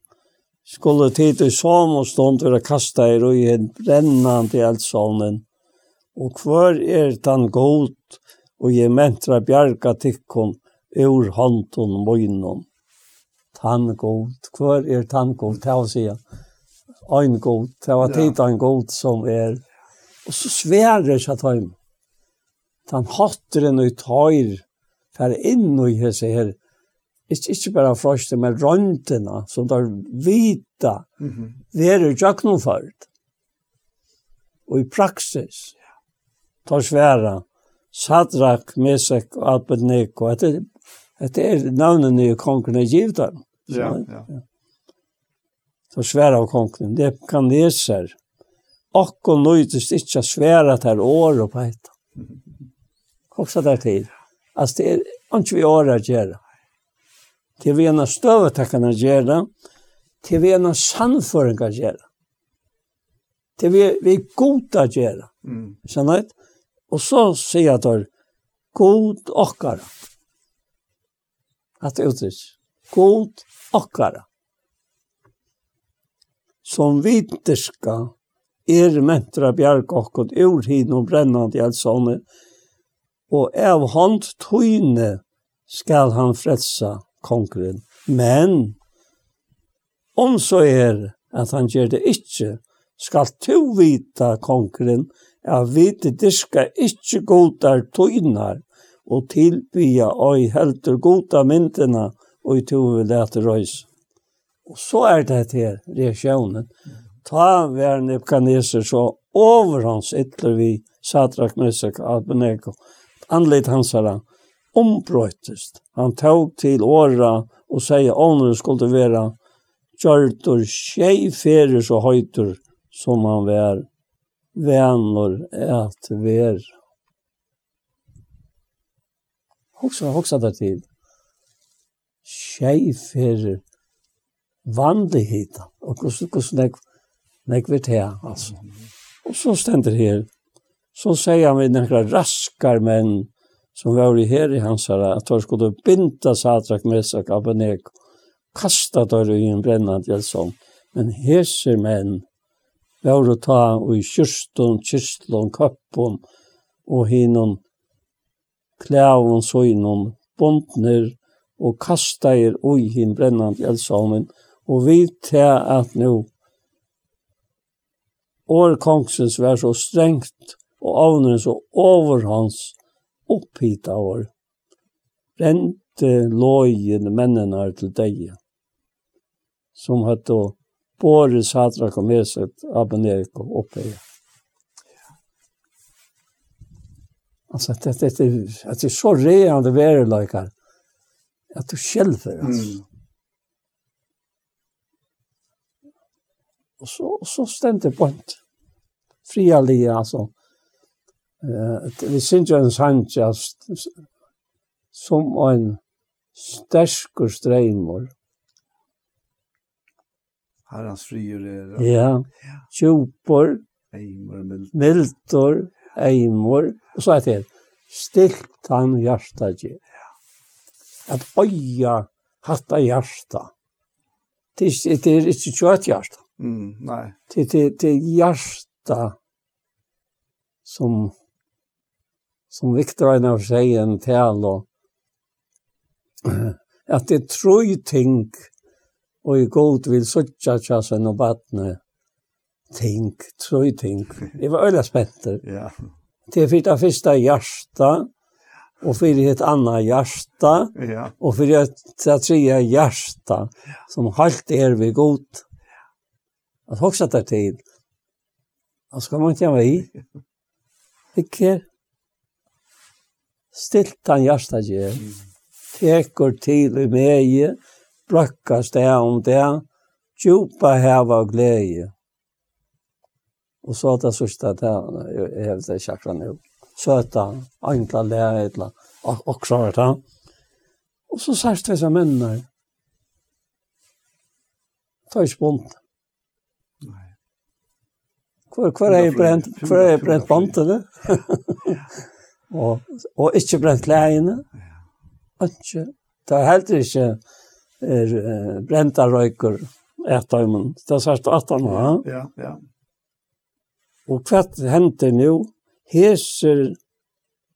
Skulle tid i som og stund være kasta i røyen, brennande i eldsovnen, og hver er den god, og jeg mentra bjerga tikkon, ur hånden møgnen. Tan god, hver er tan god, til å en god. Det var tid en god som er. Og så sverer seg at han. Han hatter en og tar for inn og hese her. Ikke, ikke bare frøste, men røntene som tar vita mm -hmm. verer jøknumført. Og i praksis tar sværa Sadrak, Mesek og Abednego. Det, det er navnene i kongene givet dem. Ja, ja. ja så svära av kongen. Det kan läser. Och och nöjdes inte svära att här år och på ett. Också där till. Alltså det är inte vi år att göra. Det är vi ena stövet att kunna göra. Det är vi en av sannföring att göra. Det är vi, vi är goda att göra. Mm. Sen Och så säger jag då, god åkare. Att det uttrycks. God åkare som viterska er mentra bjerg okkot ur hin og brennande elsone, og av hand tøyne skal han fredsa kongren. Men, om så er at han gjør det ikkje, skal to vita kongren, at vite diska ikkje godar tøynar, og tilbya oi helter goda myndina, og i tove lete røys. Og så er det her reaksjonen. Ta vær Nebuchadnezzar så over hans ytler vi Satrak Mesak Abednego. Anleit hans her ombrøytest. Han tog til åra og sier ånden skulle være kjørtur tjej ferer så høytur som han vær vänner at vær. Hoxa, hoxa det til. Tjej vanlig hita. Og hvordan nek, nek vi til, altså. Og så stender her, så sier han vi nekra raskar menn som var i her i hans her, at de skulle binda Satrak, Mesak, Abenek, kasta døyre i en brennande gjeldsånd. Men hese menn var å ta i kyrstun, kyrstun, køppun, og hinun, klævun, søynun, bondner, og kastair ui hin brennande gjeldsånden, Og vi til at nå år kongsens var så strengt og avnen så over hans opphita år. Rente lojen mennene til deg som hadde båret Sadrak og Meset, Abenek og Oppeia. Alltså det det, det, att det är så reande verilaikar att du skälver alltså. Mm. Och så, och så stämde på inte. Fria lia, alltså. Eh, vi syns ju en sancha som en stärsk streimur. strejmor. Herrans frier er. Ja, tjopor, eimor, miltor, eimor, og så er det stilt han hjarta hjärtadje. At øya hatta hjarta. Det er ikke kjøtt hjarta. Mm, nei. Det det det hjärta som som Victor Einar sier en tal og at det tror ting og i god vill söka chasen och batne ting tror ting. Det var øyla spänt. ja. Det fick det første hjärsta og for et annat hjärsta ja. og for ett tredje hjärsta som halt er vi gott att hoxa där till. Och så man inte jag i. Ikke stilt han hjärsta ger. Tekor til i mig, brackast det om det, djupa häva och glädje. Og så att det sista där, jag hävde det chakra nu. Söta, enkla lära, och, och så där. Och så särskilt dessa männen. Ta i spunt. Hvor, hvor er jeg brent, hvor er jeg brent bantene? og, og ikke brent leiene. Ikke. Det er heller ikke er, uh, brenta røyker etter imen. Det er sært at han har. Ja, ja. Og hva hender nå? Heser,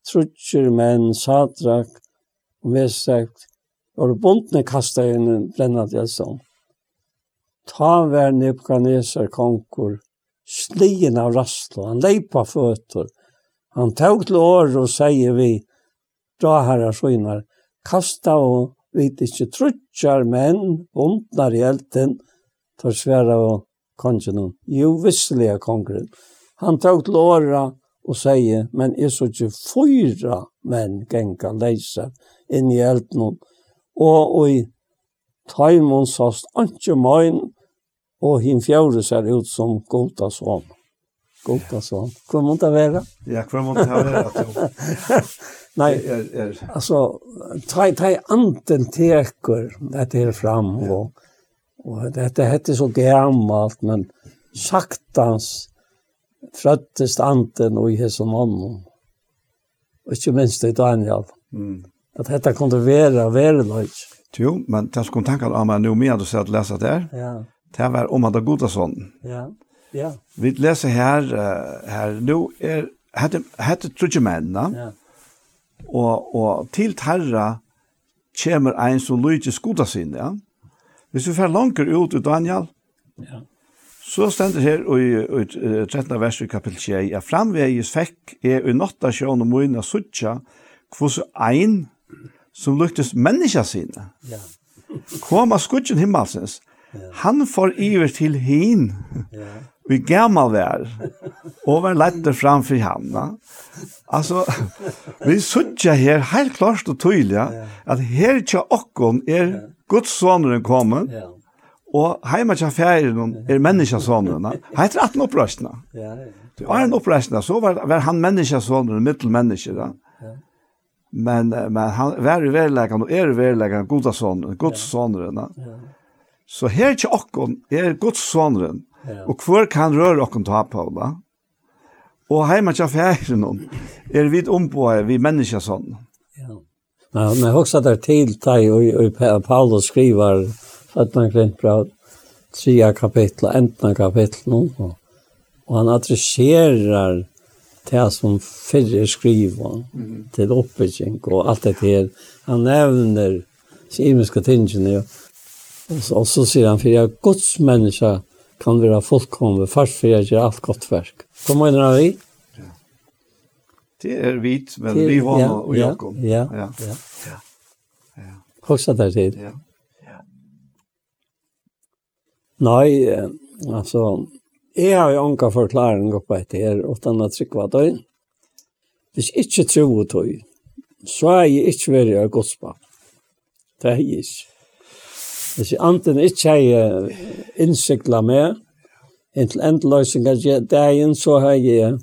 trutcher menn, sadrak, og vedstrekt, og bondene kastet inn en brennende gjeldsånd. Ta vær Nebuchadnezzar konkur, snien av rastlo, han leipa føtter. Han tog til år og sier vi, dra herra skjønner, kasta og vit ikkje trutjar menn, bondnar i elten, tar sværa og kongen Jo, visselig er kongren. Han tog til åra og sier, men er så ikke fyra menn genga leisa inn i elten, og, og i taimon sast, anki møyn, og hin fjore ser ut som goda sånn. Goda sånn. Hva må det være? Ja, hva må det være? Nei, er, er. altså, ta, ta anten teker dette her fram, ja. og, og dette hette så gammalt, men saktans frøttest anten og i hese mannen. Og ikke minst i Daniel. Mm. At dette kunne være, være løs. Jo, men det skulle tanken av meg nå med at du ser at lese det her. Ja Det var om han goda sånn. Ja, ja. Vi leser her, uh, her nå er, hette, hette trudje mennene, ja. og, og til terra kommer en som lyder skoda sin, ja. Hvis vi fer langer ut i Daniel, ja. så stender her i, i, i 13. vers i kapittel 6, ja, framvegis fekk er i notta sjån og moina suttja kvos ein som lyktes menneska sine. Ja. Koma skutjen himmelsens, Han får iver til hin. Ja. Vi gammal vær. Og var lette framfor va? Altså, vi suttja her helt klart og tydelig at her tja okkon er Guds sonren kommet, og heima tja færen er menneska sonren. Heit er 18 Ja, Det var en opprøstna, så var, var han menneska sonren, mittelmenneske da. Men, men han var i verleggen, og er i verleggen, goda sonren, Guds sonren. Ja. Så her til okkon er Guds sonren, ja. og hver kan røre okken ta på, da? Og heima til færen er vi omboet vi mennesker sånn. Ja. Men jeg har også der til deg, og, og Paulus skriver, at man glemt bra, trea kapitlet, enten kapitlet, og, og han adresserer det som fyrre skriver mm. til oppbygging og alt det her. Han nevner imenska tingene, og Og så sier han, for jeg er Guds menneske kan være fullkomne, først for jeg gjør alt godt verk. Hva mener han vi? Det er vit, men det, vi har ja, og Jakob. Ja, ja, ja. ja. ja. Hvordan er det? Ja. ja. Nei, altså, jeg har jo anka forklaring oppe etter her, utan at hva døgn. Hvis jeg ikke tror og tog, så er jeg ikke veldig av godsbap. Det er jeg ikke. Hvis jeg anten ikke har innsikla med, inntil endløsning av dagen, så har jeg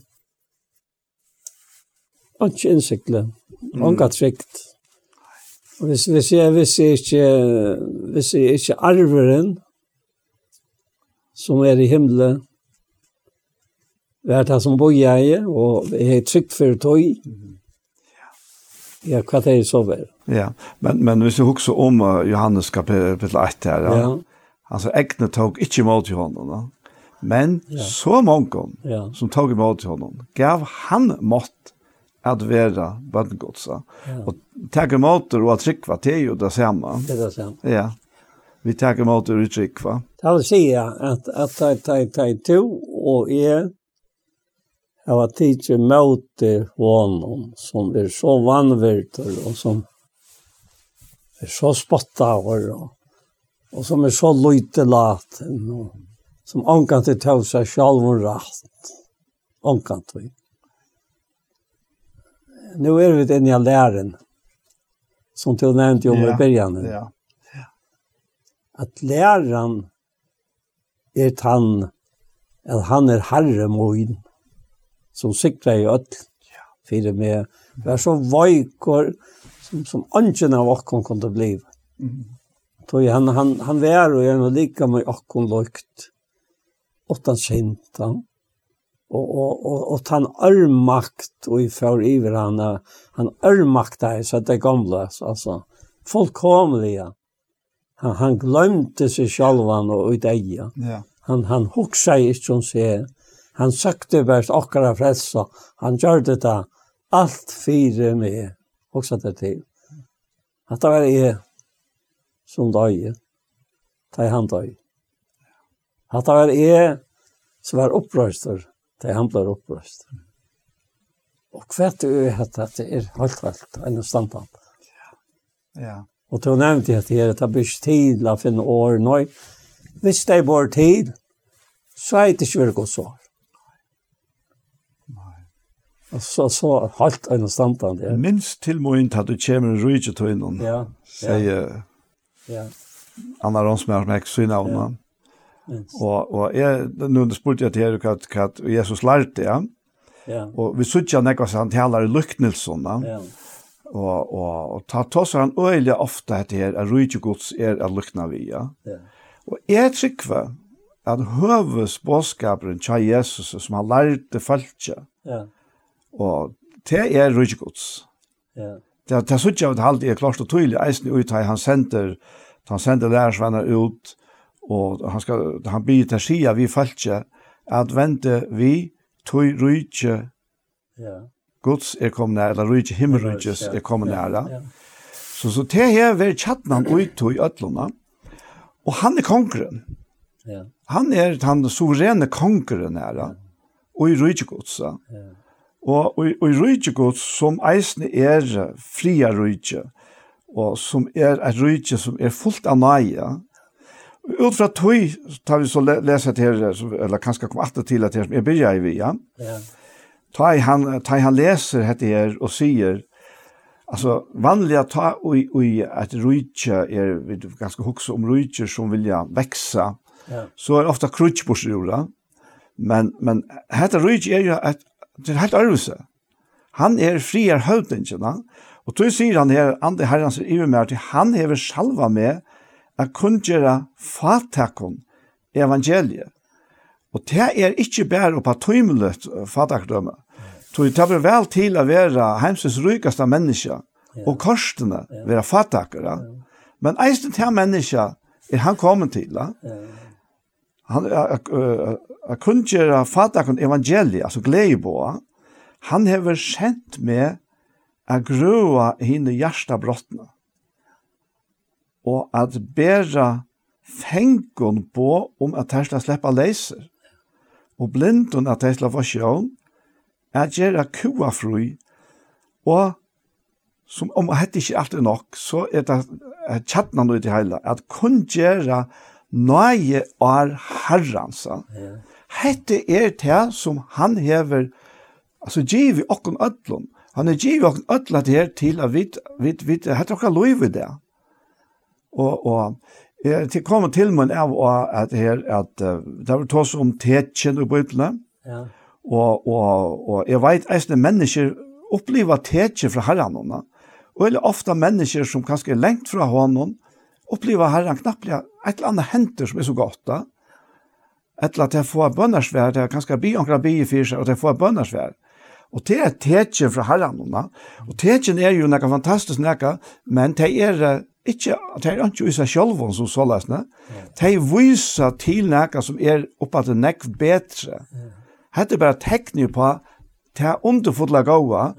ikke innsikla, ikke trygt. Og hvis, hvis, jeg, hvis, jeg ikke, hvis jeg ikke arveren, som er i himmelen, hva er det som bor jeg, og jeg er trygt for tog, mm Ja, hva det er så vel. Ja, men, men hvis du husker om Johannes kapitel 1 her, ja. ja. altså egne tog ikke imot honom, da. men ja. så mange ja. som tog imot honom, gav han mått at være bønnegodsa. Ja. Og tag imot og at trykva, det er jo det samme. Det er det samme. Ja, vi tag imot og trykva. Det vil si at, at, at, at, at, at, at, at, at, at, av at ikke møte honom som er så vanvirter og som er så spotta over og, og som er så løyte laten og som omkant til tøv seg selv og rett. Omkant vi. Nå er vi inne i læren som du nevnte jo ja, i början. Ja, ja. At læreren er tann, at han er herre moin som sikra i öll fyrir meg. Vær så vajkor som, som angen av okkon kunde bli. Mm. Tog han, han, han var og gjerne lika med okkon lukt. Åttan sintan. Og, og, og, og han ørmakt og i fjør iver han, han ørmakta i så det gamle, altså. Fullkomlige. Han, han glömte seg sjálvan og ut eia. Ja. Han, han hugsa i som seg, Han søkte vers okkara frelsa. Han gjør det da. Alt fire med. Og satt det til. At det var jeg som døg. Da han døg. At det var jeg som var opprøster. Da han ble opprøster. Og hvert er at det er helt velt. En standpunkt. Ja. ja. Og du nevnte at det er at det blir tid til å finne år nå. Hvis det er vår tid, så er det ikke veldig godt svar. Så, så halt en standard, ja. Minst til moin at du kommer rydget til innom, ja, sier ja. Anna Ronsmer, som jeg ikke syner av henne. Og, og jeg, nå spurte jeg til her, hva, hva Jesus lærte, ja. Ja. Og vi sutja nekva seg han talar i lyknelsona. Ja. Og, og, og ta toss han øyelig ofte etter her, at rujtje gods er at lukna vi, ja. ja. Og jeg tryggva at høves båskaperen tja Jesus som han lærte falskja, ja. Og det er rydgjegods. Ja. Det, det synes jeg at halvt er klart og tydelig, eisen ut han sender, han sender lærersvenner ut, og han, skal, han blir til sida vi falskje, at vente vi tog rydgje ja. gods er kommet nær, eller rydgje himmelrydgjes er kommet nær. Ja. Så, så det her var tjattnan ut i øtlåna, og han er kongren. Ja. Han er han suverene kongren her, og i rydgjegodsa. Ja. Og, og, og i rydde som eisne er fria rujtje, og som er et rujtje som er fullt av nøye, Ut fra tøy, tar vi så leset her, eller kanskje kom alltid til at her som jeg begynner i vi, ja. ja. Ta i han, ta i han leser dette her og sier, altså vanliga ta i, i att rydtje, är vi ganska hukse om rydtje som vill ja växa. ja. så är ofta krutch på sjura. men, men heter rydtje är ju att Det er helt ærelse. Han er frier høvdingene, og då sier han her, andre herren som iver med, at han hever salva med at kunngjøre fatakon evangeliet. Og det er ikke bare på tøymelet fatakdømme. Så det tar vel til å være heimsens rykeste menneske, og korsene være fatakere. Men eisen til menneske er han kommet til, da han a kunjera fatta kun evangelia alltså glädjeboa han hevur sent med a grua hinne hjärsta brotna og at bera fengon på om at tersla sleppa leiser og blindun at tersla for sjån at gjerra kua fru og som om hetti ikke alt er nok så er det tjattna noe til heila at kun gjerra nøye er herrens. Ja. Hette er det som han hever, altså giv i okken ødlom. Han er giv i okken det her til at vi, vi, vi, hette okker lov i det. Og, og jeg til kom til meg av at her, at uh, det var tås om tetjen og bøyblene. Ja. Og, og, og jeg vet eisne mennesker opplever tetje fra herranene. Og det er ofte mennesker som kanskje er lengt fra hånden, oppleva herren knapplega et eller annet henter som er så godt da. Et eller annet til å få bønnersvær, jeg kan kanskje bli omkring bi i fyrse, og til å få bønnersvær. Og det er tetsjen fra herren henne, og tetsjen er jo noe fantastisk noe, men det er ikke, det er ikke i seg selv som så løsne, det er viser til noe som er oppe til nekk bedre. Hette er bare tekning på det er underfodla gåa,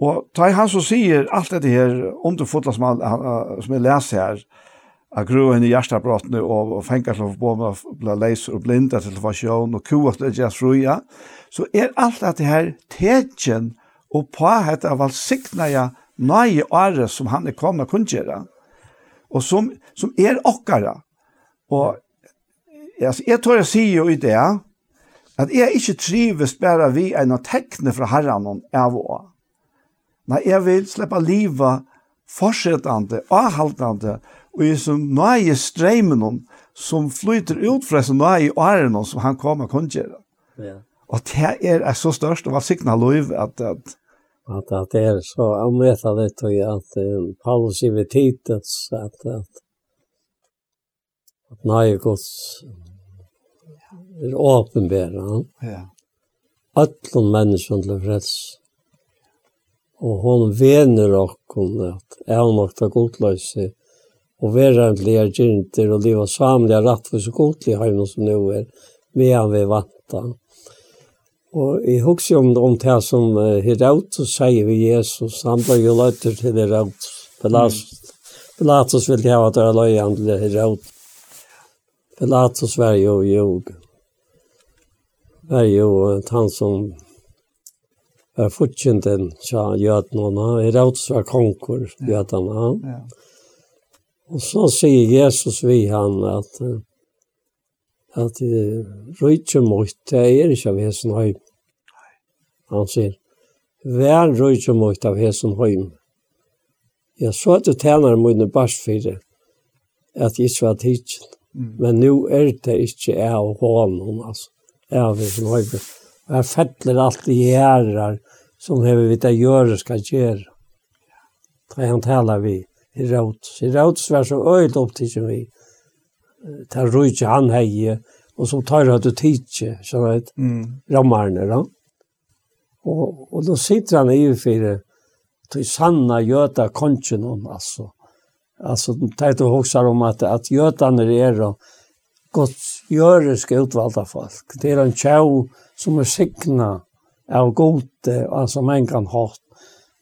og det er han som sier alt dette her underfodla som, han, som jeg leser her, Jeg gru henne i hjertabrottene og, og fengar til å få med å bli leis og blinda til å få sjån og kua til å gjøre fruja. Så er alt dette her tegjen og på hette av alt sikna ja nøye året som han er kommet kun gjøre. Og som, som er okkara. Og jeg, jeg tror jeg sier jo i det at jeg ikke trives bare vi enn å tekne fra herren av å. Nei, jeg vil slippe livet fortsettende, avhaltende, og og i som nøye streimen om, som flyter ut fra som nøye åren som han kommer og kundgjøre. Ja. Og det er, er så størst og valgsikten av lov at, at at at det er så anmetalligt og at um, Paulus i vititets at at at nøye gods er åpenbæra. Ja. Allan menneskene til freds. Og hon vener okkur at jeg har nok til godløse og være en verandliga gynter og leva samliga rattvis og godlig heim som nu er medan vi vantan. Og jeg husker om, om det som uh, Herodotus sier ved Jesus, han ble jo løyter til Herodes, Pilatus, Pilatus ville ha at det er løyan til Herodes. Pilatus var jo jog. Var jo han som var fortjenten, sa jødene. Herodes var konkur, jødene. Ja. Og så sier Jesus vi han at at røyke mot det er ikke av hesen høym. Han sier, vær røyke mot av hesen høym. Ja, så at du tjener mine barsfire, at jeg ikke var tidsen. Mm. Men nå er det ikke jeg og hånden, altså. Jeg har vært høyre. Og jeg fettler alt i gjerrar som jeg vidt jeg gjøre skal gjøre. Det er han taler vi. Herodes. Herodes var så øyelt opptidsen vi. Det rujtje han hei, og som tar at du tidtje, sånn at mm. rammarne da. Og, og da sitter han i fire, til sanna jöta konchen hon alltså. Alltså det du hoxar om at, at jötarna er og godt gjøreske utvalgte folk. Det er en tjau som er signa av gode, altså man kan hatt,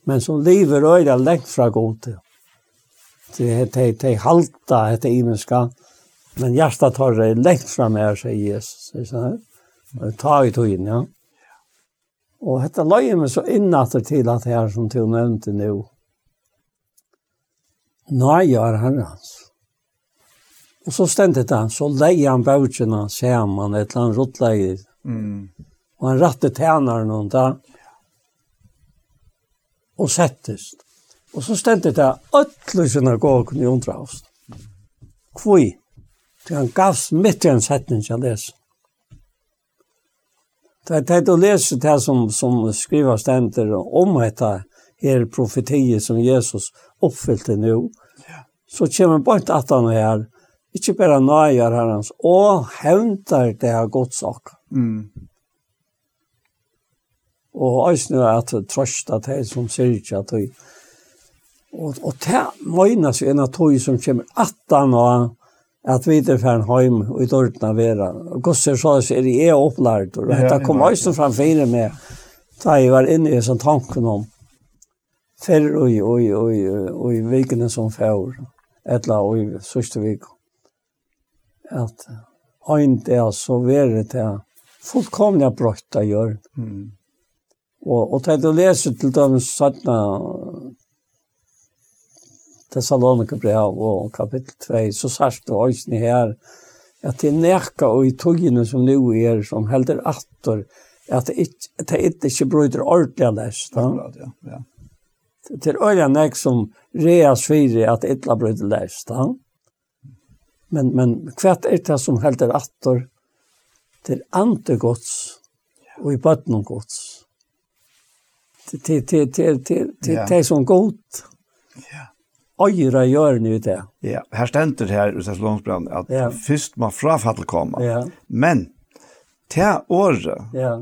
men som lever öjda lengt fra gode de, de halta etter imenska, men hjertet tar det lengt fra meg, sier Jesus. Ta i tøyen, ja. Og dette løy meg så innatter til at her som du nevnte nå. Nøye er hans Og så stendte det han, så leier han bøtjene sammen, et eller annet råttleier. Mm. Og han rattet tænaren og da, og settest. Og så stendte det øtlu synagogen i undrahavst. Kvui. Til han gavs mitt i en setning jeg leser. Det er det å lese det som, som skriver stender om dette her profetiet som Jesus oppfyllte nå, så kommer bort at han her, ikke bare nøyer herrens, og hevntar det her godsak. Mm. Og også nå er det trøst at det som sier ikke at Og, og det møgner jo en av tog som kommer 18 og at vi er færen heim og i dårtene vera. Og gosser så er det jeg opplært, og dette kom ja. også fram fire med, da jeg var inne i sånn tanken om, fer og i, og i, og i, og i vikene som fjør, etla og i sørste vik. At ein er så være det fullkomlig brøtt av gjør. Mm. Og, og til å lese til dem sattene Thessalonika brev og kapittel 2, så sørst det også her, at det er nekka og i togene som nu er, som helder atter, at det ikke, det ikke, ikke bryter ordentlig lest. Akkurat, ja. ja. Det er øyne nek som reas sviri at det ikke bryter lest. Ja. Men, men hva er det som helder atter? Det er gods og i bøtten om gods. Det er det som godt. Ja øyre gjørne ut det. Ja, her stender her i Sesslånsbrand at ja. først må frafall komme. Ja. Men, til året, ja.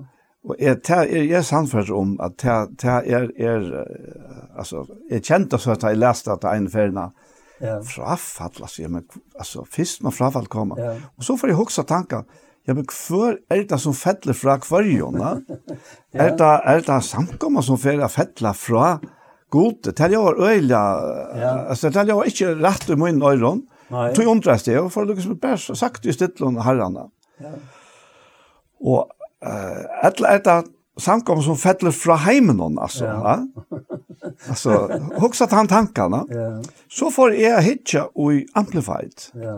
og jeg til, er jeg samført om at til, til er, er, altså, jeg kjente så at jeg leste at det ene ferdene, ja. frafall, altså, ja, men, altså, først må frafall komme. Ja. Og så får jeg huske tanken, Ja, men hver er det som fettler fra kvarjona? ja. Er det, er det samkommet som fer fettler fra kvarjona? god, det här øyelig, ja. altså det här jag ikke rett i min öron. Tog undras det, och för att lyckas med sagt ju stittlån herrene. Ja. Og uh, ett, ett, ett samkom som fettler fra heimen altså. Ja. altså, hoksat han tankene. Ja. Så får jeg hitja og i Amplified. Ja.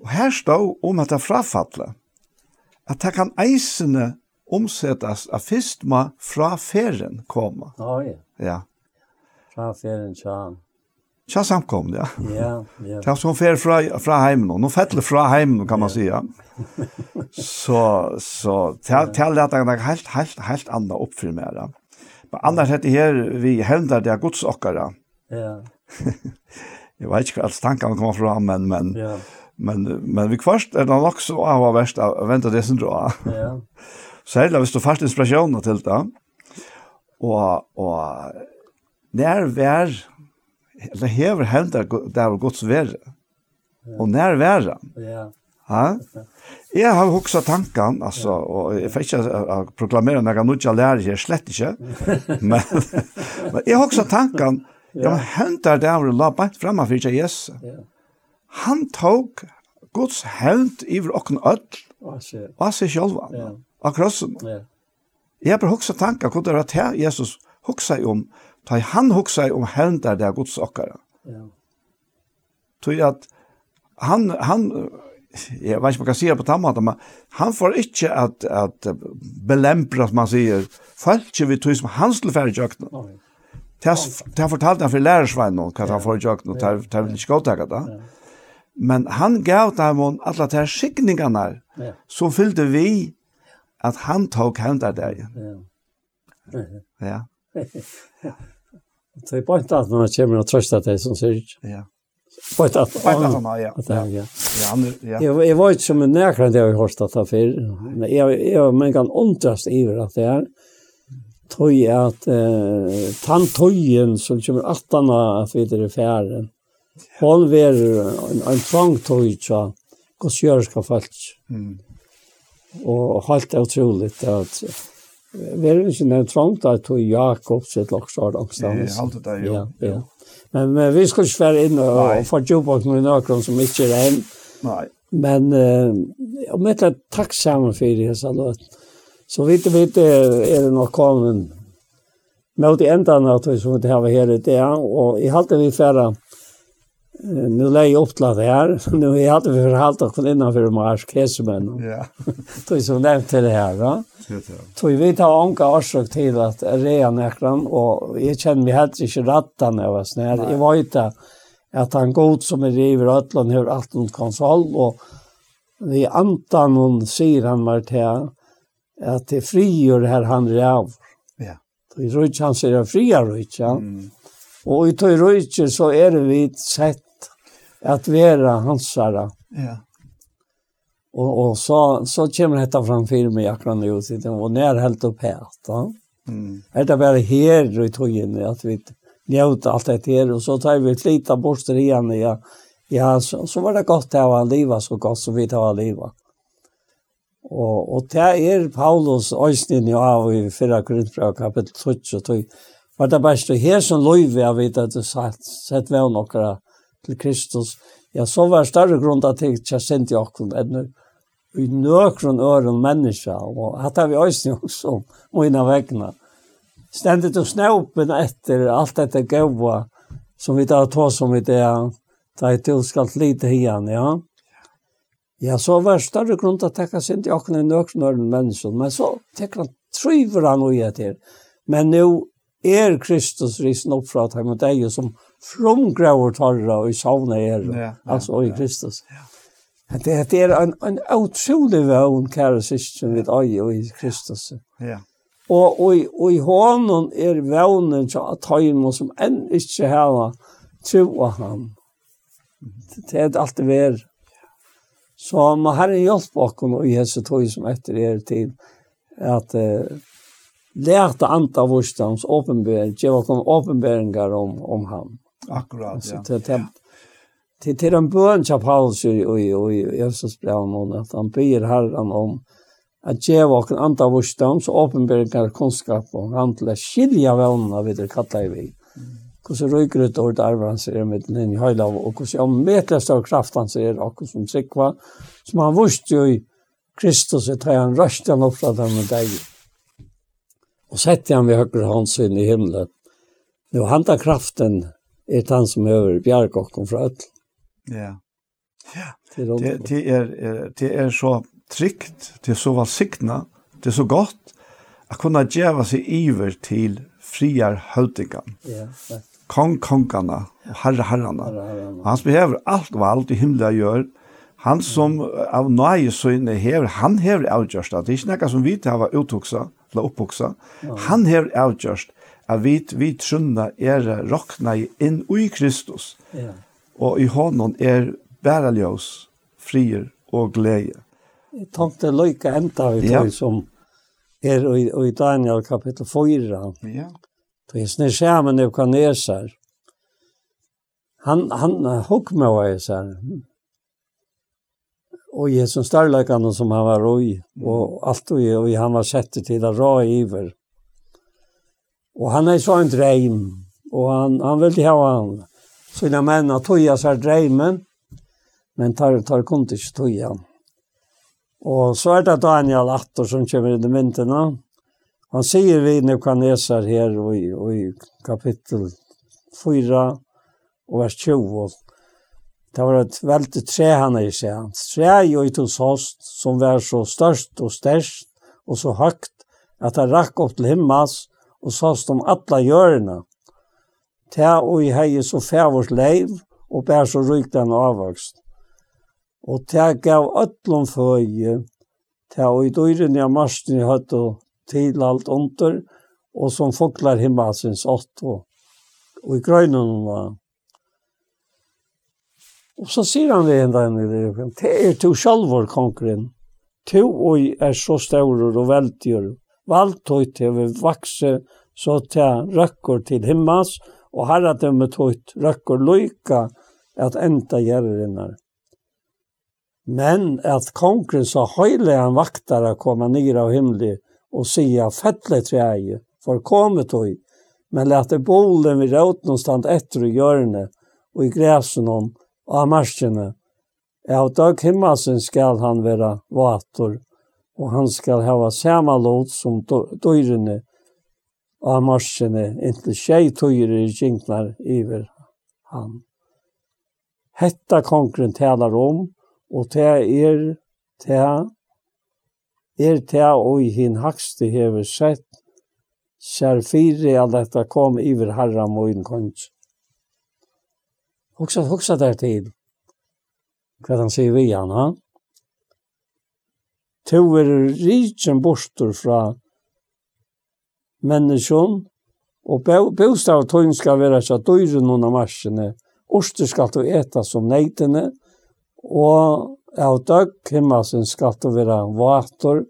Og her stod om at det frafattlet, at det kan eisene omsettes av fyrst ma fra ferien komme. Oh, ja. ja. Han ferien tjan. Tja samkomne, ja. Ja, ja. Det som fer fra, fra heimen, og nå fettler fra heimen, kan man säga. så, så, til at han er helt, helt, helt andre oppfyr med det. Men annars heter det her, vi hevndar det er godsokkere. Ja. Jeg vet ikke hva alt tankene kommer fra, men, men, ja. men, men vi kvarst er det nok så av å verst av vente det som du har. Ja. Særlig hvis du fast inspirasjoner til det. Og, og Nær vær, eller hever hendet der gods verre. Og nær vær han. Ja. Ha? Jeg har hoksa tanken altså, og jeg får ikke proklamere når jeg nå ikke lærer her, slett ikke. Men, men jeg hoksa tankan, ja, men hendet der var la bant fremme for ikke Jesus. Han tok Guds hevnt iver okken öll, og han seg Ja. av krossen. Ja. Jeg har bare hoksa tankan, hvordan det var til Jesus hoksa om, Ta i han hoksa om hendar det Guds okkara. Ja. Tog at han, han, jeg vet ikke om jeg kan si det på tammat, men han får ikke at, at belempra, som man sier, falskje vi tog som hans tilfærd i jøkken. Det har fortalt han for lærersvein hva han får i jøkken, og det har ikke godt gått det. Men han gav dem om alle de skikningene som fyllde vi at han tok hendar det. Ja. Ja. Det är bara inte att man kommer och trösta dig som ser ut. Ja. Bara inte att man... ja. Ja, ja. ja. Jag var inte som en närkare det jag har hört att för. Men jag, jag men kan undras över att det är tog at eh, tandtøyen som kommer attana videre i færen, hon ver en, en tvangtøy tja, hos jørska falsk. Mm. Og halt er utroligt at Vi er ikke nevnt trangt at tog Jakob sitt loksår omståndes. Ja, alt det der, jo. Ja, ja. Men, men vi skal ikke være inn og, og få jobb på noen nøkron som ikke er en. Nei. Men uh, om jeg er takk sammen for det, så låt. Så vidt og vidt er det nok kommet mot i enden av det som vi har her i det. og jeg halte vi færre nu lägger jag upp till det här. Nu har jag alltid förhållit oss innanför mars här skräsmän. Ja. Tog som nämnt till det här. Då. Tog vi tar ånka orsak till att rea näkran och jag känner mig helt inte rattan när jag var snär. Jag var inte att han god som är river ötlan hur allt hon konsol och vi antan hon säger han var till att det frigör här han räv. Ja. Tog i rujtjan säger jag fria rujtjan. Mm. Og i tog røyke så er vi sett att vera hansara. Ja. Och och så så kommer dette fram film med Jakob nu och sitter och när helt upp här då. Mm. Det bare bara i togjen, att vi njuta allt det her, och så tar vi ett litet borster igjen, ja. Ja, så, så var det gott att ha livet så gott som vi tar livet. Og, og det er Paulus øyne i av i 4 Korintbrev kapittel 12, og tog var det beste her som lov vi har vidt at du sett, sett ved noen til Kristus, ja, så var det større grunn til at jeg ikke sendte åkken enn i nøkron øren menneska, og hatt har vi øyne også mine vekkene. Stendet og snøpen etter alt dette gaua som vi tar tå som vi det da jeg til skal lite igjen, ja. Ja, så var det større grunn til å tekke sin til åkne nøkron øren menneska, men så tekker han tryver han og etter. Men nå er Kristus risen opp fra at han og deg som frumgrauer tarra og i savna er, ja, ja, altså i Kristus. Ja. Det, det er en, en utrolig vøvn, kære syskjen, vid øye og i Kristus. Ja. Og, og, og i hånden er vøvnen til at høyne som enn ikke har tro av ham. Det er alt det vær. Så må Herren hjelpe oss og i hese tog som etter er til at uh, lærte anta vårstans åpenbering, gjør oss åpenberinger om, om ham. Akkurat, ja. Så det, det, det, en bøn til Paulus i, i, i, Jesus brev at han byr herren om at djeva og andre vursdom, så åpenbæringar kunnskap og å skilja vevnene vi det kattet i vi. Hvordan ryker ut ordet arver han ser med den inn i høyla, og hvordan om medlest av kraft han ser, og hvordan trykva, som han vurste jo i Kristus, et hei han røst han opp fra dem med deg. Og sette han ved høyre hans inn i himmelen. Nå han da kraften er han som hører bjergkokken fra øtl. Ja. ja. Det, det, er, det er så trygt, det er så valsikna, det er så godt, at kunne djeva seg iver til friar høytingan. Ja, ja. Kong kongana, herre herrana. Han som hever alt vald i himla gjør, han som av nøye søgne hever, han hever avgjørst, det er ikke noe som vi til hava uttoksa, eller oppoksa, han hever avgjørst, at vi, vi trunna er rokna inn i Kristus. Ja. Og i hånden er bæra ljøs, frier og glede. Jeg tenkte løyke enda vi tog ja. som er i, i Daniel kapittel 4. Ja. Det er snir skjermen av kaneser. Han, han hukk med hva jeg sier. Og Jesus størleikene som han var roj og alt og, og han var sett til å ra iver. Och han är så en dröm. Och han, han ville ha han. Sina män att toja sig drömmen. Men tar, tar kunde inte toja. Och så är det Daniel Attor som kommer i de. Han sier vi nu kan läsa här i, i kapitel 4 och vers 20. Det var ett väldigt trä han är i sig. Trä i Oitons sost som var så störst och störst och så högt att han rack upp till himmels og såst om alla hjørna. Ta og i hei så fævors leiv, og bær så rykt den avvokst. Og ta gav ötlom føye, ta og i døyren ja marsten i høtt og til alt under, og som foklar himmelsins åtto, og i grøynen var. Og så sier han det en dag, det er to sjalvor, konkurren, to og er så staurer og veltjør, valgtøyt til vi vakse så ta røkker til himmels, og herradømmet tøyt røkker løyka at enda gjerrinnar. Men at kongren så høyle han vaktar å koma ned av himmelen, og sia fettle treie for komet høy, men lette bolen vi råd noenstand etter i hjørne og i græsen om og av marskene. Av dag himmelsen skal han være vator og han skal hava sama lot som døyrene av marsjene, inntil tjei tøyre jinknar iver han. Hetta kongren talar om, og det er det er det og hin hakste hever sett Kjær fire all dette kom iver harra moin konj. Hoksa, hoksa der til, Hva han sier vi han, ha? to er rikjen borster fra menneskjon, og bostav tøyn skal være så døyre noen av marsjene, Oster skal du eta som neitene, og av døgg himmelsen skal du være vater,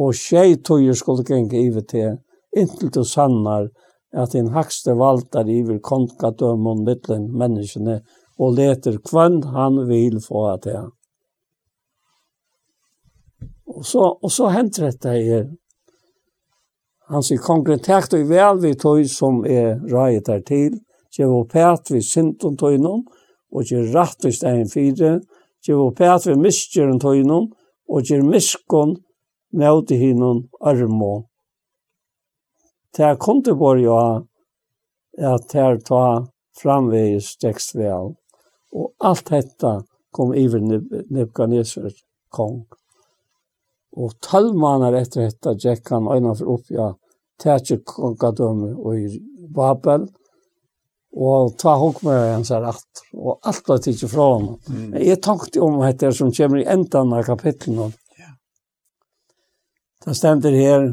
og tjei tøyer skal du genge ive til, inntil du sannar at din hakste valtar iver kontkadømon mittlen menneskene, og leter kvann han vil få at det. Og så, og så henter dette her. Han sier, kongren takk du vel vi tøy som er røyet der til, kjev og pæt vi syndom tøynom, og kjev rett i stein fire, kjev og pæt vi miskjeren tøynom, og kjev miskon møte hinnom armo. Det er kom til borg at her ta framvegis tekst vel. Og alt dette kom iver Nebuchadnezzar kong. Og tolv måneder etter dette gikk han øynene opp ja, til Tætjekongadømme og i Babel. Og ta hok med hans her atter. Og alt var tidsi fra ham. Mm. Jeg tenkte om dette som kommer i enden av kapitlet. Yeah. Det stender her.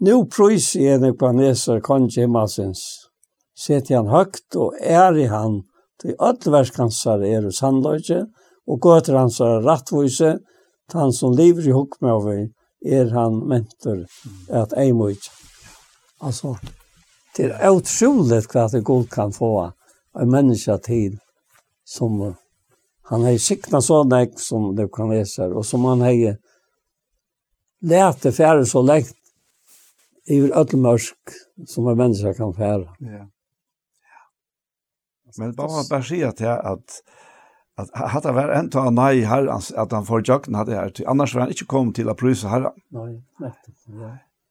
Nå prøys i en ekbaneser kan Jemassens. Sett han høgt og er i han. Til ødelverskansar er hos handløyge og gåter hans rettvoise og han som lever i Hokmavi er han mentor at ei mot. Alltså det er otroligt vad det god kan få en människa till som han har sikna sådana som du kan lese och som han har lært det färre så längt i ødelmørsk som en människa kan färra. Ja. Men bara bara säga att att att hade var en ta nej här att han får jakten hade här annars var han inte kom till att prisa här. Nej, nej.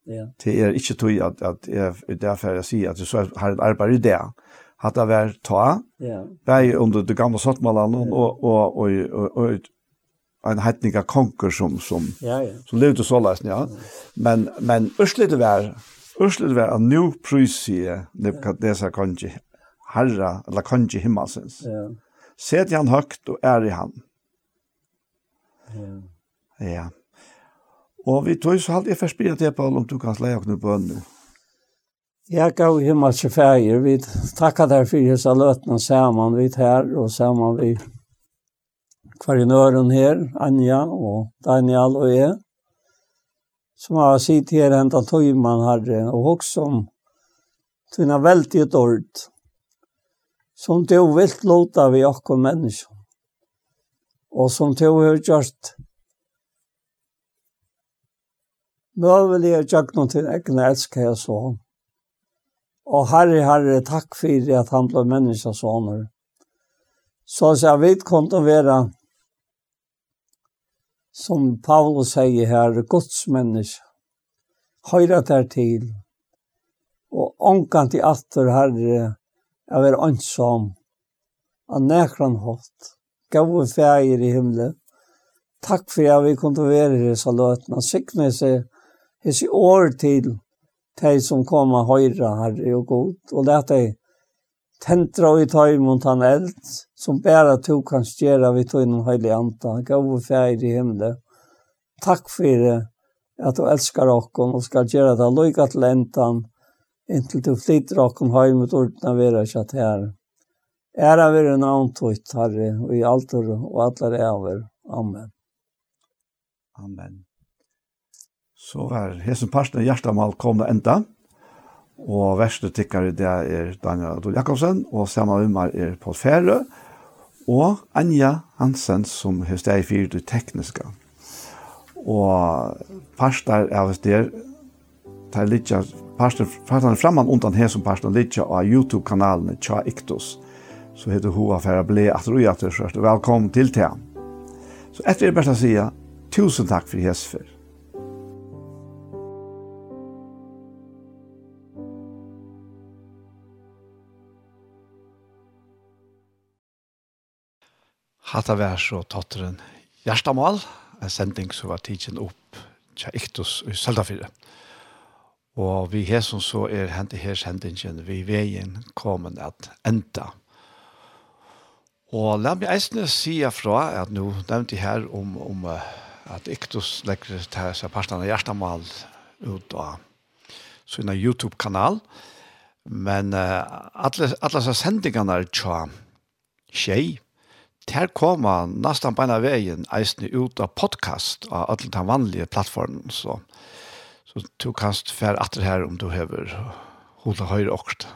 Ja. Det är inte tog att att jag därför jag säger att så har ett arbete där. Hat det var ta. Ja. Bei under det gamla sortmalan och och och och en hetninga konkur som som ja, ja. som levde så läs ja. Men men urslid var urslid var en ny prysie Nebukadnessar konji. Harra eller kanske himmelsens. Ja. Sett han høgt og i han. Ja. Ja. Og vi tog så halde jeg først spyrir til Paul om du kan leie okkur på nu. Jeg gav himmel til fægir. Vi takka der fyrir hessa løtna saman vi her og saman vi kvarinøren her, Anja og Daniel og jeg som har sitt her tog man herre, og også om tunna veldig dård som du vil låta vi okko mennesker. Og som du har gjort møvelig gjøre noe til egne elsker jeg så. Og herre, herre, takk for at han ble mennesker sånn. Så jeg vet kom til å være, som Paulus sier her, Guds menneske. Høyre der til. Og ånkan i atter herre, jeg er ansom, av nekran hatt, gav og feir i himle. Takk for at vi kunne være i disse løtene, sikne seg hese år til de som kommer høyre her og god, og lete deg tentra i tøy mot han eld, som bare to kan stjere vi tøy noen høylig anta, gav og feir i himle. Takk for at du elskar okkon og skal gjøre det lykke til endan, Inntil du flytter og kom høy mot ordene vera kjatt her. Æra vera navntøyt, Herre, og i alt og allar æver. Amen. Amen. Så er hesen parsten av kom det enda. Og verste tikkere det er Daniel Adol Jakobsen, og samme umar er Paul Færø, og Anja Hansen som har steg i det tekniske. Og parter av det er, tar litt parten, parten framman undan her som parten litja av YouTube-kanalen Tja Iktus. Så heter Hoa Færa bli at Rui at Rui Velkommen til Tja. Så etter det beste å si, tusen takk for Hesfer. Hatta vær så tatteren Gjerstamal, en sending som var tidsen opp Tja Iktus i Søltafire. Og vi her som så er hent her sendingen, vi veien kommer at enda. Og la meg eisne si fra at nå nevnte jeg her om, om at Iktus legger til seg parten av hjertemål ut av sin YouTube-kanal. Men uh, alle, alle så sendingene er tja tjei. Her kommer nesten på en av veien eisne ut av podcast av alle de vanlige plattformene. Så Så du kan fære atter her om du hever hodet høyre okt.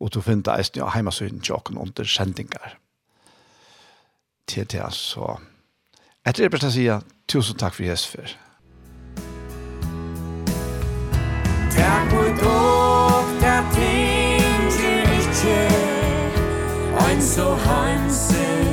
Og du finner eisen ja, heimasøyden tjokken under sendingar. TTA, så... Etter det bør jeg sige, tusen takk for Jesus for. Takk for dog, der tinger ikke, ein så hansen